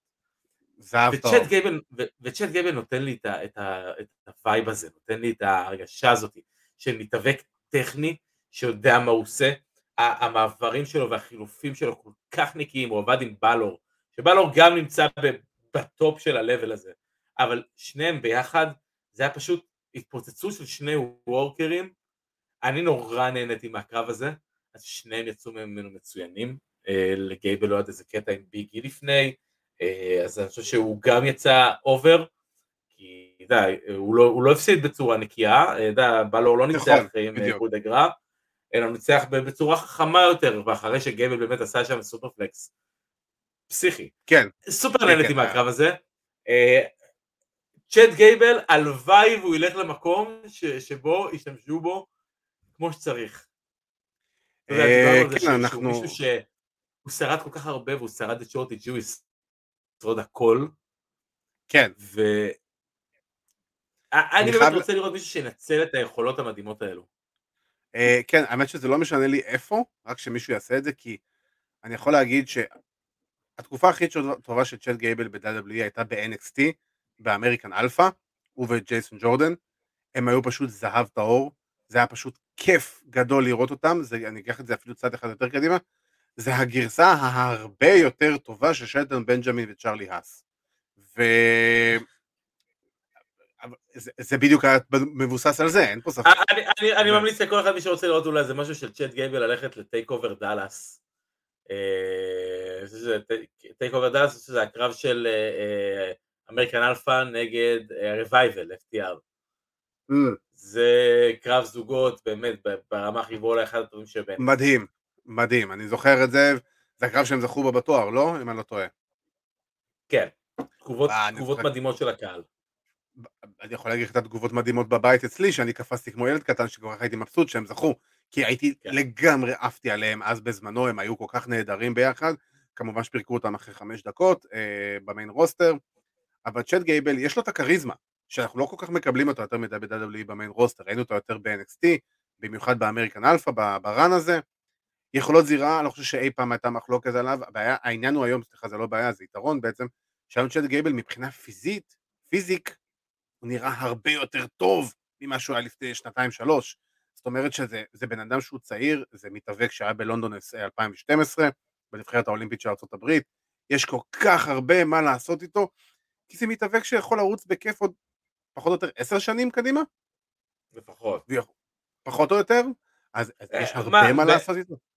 וצ'אט גייבל, וצ'אט גייבל נותן לי את, את, ה, את ה vibe הזה, נותן לי את ההרגשה הזאת של מתאבק טכני שיודע מה הוא עושה, המעברים שלו והחילופים שלו כל כך נקיים, הוא עבד עם בלור, שבלור גם נמצא ב top של ה-level הזה, אבל שניהם ביחד זה היה פשוט התפוצצות של שני וורקרים, אני נורא נהניתי מהקרב הזה, אז שניהם יצאו ממנו מצוינים, לגייבל לא היה איזה קטע עם ביגי לפני, אה, אז אני חושב שהוא גם יצא over, כי אתה יודע, הוא לא, הוא לא הפסיד בצורה נקייה, אתה יודע, בלור לא ניצח נכון, עם Coup de Grace, אלא ניצח בצורה חכמה יותר, ואחרי שגייבל באמת עשה שם superplex פסיכי. כן. סופר כן, נהניתי כן, מהקרב הזה. צ'אט גייבל, הלוואי והוא ילך למקום ש, שבו ישתמשו בו כמו שצריך. כן, אנחנו... מישהו שהוא שרד כל כך הרבה והוא שרד את שורטי ג'י, ישרוד הכל. כן. ו... אני באמת חייב... רוצה לראות מישהו שינצל את היכולות המדהימות האלו. אה, כן, האמת שזה לא משנה לי איפה, רק שמישהו יעשה את זה, כי אני יכול להגיד שהתקופה הכי טובה של צ'אט גייבל ב-WWE הייתה ב-NXT, ב American Alpha, הוא וג'ייסון ג'ורדן, הם היו פשוט זהב טהור, זה היה פשוט כיף גדול לראות אותם, זה, אני אקח את זה אפילו צעד אחד יותר קדימה, זה הגרסה ההרבה יותר טובה של שלטון בנג'מין וצ'רלי האס. ו... זה, זה בדיוק מבוסס על זה, אין פה ספק. אני, אני, אני ממליץ לכל אחד מי שרוצה לראות אולי זה משהו של צ'אט גייבל ללכת ל TakeOver Dallas. TakeOver Dallas זה הקרב של American Alpha נגד Revival, FTR. Mm. זה קרב זוגות באמת ברמה הכי גבוהה אחד הטובים שבין. מדהים, מדהים, אני זוכר את זה, זה הקרב שהם זכו בו בתואר, לא? אם אני לא טועה. כן, תגובות, אה, תגובות מדהימות של הקהל. אני יכול להגיד לך את התגובות מדהימות בבית אצלי, שאני קפצתי כמו ילד קטן שכל כך הייתי מבסוט שהם זכו, כי הייתי כן. לגמרי עפתי עליהם אז בזמנו, הם היו כל כך נהדרים ביחד, כמובן שפירקו אותם אחרי חמש דקות אה, ב main roster, אבל צ'אד גייבל יש לו את הכריזמה, שאנחנו לא כל כך מקבלים אותו יותר מדי ב-WWE ב main roster, ראינו אותו יותר ב-NXT, במיוחד ב American Alpha, ב run הזה, יכולות זירה, אני לא חושב שאי פעם הייתה מחלוקת עליו, הבעיה, העניין הוא היום, סליחה זה לא בעיה, זה יתרון בעצם, שהיום צ'אד גייבל מבחינה פיזית, physique, הוא נראה הרבה יותר טוב ממה שהוא היה לפני שנתיים שלוש, זאת אומרת שזה בן אדם שהוא צעיר, זה מתאבק שהיה בלונדון 2012, בנבחרת האולימפית של ארה"ב, יש כל כך הרבה מה לעשות איתו, כי זה מתאבק שיכול לרוץ בכיף עוד פחות או יותר עשר שנים קדימה? לפחות. פחות או יותר? אז, אז יש אה, הרבה מה לעשות איתו.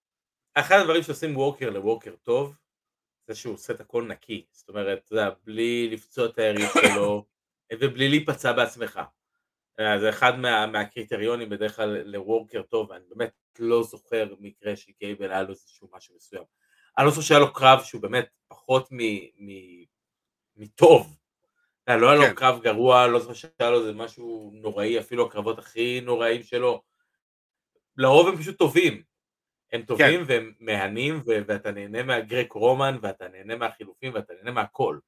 אחד הדברים שעושים ווקר לווקר טוב, זה שהוא עושה את הכל נקי. זאת אומרת, אתה יודע, בלי לפצוע את היריב שלו, ובלי להיפצע בעצמך. אה, זה אחד מה, מהקריטריונים בדרך כלל לוורקר טוב, ואני באמת לא זוכר מקרה שקייבל היה לו איזשהו משהו מסוים. אני לא חושב שהיה לו קרב שהוא באמת פחות מטוב. אה, לא היה לו כן. קרב גרוע, לא זוכר שהיה לו איזה משהו נוראי, אפילו הקרבות הכי נוראים שלו. לרוב הם פשוט טובים. הם טובים כן. והם מהנים, ואתה נהנה מהגרק רומן, ואתה נהנה מהחילופים, ואתה נהנה מהכל.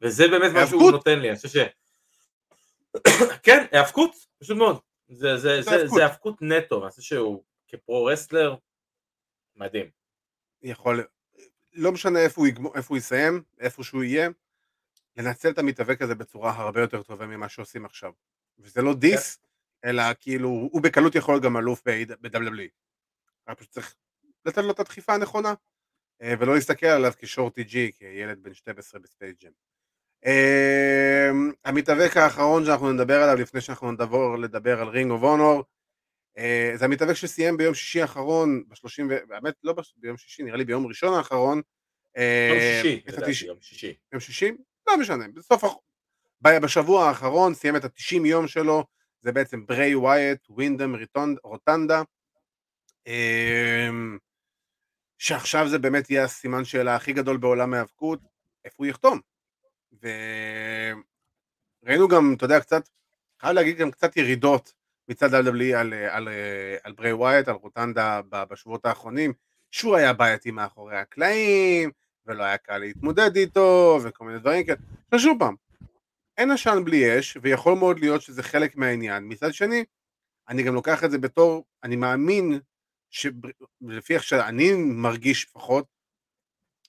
וזה באמת מה שהוא נותן לי, אני חושב ש... [coughs] כן, האבקות, פשוט מאוד. זה, זה, זה, זה האבקות נטו, אני חושב שהוא כ pro wrestler, מדהים. יכול, לא משנה איפה הוא, יגמור, איפה הוא יסיים, איפה שהוא יהיה, לנצל את המתאבק הזה בצורה הרבה יותר טובה ממה שעושים עכשיו. וזה לא diss, כן. אלא כאילו, הוא בקלות יכול להיות גם אלוף ב-WWE. רק פשוט צריך לתת לו את הדחיפה הנכונה, אה, ולא להסתכל עליו כ Shorty G, כילד בן 12 ב Space Jam. אה, המתאבק האחרון שאנחנו נדבר עליו לפני שאנחנו נדבר לדבר על Ring of Honor זה המתאבק שסיים ביום שישי האחרון, בשלושים, באמת לא ביום שישי, נראה לי ביום ראשון האחרון. יום שישי, יום שישי. יום שישי? לא משנה, בסוף, בשבוע האחרון סיים את ה-90 יום שלו, זה בעצם בריי ווייט, ווינדם רוטנדה. אמ, שעכשיו זה באמת יהיה הסימן שאלה הכי גדול בעולם ההיאבקות, איפה הוא יחתום. וראינו גם, אתה יודע, קצת, חייב להגיד גם קצת ירידות מצד WWE על, על, על ברי ווייט, על רוטנדה בשבועות האחרונים, שהוא היה בעייתי מאחורי הקלעים, ולא היה קל להתמודד איתו, וכל מיני דברים כאלה. עכשיו פעם, אין עשן בלי אש, ויכול מאוד להיות שזה חלק מהעניין. מצד שני, אני גם לוקח את זה בתור, אני מאמין, שלפי איך שאני מרגיש לפחות,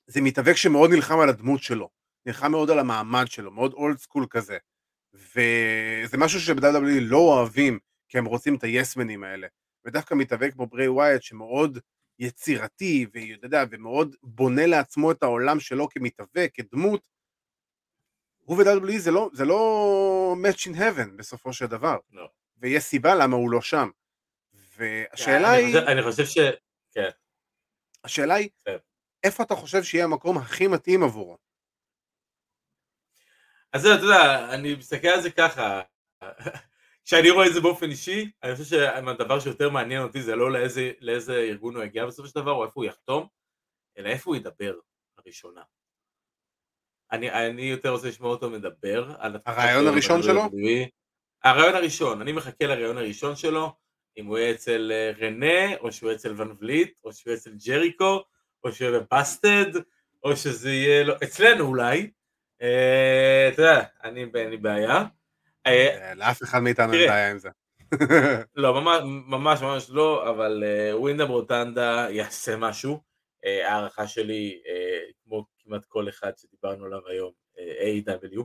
זה מתאבק שמאוד נלחם על הדמות שלו, נלחם מאוד על המעמד שלו, מאוד אולד סקול כזה. וזה משהו שבדאבלי לא אוהבים, כי הם רוצים את היסמנים האלה. ודווקא מתאבק כמו ברי ווייט שמאוד יצירתי, ואתה יודע, ומאוד בונה לעצמו את העולם שלו כמתאבק, כדמות, הוא ו-WWE זה לא, זה לא match in heaven בסופו של דבר. לא. ויש סיבה למה הוא לא שם. והשאלה אני היא... חושב, אני חושב ש... כן. השאלה היא, כן. איפה אתה חושב שיהיה המקום הכי מתאים עבורו? אז אתה יודע, אני מסתכל על זה ככה, כשאני רואה את זה באופן אישי, אני חושב שהדבר שיותר מעניין אותי זה לא לאיזה, לאיזה ארגון הוא יגיע בסופו של דבר, או איפה הוא יחתום, אלא איפה הוא ידבר הראשונה. אני, אני יותר רוצה לשמוע אותו מדבר על הרעיון הראשון שלו? הרעיון הראשון, אני מחכה לרעיון הראשון שלו, אם הוא יהיה אצל אה, רנה, או שהוא יהיה אצל ון וליט, או שהוא יהיה אצל ג'ריקו, או שהוא יהיה בבאסטד, או שזה יהיה, לא, אצלנו אולי, אה, אתה יודע, אני אין לי בעיה. אה, לאף אחד מאיתנו אין בעיה עם זה. [laughs] לא, ממש ממש לא, אבל ווינדם רוטנדה יעשה משהו. הערכה שלי, כמו כמעט כל אחד שדיברנו עליו היום, A.W.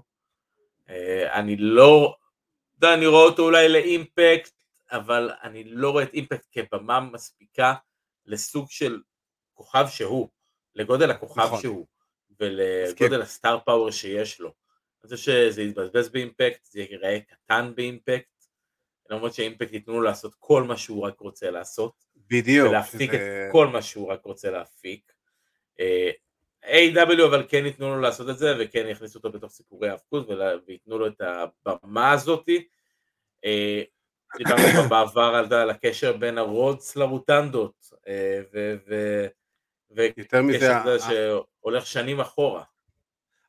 אני לא, אתה יודע, אני רואה אותו אולי לאימפקט, אבל אני לא רואה את אימפקט כבמה מספיקה לסוג של כוכב שהוא, לגודל הכוכב נכון. שהוא, ולגודל הסטאר פאוור שיש לו. אני חושב שזה יתבזבז באימפקט, זה ייראה קטן באימפקט, למרות שאימפקט ייתנו לו לעשות כל מה שהוא רק רוצה לעשות. בדיוק. ולהפיק שזה... את כל מה שהוא רק רוצה להפיק. אה, A.W. אבל כן ייתנו לו לעשות את זה, וכן יכניסו אותו בתוך סיפורי האבקות, וייתנו לו את הבמה הזאתי. אה, דיברנו כבר בעבר על הקשר בין הרודס לרוטנדות, אה, ויותר מזה, שהולך שנים אחורה.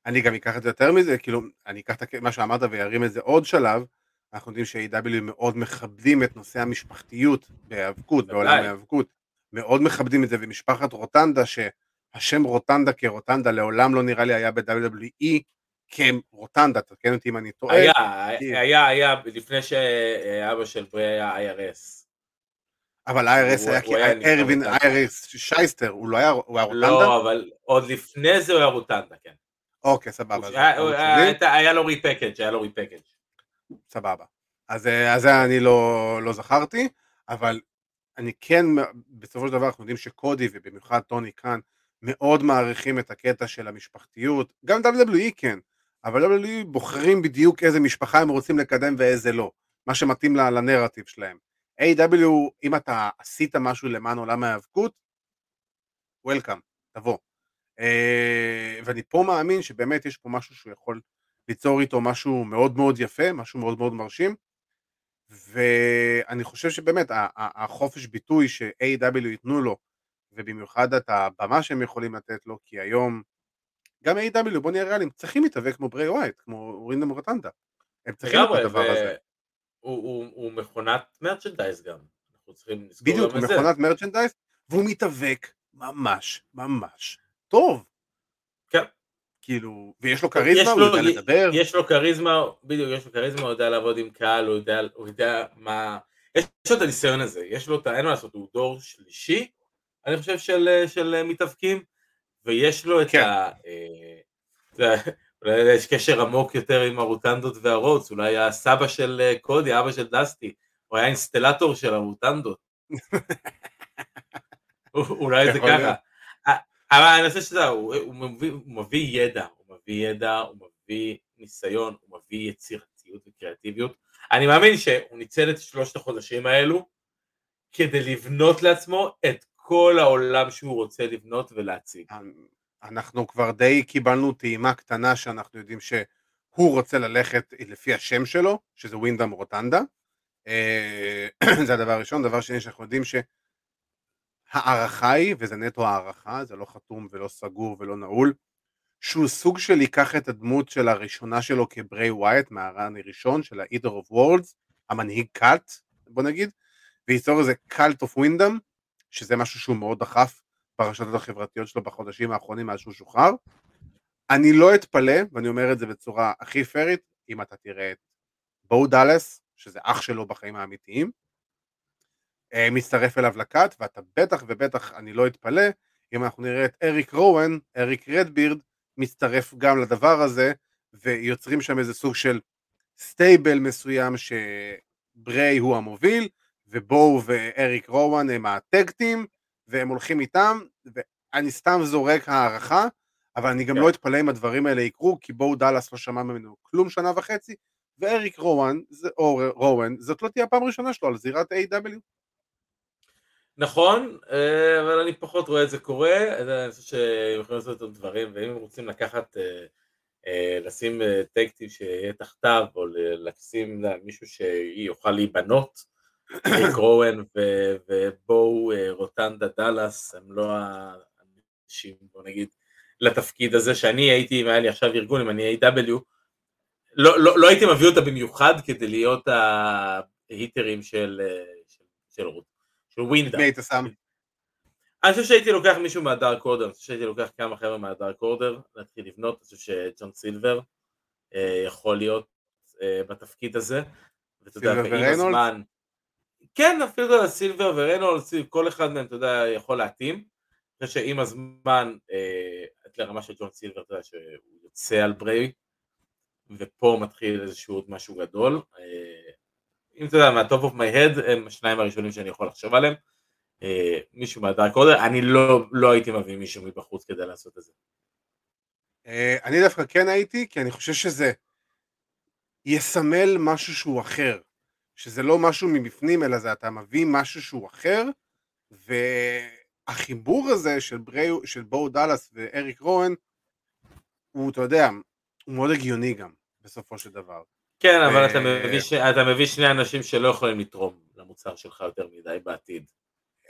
אני גם אקח את זה יותר מזה, כאילו, אני אקח את מה שאמרת וירים את זה עוד שלב, אנחנו יודעים ש-A.W. מאוד מכבדים את נושא המשפחתיות בהיאבקות, בעולם ההיאבקות, מאוד מכבדים את זה, ומשפחת רוטנדה, שהשם רוטנדה כרוטנדה לעולם לא נראה לי היה ב-WWE, כרוטנדה, תקן אותי אם אני טועה. היה. היה, היה, לפני שאבא של ברי היה IRS. אבל IRS היה ארווין IRS שייסטר, הוא לא היה, הוא היה רוטנדה? לא, אבל עוד לפני זה הוא היה רוטנדה, כן. אוקיי, סבבה. היה לו ריפקאג', היה לו ריפקאג'. סבבה. אז זה אני לא, לא זכרתי, אבל אני כן, בסופו של דבר אנחנו יודעים שקודי ובמיוחד טוני קאן מאוד מעריכים את הקטע של המשפחתיות, גם WWE כן, אבל WWE בוחרים בדיוק איזה משפחה הם רוצים לקדם ואיזה לא, מה שמתאים לנרטיב שלהם. A.W. אם אתה עשית משהו למען עולם ההיאבקות, וולקאם, תבוא. Uh, ואני פה מאמין שבאמת יש פה משהו שהוא יכול ליצור איתו משהו מאוד מאוד יפה, משהו מאוד מאוד מרשים, ואני חושב שבאמת החופש ביטוי ש-A.W. ייתנו לו, ובמיוחד את הבמה שהם יכולים לתת לו, כי היום גם A.W. בוא נהיה ריאליים, צריכים להתאבק כמו ברי ווייט, כמו רינדם רוטנדה. הם צריכים את הדבר הזה. הוא, הוא, הוא מכונת מרצ'נדייז גם. אנחנו צריכים לזכור בדיוק, הוא מכונת מרצ'נדייז, והוא מתאבק ממש ממש טוב. כן. כאילו, ויש לו כריזמה, הוא יודע לדבר. יש לו כריזמה, בדיוק, יש לו כריזמה, הוא יודע לעבוד עם קהל, הוא יודע, הוא יודע מה... יש לו את הניסיון הזה, יש לו את ה... אין מה לעשות, הוא דור שלישי, אני חושב, של, של מתאבקים, ויש לו את כן. ה... אה, אולי יש קשר עמוק יותר עם הרוטנדות והרוץ, אולי הסבא של אה, קודי, אבא של דסטי, הוא היה אינסטלטור של הרוטנדות. [laughs] אולי זה ככה. אבל אני חושב שזה, הוא, מביא ידע, הוא מביא ידע, הוא מביא ניסיון, הוא מביא יצירתיות וקריאטיביות. אני מאמין שהוא ניצל את שלושת החודשים האלו כדי לבנות לעצמו את כל העולם שהוא רוצה לבנות ולהציג. אנחנו כבר די קיבלנו טעימה קטנה שאנחנו יודעים שהוא רוצה ללכת לפי השם שלו, שזה ווינדם רוטנדה. [clears throat] זה הדבר הראשון. דבר שני שאנחנו יודעים הערכה היא, וזה נטו הערכה, זה לא חתום ולא סגור ולא נעול, שהוא סוג של ייקח את הדמות של הראשונה שלו כבריי ווייט מה run הראשון של ה-Eater of Worlds, המנהיג cult, בוא נגיד, וייצור איזה cult of ווינדאם, שזה משהו שהוא מאוד דחף ברשתות החברתיות שלו בחודשים האחרונים מאז שהוא שוחרר. אני לא אתפלא, ואני אומר את זה בצורה הכי פיירית, אם אתה תראה את בואו דאלס, שזה אח שלו בחיים האמיתיים, אה, מצטרף אליו לכת, ואתה בטח ובטח, אני לא אתפלא, אם אנחנו נראה את אריק רואן, אריק רדבירד, מצטרף גם לדבר הזה, ויוצרים שם איזה סוג של stable מסוים שבריי הוא המוביל, ובואו ואריק רואן הם ה tag team, והם הולכים איתם, ואני סתם זורק הערכה, אבל אני גם כן. לא אתפלא אם הדברים האלה יקרו, כי בואו דאלאס לא שמע ממנו כלום שנה וחצי, ואריק רואן, או רואן, זאת לא תהיה הפעם הראשונה שלו על זירת A.W. נכון, אה, אבל אני פחות רואה את זה קורה, אני חושב שהם יכולים לעשות את דברים, ואם הם רוצים לקחת, אה, אה, לשים טקטים שיהיה תחתיו, או לשים מישהו שיוכל להיבנות, ריק רואן ובואו רוטנדה דאלאס, הם לא האנשים, בוא נגיד, לתפקיד הזה, שאני הייתי, אם היה לי עכשיו ארגון, אם אני A.W, לא, לא, לא הייתי מביא אותה במיוחד כדי להיות ההיטרים של, של, של רות. של ווינדה. מי היית שם? אני חושב שהייתי לוקח מישהו מהדארק אורדר, אני חושב שהייתי לוקח כמה חבר'ה מהדארק אורדר, להתחיל לבנות, אני חושב שג'ון סילבר אה, יכול להיות אה, בתפקיד הזה. ואתה יודע, ועם הזמן... כן, אפילו סילבר וריינולדס, כל אחד מהם, אתה יודע, יכול להתאים. אני חושב שעם הזמן, אה, לרמה של ג'ון סילבר, אתה יודע, שהוא יוצא על בריי, ופה מתחיל איזשהו עוד משהו גדול. אה, אם אתה יודע, מה top of my head, הם השניים הראשונים שאני יכול לחשוב עליהם. אה, מישהו מה Dark Order, אני לא, לא הייתי מביא מישהו מבחוץ כדי לעשות את זה. אה, אני דווקא כן הייתי, כי אני חושב שזה יסמל משהו שהוא אחר. שזה לא משהו מבפנים, אלא זה אתה מביא משהו שהוא אחר, והחיבור הזה של, ברי, של בואו דאלאס ואריק רואן, הוא, אתה יודע, הוא מאוד הגיוני גם, בסופו של דבר. כן, אבל אתה מביא, ש... אתה מביא שני אנשים שלא יכולים לתרום למוצר שלך יותר מדי בעתיד.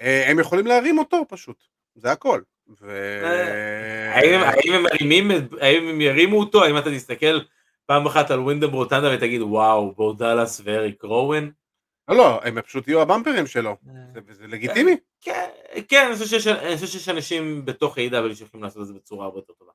אה, הם יכולים להרים אותו פשוט, זה הכל. ו... אה, האם, האם, הם מרימים, האם הם ירימו אותו? האם אתה תסתכל פעם אחת על ווינדם רוטנדה ותגיד וואו, בו דאלאס ואריק רואן? לא, לא, הם פשוט יהיו הבמפרים שלו, אה. זה, לגיטימי. כן, כן, אני חושב שיש אנשים בתוך A.W. שיכולים לעשות את זה בצורה הרבה יותר טובה.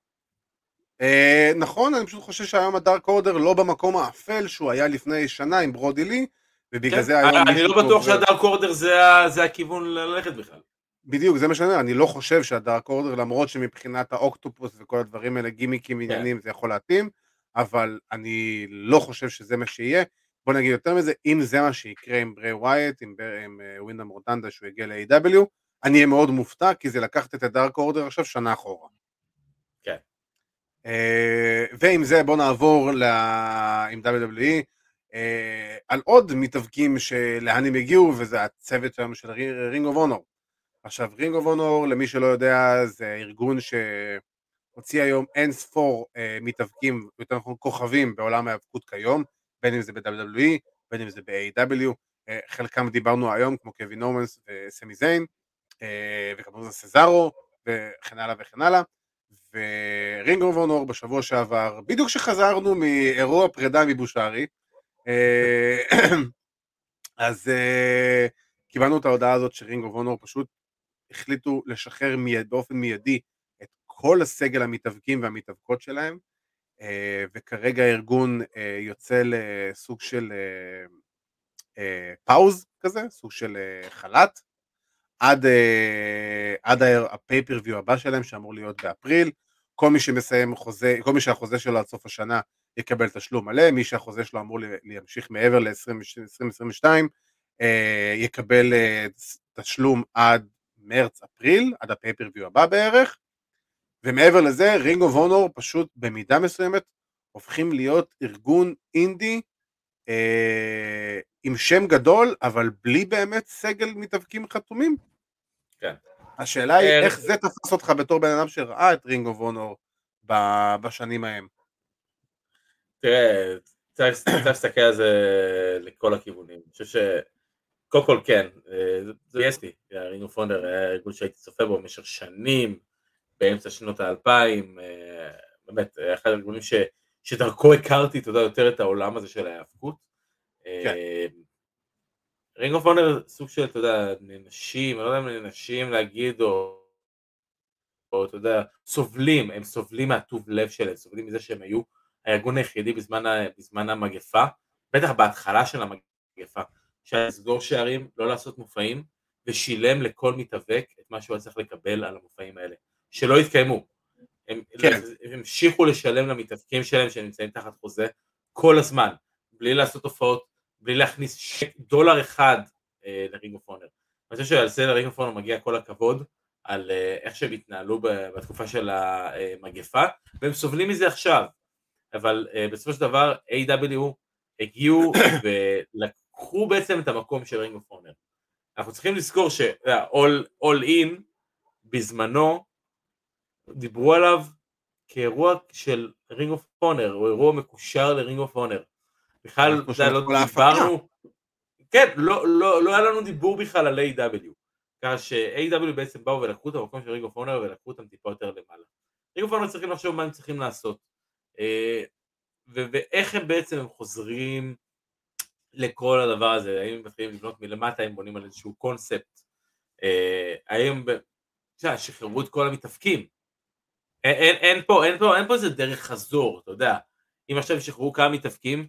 Uh, נכון, אני פשוט חושב שהיום הדארק אורדר לא במקום האפל שהוא היה לפני שנה עם ברודי לי, ובגלל כן, זה היום... אני לא בטוח שהדארק אורדר זה, זה הכיוון ללכת בכלל. בדיוק, זה מה שאני אומר, אני לא חושב שהדארק אורדר, למרות שמבחינת האוקטופוס וכל הדברים האלה, גימיקים כן. עניינים, זה יכול להתאים, אבל אני לא חושב שזה מה שיהיה. בוא נגיד יותר מזה, אם זה מה שיקרה עם בריי ווייט, עם, עם אה, ווינדם רוטנדה שהוא יגיע ל- AEW, אני אהיה מאוד מופתע, כי זה לקחת את ה Dark Order עכשיו שנה אחורה. אה, ועם זה בואו נעבור עם WWE אה, על עוד מתאבקים שלאן הם הגיעו וזה הצוות שלנו של Ring of Honor. עכשיו Ring of Honor למי שלא יודע זה ארגון שהוציא היום אין ספור אה, מתאבקים, יותר נכון כוכבים בעולם ההיאבקות כיום, בין אם זה ב-WWE, בין אם זה ב-AEW, חלקם דיברנו היום כמו קווין אוונס וסמי זיין, וכמובן סזארו וכן הלאה וכן הלאה. ו Ring of Honor בשבוע שעבר, בדיוק כשחזרנו מאירוע פרידה מבושרי, אה, [clears throat] אז אה, קיבלנו את ההודעה הזאת ש Ring of Honor פשוט החליטו לשחרר מיד, באופן מיידי כל הסגל המתאבקים והמתאבקות שלהם, אה, וכרגע הארגון יוצא לסוג של פאוז כזה, סוג של חל"ת, עד, עד הפייפריוויו הבא שלהם שאמור להיות באפריל. כל מי שמסיים חוזה, כל מי שהחוזה שלו עד סוף השנה יקבל תשלום מלא, מי שהחוזה שלו אמור להמשיך מעבר ל-2022 אה, יקבל תשלום עד מרץ-אפריל, עד ה pay-per-view הבא בערך, ומעבר לזה Ring of Honor פשוט במידה מסוימת הופכים להיות ארגון אינדי אה, עם שם גדול, אבל בלי באמת סגל מתאבקים חתומים. כן. השאלה היא אה, איך זה תפס אותך בתור בן אדם שראה את Ring of Honor בשנים ההם. תראה, צריך להסתכל על זה לכל הכיוונים. אני חושב ש... קודם כל כן, אה, זה יס לי, Ring of Honor היה ארגון שהייתי צופה בו במשך שנים, באמצע שנות האלפיים, באמת, אחד הארגונים ש, שדרכו הכרתי, אתה יודע, יותר את העולם הזה של ההיאבקות. כן. Ring of Honor סוג של, אתה יודע, ננשים, אני לא יודע אם ננשים להגיד, או, או אתה יודע, סובלים, הם סובלים מהטוב לב שלהם, סובלים מזה שהם היו הארגון היחידי בזמן, בזמן המגפה, בטח בהתחלה של המגפה, שהיה לסגור שערים, לא לעשות מופעים, ושילם לכל מתאבק את מה שהוא היה צריך לקבל על המופעים האלה, שלא התקיימו. הם, כן. הם המשיכו לשלם למתאבקים שלהם שנמצאים תחת חוזה כל הזמן, בלי לעשות הופעות, בלי להכניס שק, דולר אחד אה, לרינג אוף אונר. אני חושב שעל זה ל Ring of Honor מגיע כל הכבוד על אה, איך שהם התנהלו בתקופה של המגפה, והם סובלים מזה עכשיו. אבל אה, בסופו של דבר AEW הגיעו [coughs] ולקחו בעצם את המקום של Ring of Honor. אנחנו צריכים לזכור ש-All In בזמנו דיברו עליו כאירוע של Ring of Honor, או אירוע מקושר ל Ring of Honor. בכלל, זה לא דיברנו, כן, לא, לא, לא היה לנו דיבור בכלל על AEW ככה ש-AEW בעצם באו ולקחו את המקום של Ring of Honor ולקחו אותם טיפה יותר למעלה. Ring of Honor צריכים לחשוב מה הם צריכים לעשות. אה, ואיך הם בעצם הם חוזרים לכל הדבר הזה, האם הם מתחילים לבנות מלמטה, הם בונים על איזשהו קונספט, אה, האם שחררו את כל המתאבקים, אין, אין, אין, פה, אין, פה, אין פה איזה דרך חזור, אתה יודע, אם עכשיו ישחררו כמה מתאבקים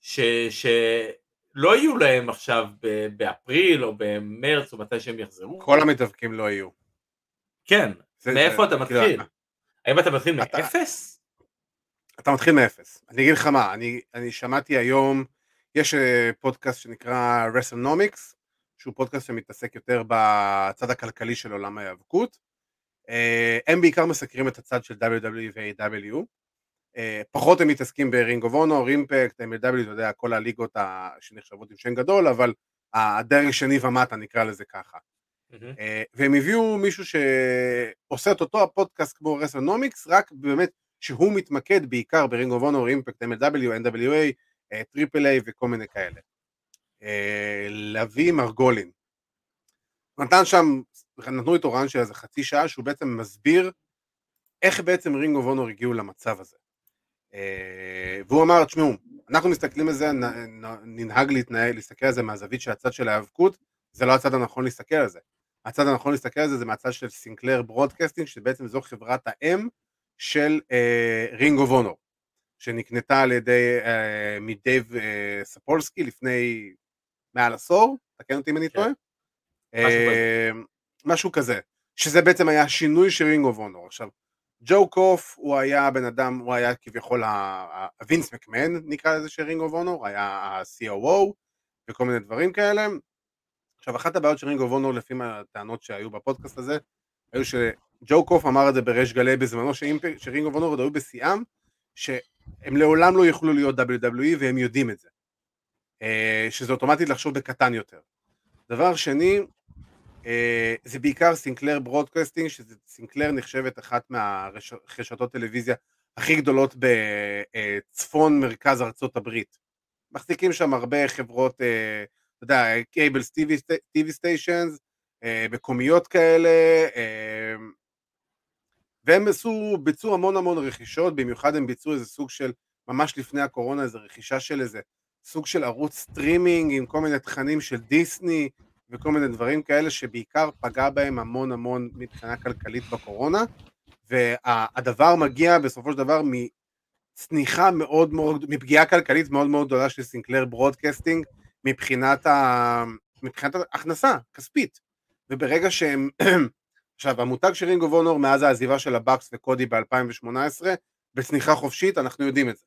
ש, שלא יהיו להם עכשיו באפריל או במרץ או מתי שהם יחזרו. כל המתאבקים לא יהיו. כן, זה, מאיפה זה, אתה כאילו, מתחיל? האם אתה מתחיל מאפס? אתה מתחיל מאפס. אני אגיד לך מה, אני, אני שמעתי היום, יש אה, פודקאסט שנקרא Wrestlenomics, שהוא פודקאסט שמתעסק יותר בצד הכלכלי של עולם ההיאבקות. אה, הם בעיקר מסקרים את הצד של WWE ו-AEW. אה, פחות הם מתעסקים ב Ring of Honor, Impact, MLW, אתה יודע, כל הליגות שנחשבות עם שם גדול, אבל הדרג שני ומטה נקרא לזה ככה. Mm-hmm. והם הביאו מישהו שעושה את אותו הפודקאסט כמו Wrestlenomics, רק באמת שהוא מתמקד בעיקר ב Ring of Honor, Impact, MLW, NWA, Triple A וכל מיני כאלה. אה, לביא מרגולין. נתן שם, נתנו איתו run של איזה חצי שעה שהוא בעצם מסביר איך בעצם Ring of Honor הגיעו למצב הזה. אה, והוא אמר, תשמעו, אנחנו מסתכלים על זה, ננהג להתנהל, להסתכל על זה מהזווית של הצד של ההיאבקות, זה לא הצד הנכון להסתכל על זה. הצד הנכון להסתכל על זה זה מהצד של Sinclair Broadcasting, שבעצם זו חברת האם של Ring of Honor, שנקנתה על ידי אה, מגייב אה, ספולסקי לפני מעל עשור, תקן אותי אם אני כן. טועה. משהו כזה, שזה בעצם היה השינוי של Ring of Honor. עכשיו, ג'ו קוף הוא היה בן אדם, הוא היה כביכול הווינס מקמן נקרא לזה של Ring of Honor, היה ה-COO וכל מיני דברים כאלה. עכשיו אחת הבעיות של Ring of Honor לפי הטענות שהיו בפודקאסט הזה, היו ג'ו קוף אמר את זה בריש גלי בזמנו ש Ring of Honor עוד היו בשיאם שהם לעולם לא יוכלו להיות WWE והם יודעים את זה אה, שזה אוטומטית לחשוב בקטן יותר דבר שני זה בעיקר Sinclair Broadcasting ש Sinclair נחשבת אחת מהרשתות טלוויזיה הכי גדולות בצפון מרכז ארצות הברית. מחזיקים שם הרבה חברות אתה יודע cables TV stations מקומיות כאלה והם עשו, ביצעו המון המון רכישות, במיוחד הם ביצעו איזה סוג של, ממש לפני הקורונה, איזה רכישה של איזה סוג של ערוץ סטרימינג עם כל מיני תכנים של דיסני וכל מיני דברים כאלה שבעיקר פגע בהם המון המון מבחינה כלכלית בקורונה. והדבר מגיע בסופו של דבר מצניחה מאוד מאוד, מפגיעה כלכלית מאוד מאוד גדולה של Sinclair Broadcasting מבחינת, ה... מבחינת ההכנסה כספית וברגע שהם [clears throat] עכשיו המותג של Ring of Honor מאז העזיבה של ה Bucks וקודי ב-2018 בצניחה חופשית אנחנו יודעים את זה.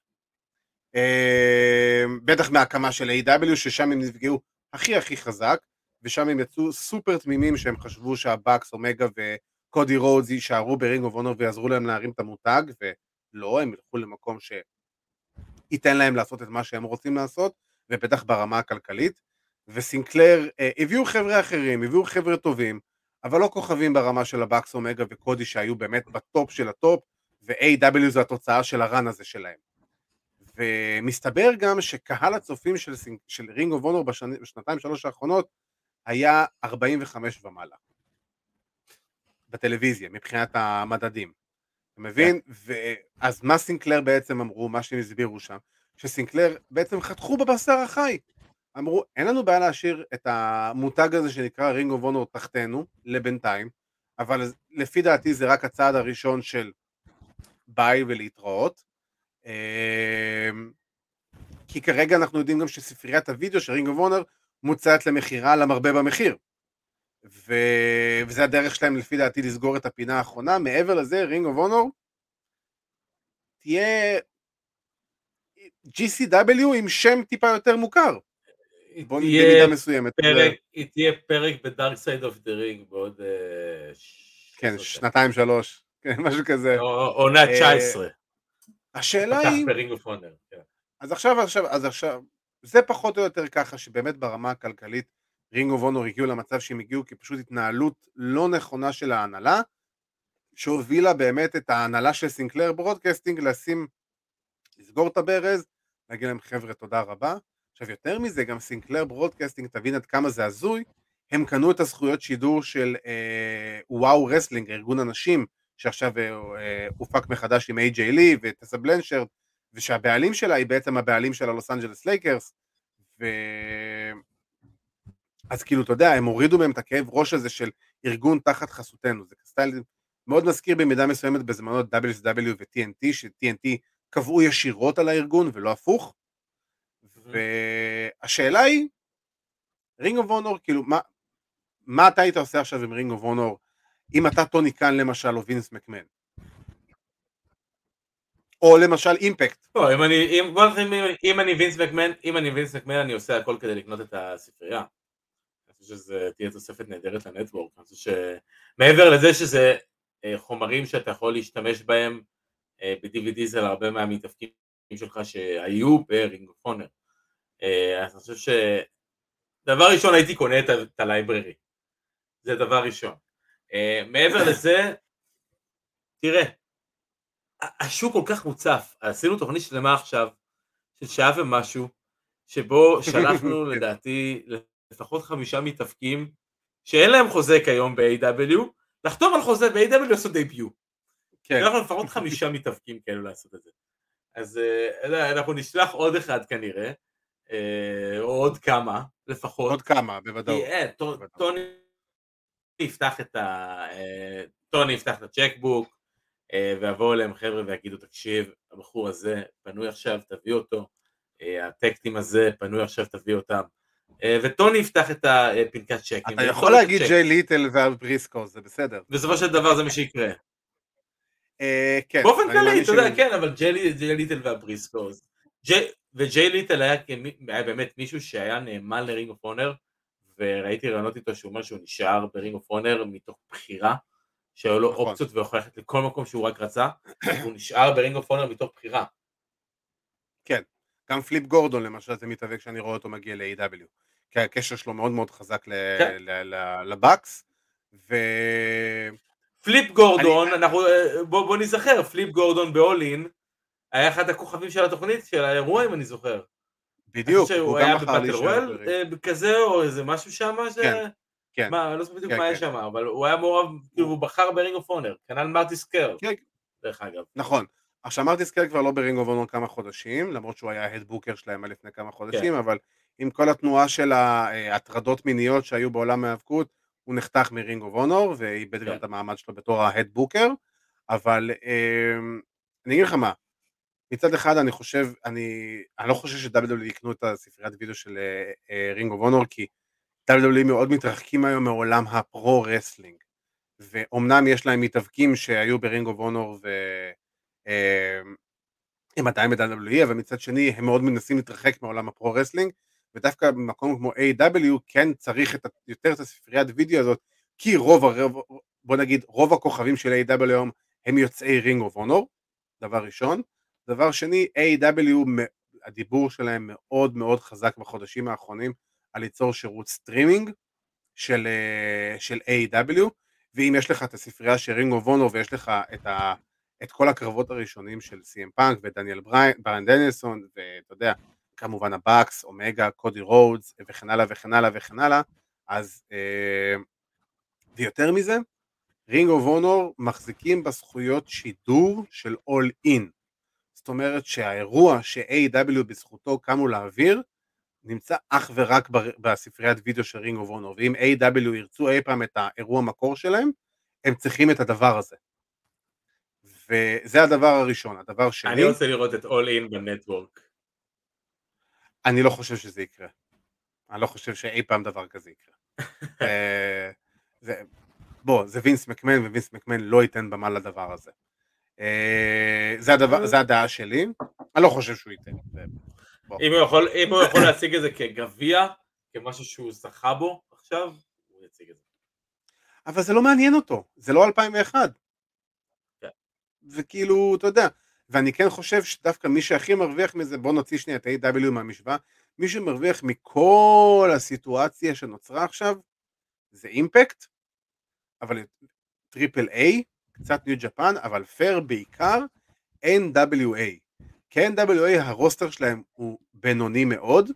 אה, בטח מהקמה של AEW ששם הם נפגעו הכי הכי חזק ושם הם יצאו סופר תמימים שהם חשבו שה Bucks, אומגה וקודי רודס יישארו ב Ring of Honor ויעזרו להם להרים את המותג ולא, הם ילכו למקום שייתן להם לעשות את מה שהם רוצים לעשות ובטח ברמה הכלכלית ו Sinclair אה, הביאו חבר'ה אחרים, הביאו חבר'ה טובים אבל לא כוכבים ברמה של ה Bucks אומגה וקודי שהיו באמת בטופ של הטופ, ו-AEW זה התוצאה של ה run הזה שלהם. ומסתבר גם שקהל הצופים של, של Ring of Honor בשנתיים שלוש האחרונות היה 45 ומעלה. בטלוויזיה, מבחינת המדדים. אתה מבין? אז מה Sinclair בעצם אמרו, מה שהם הסבירו שם? ש Sinclair בעצם חתכו בבשר החי. אמרו, אין לנו בעיה להשאיר את המותג הזה שנקרא Ring of Honor תחתנו, לבינתיים, אבל לפי דעתי זה רק הצעד הראשון של ביי ולהתראות. אמ, כי כרגע אנחנו יודעים גם שספריית הוידאו של Ring of Honor מוצעת למכירה למרבה במחיר. ו... וזה הדרך שלהם לפי דעתי לסגור את הפינה האחרונה. מעבר לזה, Ring of Honor תהיה GCW עם שם טיפה יותר מוכר. בוא נגיד במידה מסוימת. פרק, היא תהיה פרק ב Dark Side of the Ring בעוד... אה, כן, שנתיים שלוש, כן, [laughs] משהו כזה. עונה 19. אה, השאלה היא... כן. אז עכשיו, עכשיו, אז עכשיו, זה פחות או יותר ככה שבאמת ברמה הכלכלית Ring of Honor הגיעו למצב שהם הגיעו כי פשוט התנהלות לא נכונה של ההנהלה, שהובילה באמת את ההנהלה של Sinclair Broadcasting לשים, לסגור את הברז, להגיד להם חבר'ה תודה רבה. עכשיו יותר מזה גם Sinclair Broadcasting תבין עד כמה זה הזוי, הם קנו את הזכויות שידור של אה, WOW Wrestling, ארגון הנשים, שעכשיו אה, אה, מחדש עם איי-ג'יי לי וטסה בלנשרד, ושהבעלים שלה היא בעצם הבעלים של הלוס אנג'לס לייקרס, ו... אז כאילו, אתה יודע, הם הורידו מהם את הכאב ראש הזה של ארגון תחת חסותנו, זה סטייל מאוד מזכיר במידה מסוימת בזמנו WCW ו-TNT, ש-TNT קבעו ישירות על הארגון ולא הפוך, והשאלה היא, Ring of Honor, כאילו, מה, מה אתה היית עושה עכשיו עם Ring of Honor, אם אתה טוני קאן למשל, או וינס מקמן? או למשל Impact. לא, אם אני, אם, אני וינס מקמן, אם אני וינס מקמן, אני עושה הכל כדי לקנות את הספרייה. אני חושב שזה תהיה תוספת נהדרת ל Network. אני חושב שמעבר לזה שזה אה, חומרים שאתה יכול להשתמש בהם אה, ב-DVDs על הרבה מהמתאבקים שלך שהיו ב-Ring of Honor. אה, אז אני חושב שדבר ראשון הייתי קונה את ה-library. זה דבר ראשון. מעבר לזה, תראה, השוק כל כך מוצף, עשינו תוכנית שלמה עכשיו, של שעה ומשהו, שבו [laughs] שלחנו לדעתי לפחות חמישה מתאבקים שאין להם חוזה כיום ב-AW, לחתום על חוזה ב-AW לעשות דייביו. כן. אנחנו לפחות חמישה מתאפקים כאלו לעשות את זה. אז אה, אנחנו נשלח עוד אחד כנראה, אה, או עוד כמה לפחות. עוד כמה, בוודאות. אה, טוני יפתח את ה... טוני יפתח את הצ'קבוק, ויבואו אליהם חבר'ה ויגידו, תקשיב, הבחור הזה פנוי עכשיו, תביא אותו, הטקטים הזה פנוי עכשיו, תביא אותם. וטוני יפתח את הפנקס צ'קים. אתה יכול להגיד ג'יי ליטל והבריסקו, זה בסדר. בסופו של דבר זה מה שיקרה. כן. באופן כללי, אתה יודע, כן, אבל ג'יי ליתל והבריסקו. וג'יי ליתל היה באמת מישהו שהיה נאמן ל-Ring of Honor, וראיתי ראיונות איתו שהוא אומר שהוא נשאר ב-Ring of Honor מתוך בחירה, שהיו לו נכון. אופציות והוא יכול ללכת לכל מקום שהוא רק רצה, הוא נשאר ב-Ring of Honor מתוך בחירה. כן, גם פליפ גורדון למשל זה מתאבק שאני רואה אותו מגיע ל-AEW, כי הקשר שלו מאוד מאוד חזק כן. לבאקס, ו... פליפ גורדון, אני... אנחנו, אה, בוא, בוא נזכר, פליפ גורדון ב-All In, היה אחד הכוכבים של התוכנית, של האירוע אם אני זוכר. בדיוק, הוא גם בחר להישאר. אה, כזה או איזה משהו שם, ש... כן, כן. מה, לא זוכר בדיוק כן, מה היה כן. שם, אבל הוא היה מעורב, כאילו הוא בחר ב-Ring of Honor, כנ"ל מרטי סקרל, כן. דרך אגב. נכון. עכשיו מרטי סקרל כבר לא ב-Ring of Honor כמה חודשים, למרות שהוא היה ה-head booker שלהם לפני כמה חודשים, אבל עם כל התנועה של ההטרדות מיניות שהיו בעולם ההיאבקות, הוא נחתך מ-Ring of Honor, ואיבד גם את המעמד שלו בתור ה-head booker, אבל אמ, אני אגיד לך מה, מצד אחד אני חושב, אני, אני לא חושב ש-WWE יקנו את הספריית וידאו של Ring of Honor כי WWE מאוד מתרחקים היום מעולם ה-pro wrestling ואומנם יש להם מתאבקים שהיו ב-Ring of Honor והם עדיין ב-WWE אבל מצד שני הם מאוד מנסים להתרחק מעולם ה-pro wrestling ודווקא במקום כמו AEW כן צריך את, יותר את הספריית וידאו הזאת כי רוב, הרוב, בוא נגיד רוב הכוכבים של AEW היום הם יוצאי Ring of Honor דבר ראשון דבר שני, AEW הדיבור שלהם מאוד מאוד חזק בחודשים האחרונים על ליצור שירות סטרימינג של, אה, של AEW. ואם יש לך את הספרייה של Ring of Honor ויש לך את, ה, את כל הקרבות הראשונים של סי.אם פאנק ודניאל בריין דניאלסון ואתה יודע, כמובן הבאקס, אומגה, קודי רודס וכן הלאה וכן הלאה וכן הלאה, אז אה, ויותר מזה, Ring of Honor מחזיקים בזכויות שידור של All In. זאת אומרת שהאירוע ש-AEW בזכותו קמו להעביר, נמצא אך ורק בספריית וידאו של Ring of Honor, ואם AEW ירצו אי פעם את האירוע מקור שלהם, הם צריכים את הדבר הזה. וזה הדבר הראשון. הדבר שני... אני רוצה לראות את All In בנטוורק. אני לא חושב שזה יקרה. אני לא חושב שאי פעם דבר כזה יקרה. [laughs] אה, זה, בוא, זה וינס מקמן, ווינס מקמן לא ייתן במה לדבר הזה. אה, זה, הדבר, זה הדעה שלי, אני לא חושב שהוא ייתן. אם הוא יכול, אם הוא יכול להציג את זה כגביע, כמשהו שהוא זכה בו עכשיו, הוא יציג את זה. אבל זה לא מעניין אותו, זה לא 2001. כן. וכאילו, אתה יודע, ואני כן חושב שדווקא מי שהכי מרוויח מזה, בוא נוציא שנייה את AEW מהמשוואה, מי שמרוויח מכל הסיטואציה שנוצרה עכשיו, זה אימפקט, אבל טריפל איי, קצת ניו ג'אפן, אבל יותר בעיקר NWA. כי NWA הרוסטר שלהם הוא בינוני מאוד,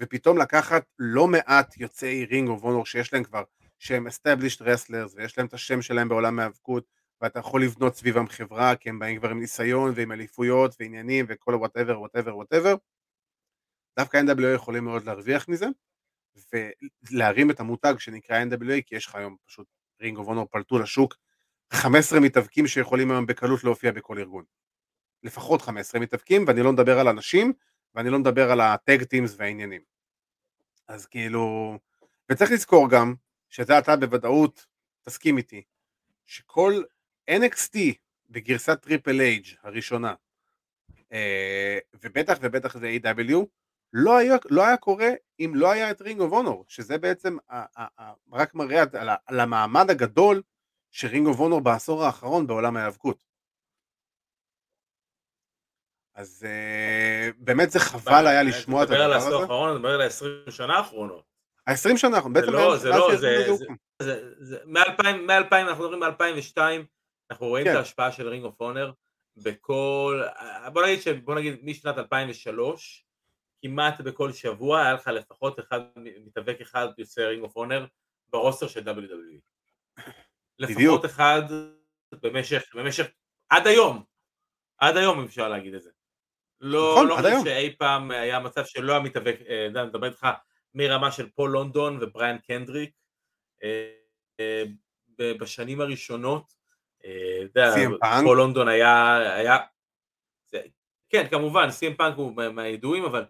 ופתאום לקחת לא מעט יוצאי Ring of Honor שיש להם כבר, שהם established wrestlers ויש להם את השם שלהם בעולם ההאבקות, ואתה יכול לבנות סביבם חברה, כי הם באים כבר עם ניסיון ועם אליפויות ועניינים וכל whatever whatever whatever. דווקא NWA יכולים מאוד להרוויח מזה, ולהרים את המותג שנקרא NWA, כי יש לך היום פשוט Ring of Honor פלטו לשוק 15 מתאבקים שיכולים היום בקלות להופיע בכל ארגון. לפחות 15 מתאבקים, ואני לא מדבר על אנשים, ואני לא מדבר על ה-tag teams והעניינים. אז כאילו, וצריך לזכור גם, שזה אתה בוודאות תסכים איתי, שכל NXT בגרסת טריפל אייג' הראשונה, אה, ובטח ובטח זה AEW, לא היה, לא היה קורה אם לא היה את Ring of Honor, שזה בעצם ה, ה, ה, רק מראה על, על המעמד הגדול של Ring of Honor בעשור האחרון בעולם ההיאבקות. אז אה, באמת זה חבל היה לשמוע את הדבר הזה. אתה מדבר על העשור האחרון, אתה מדבר על ה-20 שנה האחרונות. ה-20 שנה האחרונות, בעצם לא, זה לא, זה, מ-2000 אנחנו מדברים מ-2002, אנחנו רואים את כן. ההשפעה של Ring of Honor בכל, בוא נגיד, בוא נגיד משנת 2003, כמעט בכל שבוע היה לך לפחות אחד, מתאבק אחד יוצא Ring of Honor ברוסטר של WWE. לפחות אחד במשך, במשך, עד היום, עד היום אפשר להגיד את זה. לא, נכון, לא חושב שאי פעם היה מצב שלא היה מתאבק, אה, אני מדבר איתך מרמה של פול לונדון ובריאן קנדריק אה, אה, בשנים הראשונות, פול לונדון היה, היה, כן כמובן סי.אם פאנק הוא מהידועים אבל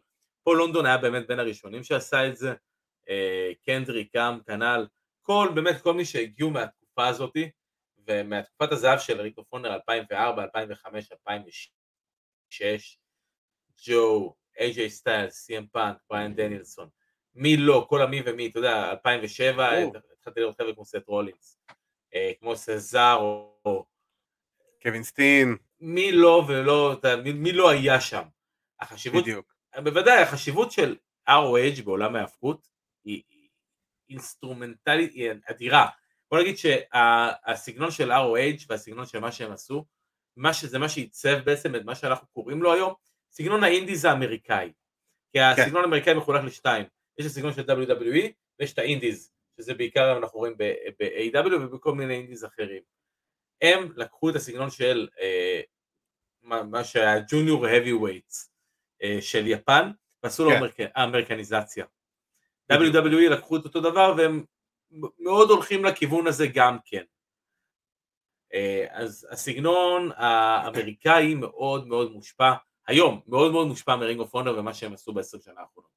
פול לונדון היה באמת בין הראשונים שעשה את זה, קנדריק גם כנ"ל, כל באמת כל מי שהגיעו מהתקופה הזאתי ומהתקופת הזהב של ריקו פונר 2004, 2005, 2006 ג'ו, איי-ג'יי סטיילס, סי.אם פאנק, בריאן דניאלסון, מי לא, כל המי ומי, אתה יודע, 2007, התחלתי לראות חבר'ה כמו סט רולינס, אה, כמו סזארו... קווין סטין. מי לא ולא, מי לא היה שם. החשיבות, בדיוק. בוודאי, החשיבות של ROH בעולם ההאבקות היא אינסטרומנטלית, היא אדירה. בוא נגיד שהסגנון של ROH והסגנון של מה שהם עשו, מה שזה מה שעיצב בעצם את מה שאנחנו קוראים לו היום, סגנון האינדיז האמריקאי. כי כן. הסגנון האמריקאי מחולק לשתיים, יש את הסגנון של WWE ויש את האינדיז, שזה בעיקר אנחנו רואים ב-AW ובכל מיני אינדיז אחרים. הם לקחו את הסגנון של אה, מה שהיה ג'וניור weights אה, של יפן ועשו לו כן. אמריקניזציה. WWE לקחו את אותו דבר והם מאוד הולכים לכיוון הזה גם כן. אה, אז הסגנון האמריקאי מאוד מאוד מושפע היום מאוד מאוד מושפע מרינג אוף אונר ומה שהם עשו בעשר שנה האחרונות.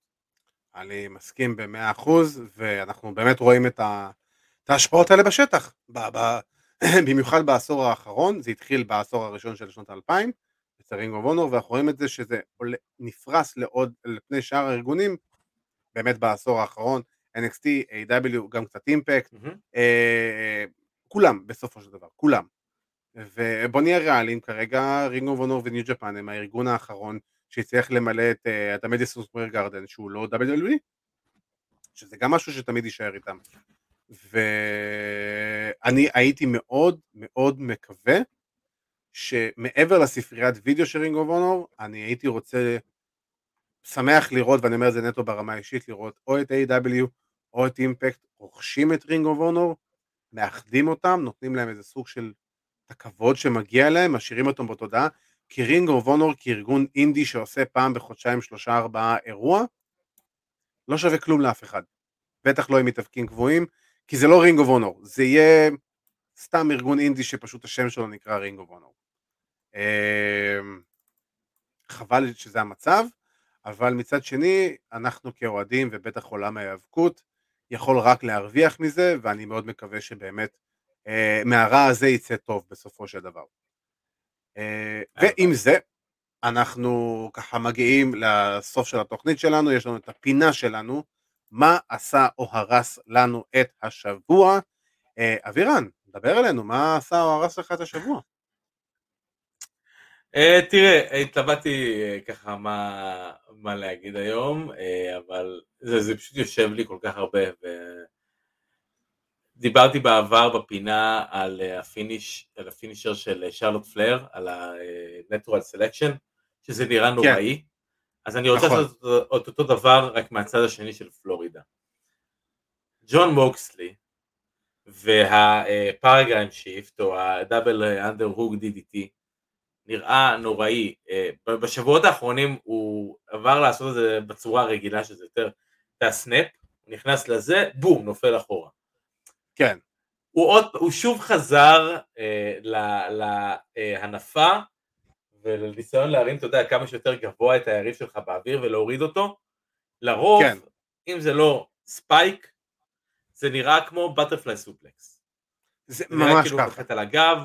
אני מסכים במאה אחוז, ואנחנו באמת רואים את, ה... את ההשפעות האלה בשטח, ב... ב... [clears throat] במיוחד בעשור האחרון, זה התחיל בעשור הראשון של שנות האלפיים, אצל רינג אוף אונר, ואנחנו רואים את זה שזה נפרס לעוד, לפני שאר הארגונים, באמת בעשור האחרון, NXT, AEW, גם קצת אימפקט, mm-hmm. אה, כולם בסופו של דבר, כולם. ובוא נהיה ריאליים כרגע, רינג אוף אונור וניו ג'פן הם הארגון האחרון שהצליח למלא את, המדיסון סקוויר גרדן שהוא לא WWE, שזה גם משהו שתמיד יישאר איתם. ואני הייתי מאוד מאוד מקווה שמעבר לספריית וידאו של רינג אוף אונור, אני הייתי רוצה, שמח לראות, ואני אומר את זה נטו ברמה האישית, לראות או את AEW. או את אימפקט רוכשים את רינג אוף אונור, מאחדים אותם, נותנים להם איזה סוג של את הכבוד שמגיע להם, משאירים אותם בתודעה, כי רינג אוף אונור כארגון אינדי שעושה פעם בחודשיים שלושה ארבעה אירוע, לא שווה כלום לאף אחד. בטח לא עם מתאבקים קבועים, כי זה לא רינג אוף אונור, זה יהיה סתם ארגון אינדי שפשוט השם שלו נקרא רינג אוף אונור. חבל שזה המצב, אבל מצד שני, אנחנו כאוהדים ובטח עולם ההיאבקות, יכול רק להרוויח מזה, ואני מאוד מקווה שבאמת מהרע הזה יצא טוב בסופו של דבר. אה, ועם זה, אנחנו ככה מגיעים לסוף של התוכנית שלנו, יש לנו את הפינה שלנו, מה עשה או הרס לנו את השבוע. אה, אבירן, דבר אלינו, מה עשה או הרס לך את השבוע? תראה, התלבטתי ככה מה, מה להגיד היום, אבל זה, זה פשוט יושב לי כל כך הרבה. ו... דיברתי בעבר בפינה על ה finish, על ה finisher של שרלוט פלייר, על ה-Natural Selection, שזה נראה כן. נוראי. אז אני רוצה נכון. לעשות את אותו דבר רק מהצד השני של פלורידה. ג'ון מוקסלי וה Paradigm Shift או ה double underhook DDT נראה נוראי. אה, בשבועות האחרונים הוא עבר לעשות את זה בצורה הרגילה שזה יותר את ה snap, הוא נכנס לזה, בום, נופל אחורה. כן. הוא, עוד, הוא שוב חזר אה, להנפה ולניסיון להרים, אתה יודע, כמה שיותר גבוה את היריב שלך באוויר ולהוריד אותו. לרוב, כן. אם זה לא spike, זה נראה כמו butterfly suplex. זה, זה ממש כאילו ככה. על הגב,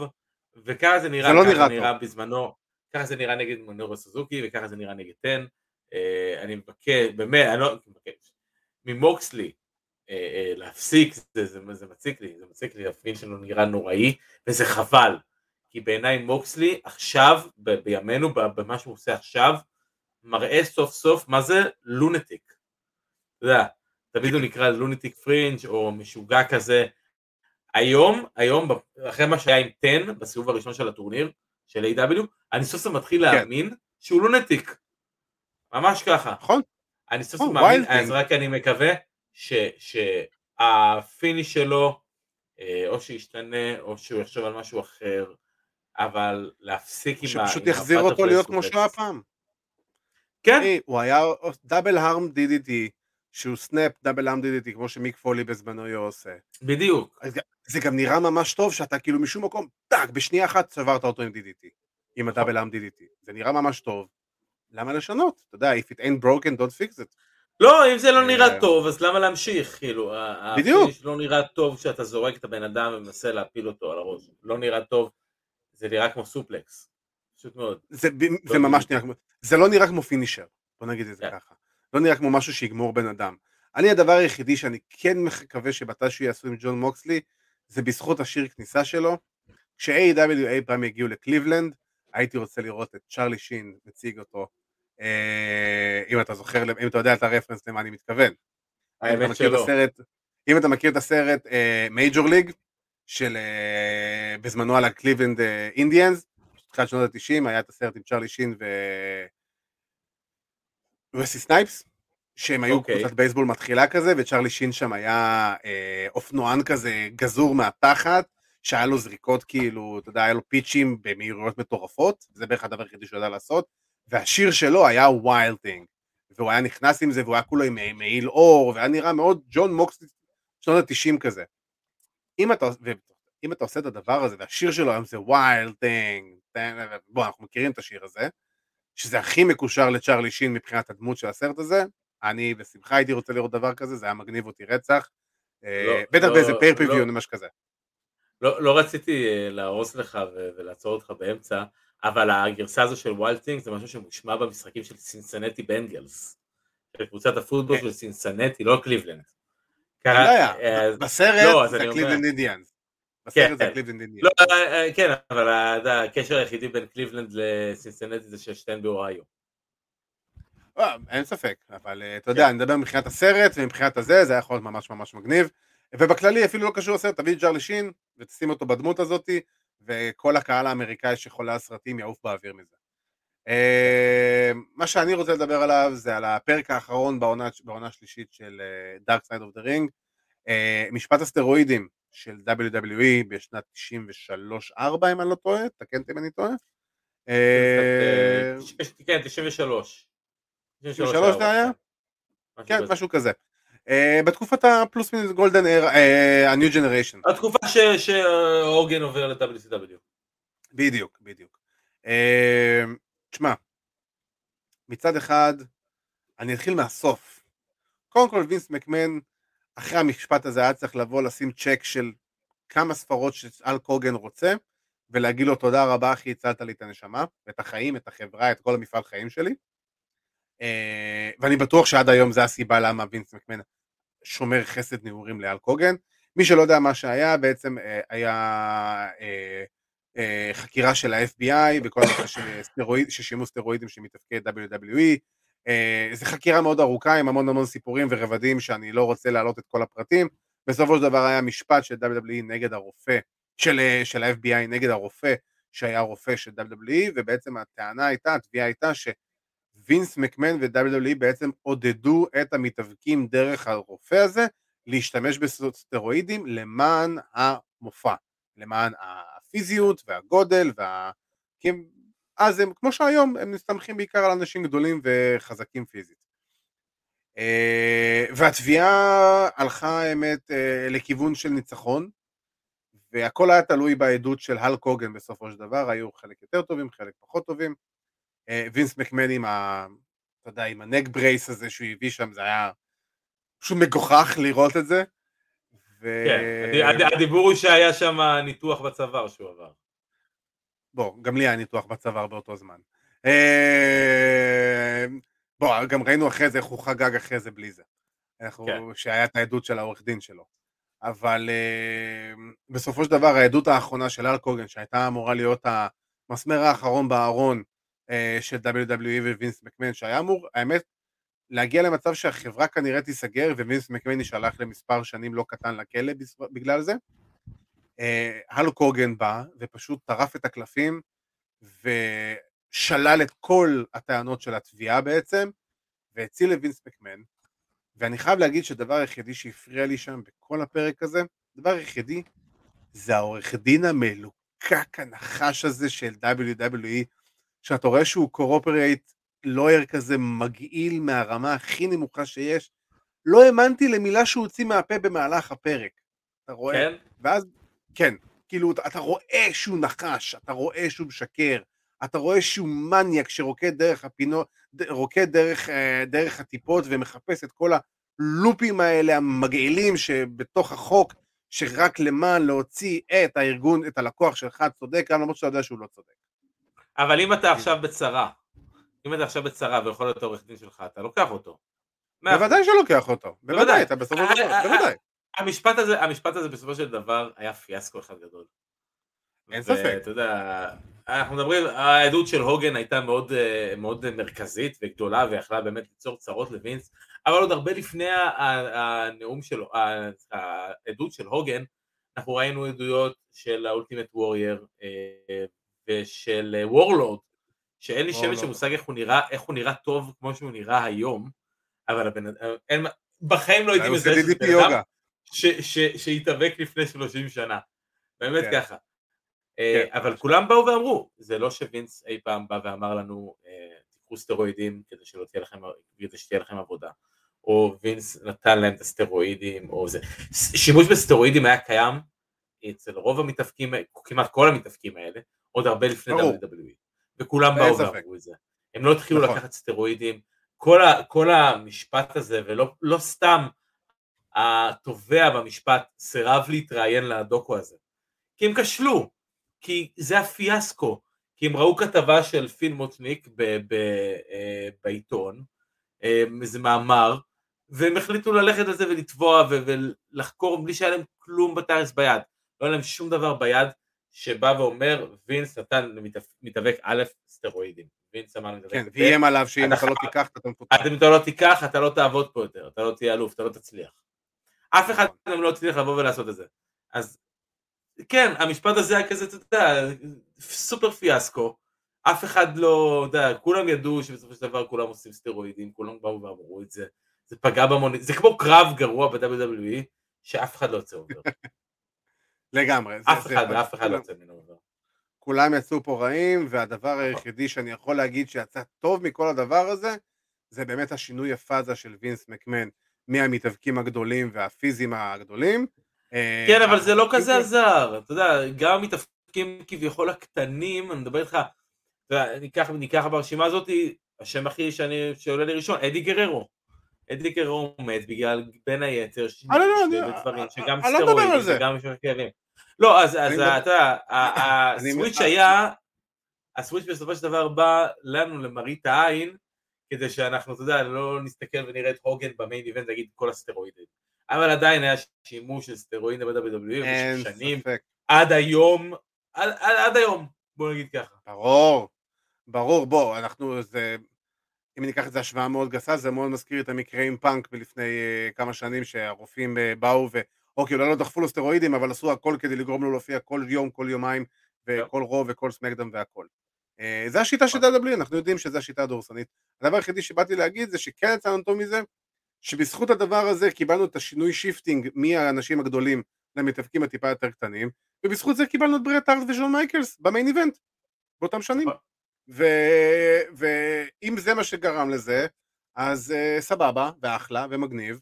וככה זה נראה, זה לא נראה, נראה בזמנו, ככה זה נראה נגד מנורו סוזוקי, וככה זה נראה נגד טן. אה, אני מבקש, באמת, אני לא מבקש, ממוקסלי אה, אה, להפסיק, זה, זה, זה מציק לי, זה מציק לי, הפין שלו נראה נוראי, וזה חבל, כי בעיניי מוקסלי עכשיו, ב, בימינו, במה שהוא עושה עכשיו, מראה סוף סוף מה זה לונטיק. אתה יודע, תמיד הוא נקרא lunatic fringe או משוגע כזה, היום, היום, אחרי מה שהיה עם 10 בסיבוב הראשון של הטורניר, של AEW, אני סוף סוף מתחיל כן. להאמין שהוא lunatic. ממש ככה. נכון. אני סוף סוף מאמין, אז רק אני מקווה שה finish שלו, אה, או שישתנה, או שהוא יחשוב על משהו אחר, אבל להפסיק עם ה... שפשוט יחזיר אותו להיות כמו שהוא היה פעם. כן. הוא היה double arm DDT, שהוא snap double arm DDT כמו שמיק פולי בזמנו היה עושה. בדיוק. זה גם נראה ממש טוב שאתה כאילו משום מקום, טאק, בשנייה אחת צברת אותו עם DDT, עם ה double arm DDT. זה נראה ממש טוב. למה לשנות? אתה יודע, if it ain't broken, don't fix it. לא, אם זה לא נראה אה, טוב, אז למה להמשיך? כאילו, בדיוק. לא נראה טוב כשאתה זורק את הבן אדם ומנסה להפיל אותו על הראש. לא נראה טוב, זה נראה כמו סופלקס. פשוט מאוד. זה, זה ממש נראה כמו, זה לא נראה כמו פינישר, בוא נגיד את זה yeah. ככה. לא נראה כמו משהו שיגמור בן אדם. אני הדבר היחידי שאני כן מקווה שמתישהו יעשו עם ג'ון מוקסלי, זה בזכות השיר כניסה שלו. כש-AW אי פעם יגיעו לקליבלנד, הייתי רוצה לראות את צ'רלי שין מציג אותו, אם אתה זוכר, אם אתה יודע את הרפרנס למה אני מתכוון. האמת שלא. הסרט, אם אתה מכיר את הסרט Major uh, League, של uh, בזמנו על הקליבלנד אינדיאנס, תחילת שנות ה-90, היה את הסרט עם צ'רלי שין ו... ווסלי סנייפס, שהם היו okay. אוקיי. קבוצת בייסבול מתחילה כזה, וצ'רלי שין שם היה אה, אופנוען כזה גזור מהתחת, שהיה לו זריקות כאילו, אתה יודע, היה לו פיצ'ים במהירויות מטורפות, זה בערך הדבר היחידי שהוא ידע לעשות, והשיר שלו היה Wild Thing, והוא היה נכנס עם זה, והוא היה כולו עם מעיל עור, והיה נראה מאוד ג'ון מוקס שנות ה-90 כזה. אם אתה, אם אתה עושה את הדבר הזה, והשיר שלו היום זה Wild Thing, בוא, אנחנו מכירים את השיר הזה, שזה הכי מקושר לצ'רלי שין מבחינת הדמות של הסרט הזה, אני בשמחה הייתי רוצה לראות דבר כזה, זה היה מגניב אותי רצח, אה, לא, בטח לא, באיזה pay-per-view או משהו כזה. לא, לא רציתי אה, להרוס לך ולעצור אותך באמצע, אבל הגרסה הזו של Wild Thing זה משהו שמושמע במשחקים של סינסינטי בנגלס, של קבוצת הפוטבול כן. של סינסינטי, לא קליבלנד. אה, בסרט זה קליבלנד אינדיאנס. בסרט זה קליבלנד אינדיאנס. כן, אבל הקשר היחידי בין קליבלנד לסינסינטי זה ששתיהן באוהיו. לא, אין ספק, אבל אה, אתה יודע, אני מדבר מבחינת הסרט ומבחינת הזה, זה היה יכול להיות ממש ממש מגניב. ובכללי אפילו לא קשור לסרט, תביא את צ'רלי שין ותשים אותו בדמות הזאתי, וכל הקהל האמריקאי שחולה על סרטים יעוף באוויר מזה. אה, מה שאני רוצה לדבר עליו זה על הפרק האחרון בעונה השלישית של Dark Side of the Ring, משפט הסטרואידים של WWE בשנת 93-4 אם אני לא טועה, תקן אותי אם אני טועה. אה, כן, 93. 93 זה היה? כן, משהו כזה. אה, בתקופת הפלוס מינוס גולדן אר, ה-new generation. התקופה שהוגן עובר ל-WCW. בדיוק, בדיוק. אה, תשמע, מצד אחד, אני אתחיל מהסוף. קודם כל וינס מקמן, אחרי המשפט הזה היה צריך לבוא לשים צ'ק של כמה ספרות שאל קוגן רוצה, ולהגיד לו תודה רבה אחי, הצלת לי את הנשמה, את החיים, את החברה, את כל המפעל חיים שלי. אה, ואני בטוח שעד היום זה הסיבה למה וינס מקמן שומר חסד נעורים לאל קוגן. מי שלא יודע מה שהיה, בעצם אה, היה אה, חקירה של ה-FBI בכל הנושא של, סטרואיד, של שימוש סטרואידים שמתפקד WWE. זו חקירה מאוד ארוכה עם המון המון סיפורים ורבדים שאני לא רוצה להעלות את כל הפרטים. בסופו של דבר היה משפט של WWE נגד הרופא, של, של ה-FBI נגד הרופא שהיה רופא של WWE, ובעצם הטענה הייתה, התביעה הייתה ש... וינס מקמן ו-WWE בעצם עודדו את המתאבקים דרך הרופא הזה להשתמש בסטרואידים למען המופע, למען הפיזיות והגודל וה... כי הם, אז הם, כמו שהיום, הם מסתמכים בעיקר על אנשים גדולים וחזקים פיזית. אה, והתביעה הלכה האמת אה, לכיוון של ניצחון, והכל היה תלוי בעדות של הל קוגן בסופו של דבר, היו חלק יותר טובים, חלק פחות טובים. אה, וינס מקמן עם ה... אתה יודע, עם הנק ברייס הזה שהוא הביא שם, זה היה פשוט מגוחך לראות את זה. ו... כן, הדיבור הוא שהיה שם ניתוח בצוואר שהוא עבר. בוא, גם לי היה ניתוח בצוואר באותו זמן. אה, בוא, גם ראינו אחרי זה איך הוא חגג אחרי זה בלי זה. הוא, כן. שהיה את העדות של העורך דין שלו. אבל uh, בסופו של דבר העדות האחרונה של אל קוגן, שהייתה אמורה להיות המסמר האחרון בארון אה, של WWE ווינס מקמן שהיה אמור, האמת, להגיע למצב שהחברה כנראה תיסגר ווינס מקמן יישלח למספר שנים לא קטן לכלא בגלל זה. אה, האלק הוגאן בא ופשוט טרף את הקלפים ושלל את כל הטענות של התביעה בעצם והציל לווינס מקמן ואני חייב להגיד שהדבר היחידי שהפריע לי שם בכל הפרק הזה, הדבר היחידי זה העורך דין המלוקק הנחש הזה של WWE שאתה רואה שהוא קורופרייט לויר כזה מגעיל מהרמה הכי נמוכה שיש, לא האמנתי למילה שהוא הוציא מהפה במהלך הפרק. אתה רואה? כן? ואז, כן, כאילו, אתה רואה שהוא נחש, אתה רואה שהוא משקר, אתה רואה שהוא מניאק שרוקד דרך הפינות, רוקד דרך, אה, דרך הטיפות ומחפש את כל הלופים האלה המגעילים שבתוך החוק, שרק למען להוציא את הארגון, את הלקוח שלך צודק, למרות שאתה יודע שהוא לא צודק. אבל אם אתה עכשיו בצרה, אם אתה עכשיו בצרה ויכול להיות עורך דין שלך, אתה לוקח אותו. בוודאי שלוקח אותו, בוודאי, אתה בסופו של דבר, בוודאי. המשפט הזה, המשפט הזה בסופו של דבר היה פיאסקו אחד גדול. אין ספק. אתה יודע, אנחנו מדברים, העדות של הוגן הייתה מאוד, אה, מאוד מרכזית וגדולה ויכלה באמת ליצור צרות לווינס, אבל עוד הרבה לפני הנאום שלו, העדות של הוגן, אנחנו ראינו עדויות של האולטימט וורייר אה, ושל וורלורד, אה, שאין לי שמץ של מושג איך הוא נראה, איך הוא נראה טוב כמו שהוא נראה היום, אבל הבן אדם, בחיים לא הייתי מזהה שזה בן אדם שהתאבק לפני 30 שנה, באמת כן. ככה. אה, כן, אבל כולם באו ואמרו, זה לא שווינס אי פעם בא ואמר לנו, אה, תיקחו סטרואידים כדי שלא תהיה לכם, כדי שתהיה לכם עבודה. או וינס נתן להם את הסטרואידים, או זה. שימוש בסטרואידים היה קיים אצל רוב המתאבקים, כמעט כל המתאבקים האלה, עוד הרבה לפני WWE, וכולם באו ואמרו את זה. הם לא התחילו נכון. לקחת סטרואידים, כל, ה, כל המשפט הזה, ולא לא סתם התובע במשפט סירב להתראיין לדוקו הזה, כי הם כשלו, כי זה הפיאסקו, כי הם ראו כתבה של פיל מוטניק ב, ב, אה, בעיתון, אה, איזה מאמר, והם החליטו ללכת על זה ולתבוע ולחקור בלי שהיה להם כלום בתארץ ביד, לא היה להם שום דבר ביד, שבא ואומר וינס נתן למתאבק א' סטרואידים. וינס אמר למתאבק כן, ואיים עליו שאם אתה לא תיקח אתה מפותח. אם אתה לא תיקח אתה לא תעבוד פה יותר, אתה לא תהיה אלוף, אתה לא תצליח. אף אחד מהם לא הצליח לבוא ולעשות את זה. אז כן, המשפט הזה היה כזה, אתה יודע, סופר פיאסקו. אף אחד לא, אתה יודע, כולם ידעו שבסופו של דבר כולם עושים סטרואידים, כולם באו ואמרו את זה. זה פגע במוני, זה כמו קרב גרוע ב-WWE, שאף אחד לא יוצא עובר. [laughs] לגמרי. אף אחד, אף אחד לא יוצא ממנו. כולם יצאו פה רעים, והדבר היחידי שאני יכול להגיד שיצא טוב מכל הדבר הזה, זה באמת השינוי הפאזה של וינס מקמן מהמתאבקים הגדולים והפיזיים הגדולים. אה, כן, אבל זה לא כזה עזר, אתה יודע, גם המתאבקים כביכול הקטנים, אני מדבר איתך, ניקח, ניקח ברשימה הזאת, השם הכי שאני, שעולה לי ראשון, אדי גררו. אדי גררו מת בגלל בין היתר שני לא, לא, דברים, שגם אני לא סטרואידים. וגם כאבים. לא, אז אתה [laughs] יודע, הסוויץ' אני- היה, הסוויץ' בסופו של דבר בא לנו למראית העין, כדי שאנחנו, אתה יודע, לא נסתכל ונראה את הוגן במיין איבנט, נגיד כל הסטרואידים. אבל עדיין היה שימוש של סטרואידים ב-WWE שנים. עד היום, עד, עד, עד היום, בוא נגיד ככה. ברור, ברור, בוא, אנחנו, זה, אם ניקח את זה השוואה מאוד גסה, זה מאוד מזכיר את המקרה עם פאנק מלפני uh, כמה שנים, שהרופאים uh, באו ו... אוקיי, אולי לא דחפו לו סטרואידים, אבל עשו הכל כדי לגרום לו להופיע כל יום, כל יומיים, וכל רוב וכל סמקדאם והכל. אה, זה השיטה של WWE, אנחנו יודעים שזו השיטה הדורסנית. הדבר היחידי שבאתי להגיד זה שכן יצאנו טוב מזה, שבזכות הדבר הזה קיבלנו את השינוי shifting מהאנשים הגדולים למתאבקים הטיפה יותר קטנים, ובזכות זה קיבלנו את ברט הארט ושון מייקלס ב main event, באותם שנים. נכון. ואם זה מה שגרם לזה, אז אה, סבבה, ואחלה, ומגניב.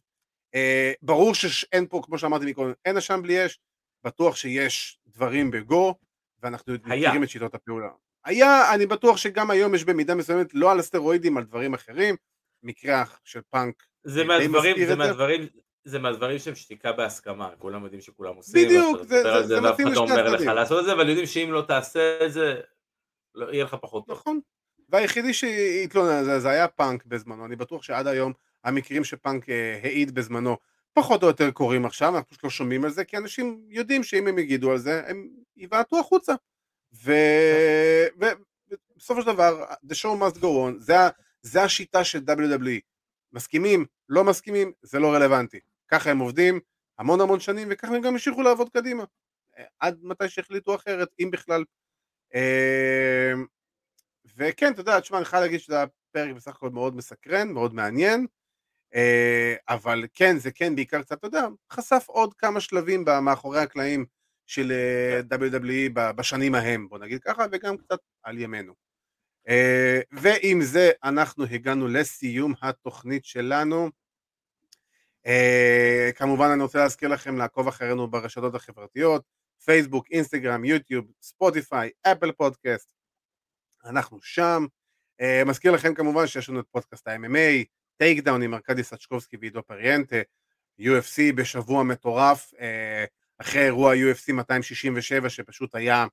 אה, ברור שאין פה, כמו שאמרתי מקודם, אין עשן בלי אש, בטוח שיש דברים בגו, ואנחנו היה. מכירים את שיטות הפעולה. היה, אני בטוח שגם היום יש במידה מסוימת, לא על הסטרואידים, על דברים אחרים, מקרה של פאנק. זה די מהדברים, זה. מהדברים, זה מהדברים שהם שתיקה בהסכמה, כולם יודעים שכולם עושים, בדיוק, זה- זה- זה זה ואף מתאים אחד לא לשני אומר לך הצדדים. לעשות את זה, אבל יודעים שאם לא תעשה את זה, לא, יהיה לך פחות טוב. נכון. והיחידי שהתלונן על זה, זה היה פאנק בזמנו, אני בטוח שעד היום המקרים שפאנק אה, העיד בזמנו פחות או יותר קורים עכשיו, אנחנו פשוט לא שומעים על זה, כי אנשים יודעים שאם הם יגידו על זה, הם יבעטו החוצה. ובסופו של דבר, the show must go on, זה, זה השיטה של WWE. מסכימים, לא מסכימים, זה לא רלוונטי. ככה הם עובדים המון המון שנים, וככה הם גם ימשיכו לעבוד קדימה. אה, עד מתי שהחליטו אחרת, אם בכלל. אה, וכן, אתה יודע, תשמע, אני חייב להגיד שזה היה פרק בסך הכל מאוד מסקרן, מאוד מעניין, אבל כן, זה כן, בעיקר קצת, אתה יודע, חשף עוד כמה שלבים מאחורי הקלעים של אה, WWE ב- בשנים ההם, בוא נגיד ככה, וגם קצת על ימינו. אה, ועם זה אנחנו הגענו לסיום התוכנית שלנו. אה, כמובן אני רוצה להזכיר לכם לעקוב אחרינו ברשתות החברתיות, פייסבוק, אינסטגרם, יוטיוב, ספוטיפיי, אפל פודקאסט, אנחנו שם. מזכיר לכם כמובן שיש לנו את פודקאסט ה-MMA, Takedown עם ארכדי סצ'קובסקי ועידו פריאנטה, UFC בשבוע מטורף, אה, אחרי אירוע UFC 267 שפשוט היה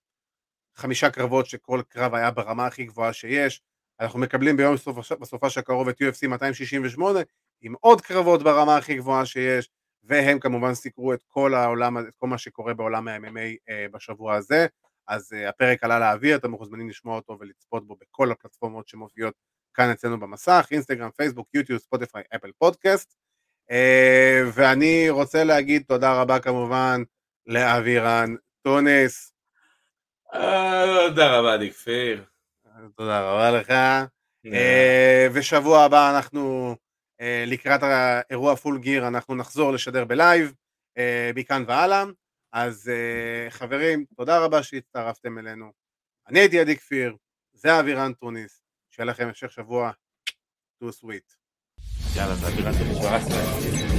חמישה קרבות שכל קרב היה ברמה הכי גבוהה שיש, אנחנו מקבלים ביום בסופ"ש הקרוב את UFC 268 עם עוד קרבות ברמה הכי גבוהה שיש, והם כמובן סיקרו את כל העולם, את כל מה שקורה בעולם ה-MMA אה, בשבוע הזה. אז אה, הפרק עלה לאוויר, אתם מוזמנים לשמוע אותו ולצפות בו בכל הפלטפורמות שמופיעות כאן אצלנו במסך, אינסטגרם, פייסבוק, יוטיוב, ספוטיפיי, אפל פודקאסט. אה, ואני רוצה להגיד תודה רבה כמובן לאבירן טונס. אה, תודה רבה, עדי כפיר. תודה רבה לך. אה, ושבוע הבא אנחנו לקראת האירוע Full Gear, אנחנו נחזור לשדר בלייב, מכאן והלאה. אז חברים, תודה רבה שהצטרפתם אלינו. אני הייתי עדי כפיר, זה אבירן טוניס, שיהיה לכם המשך שבוע, too sweet. יאללה, זה אווירת של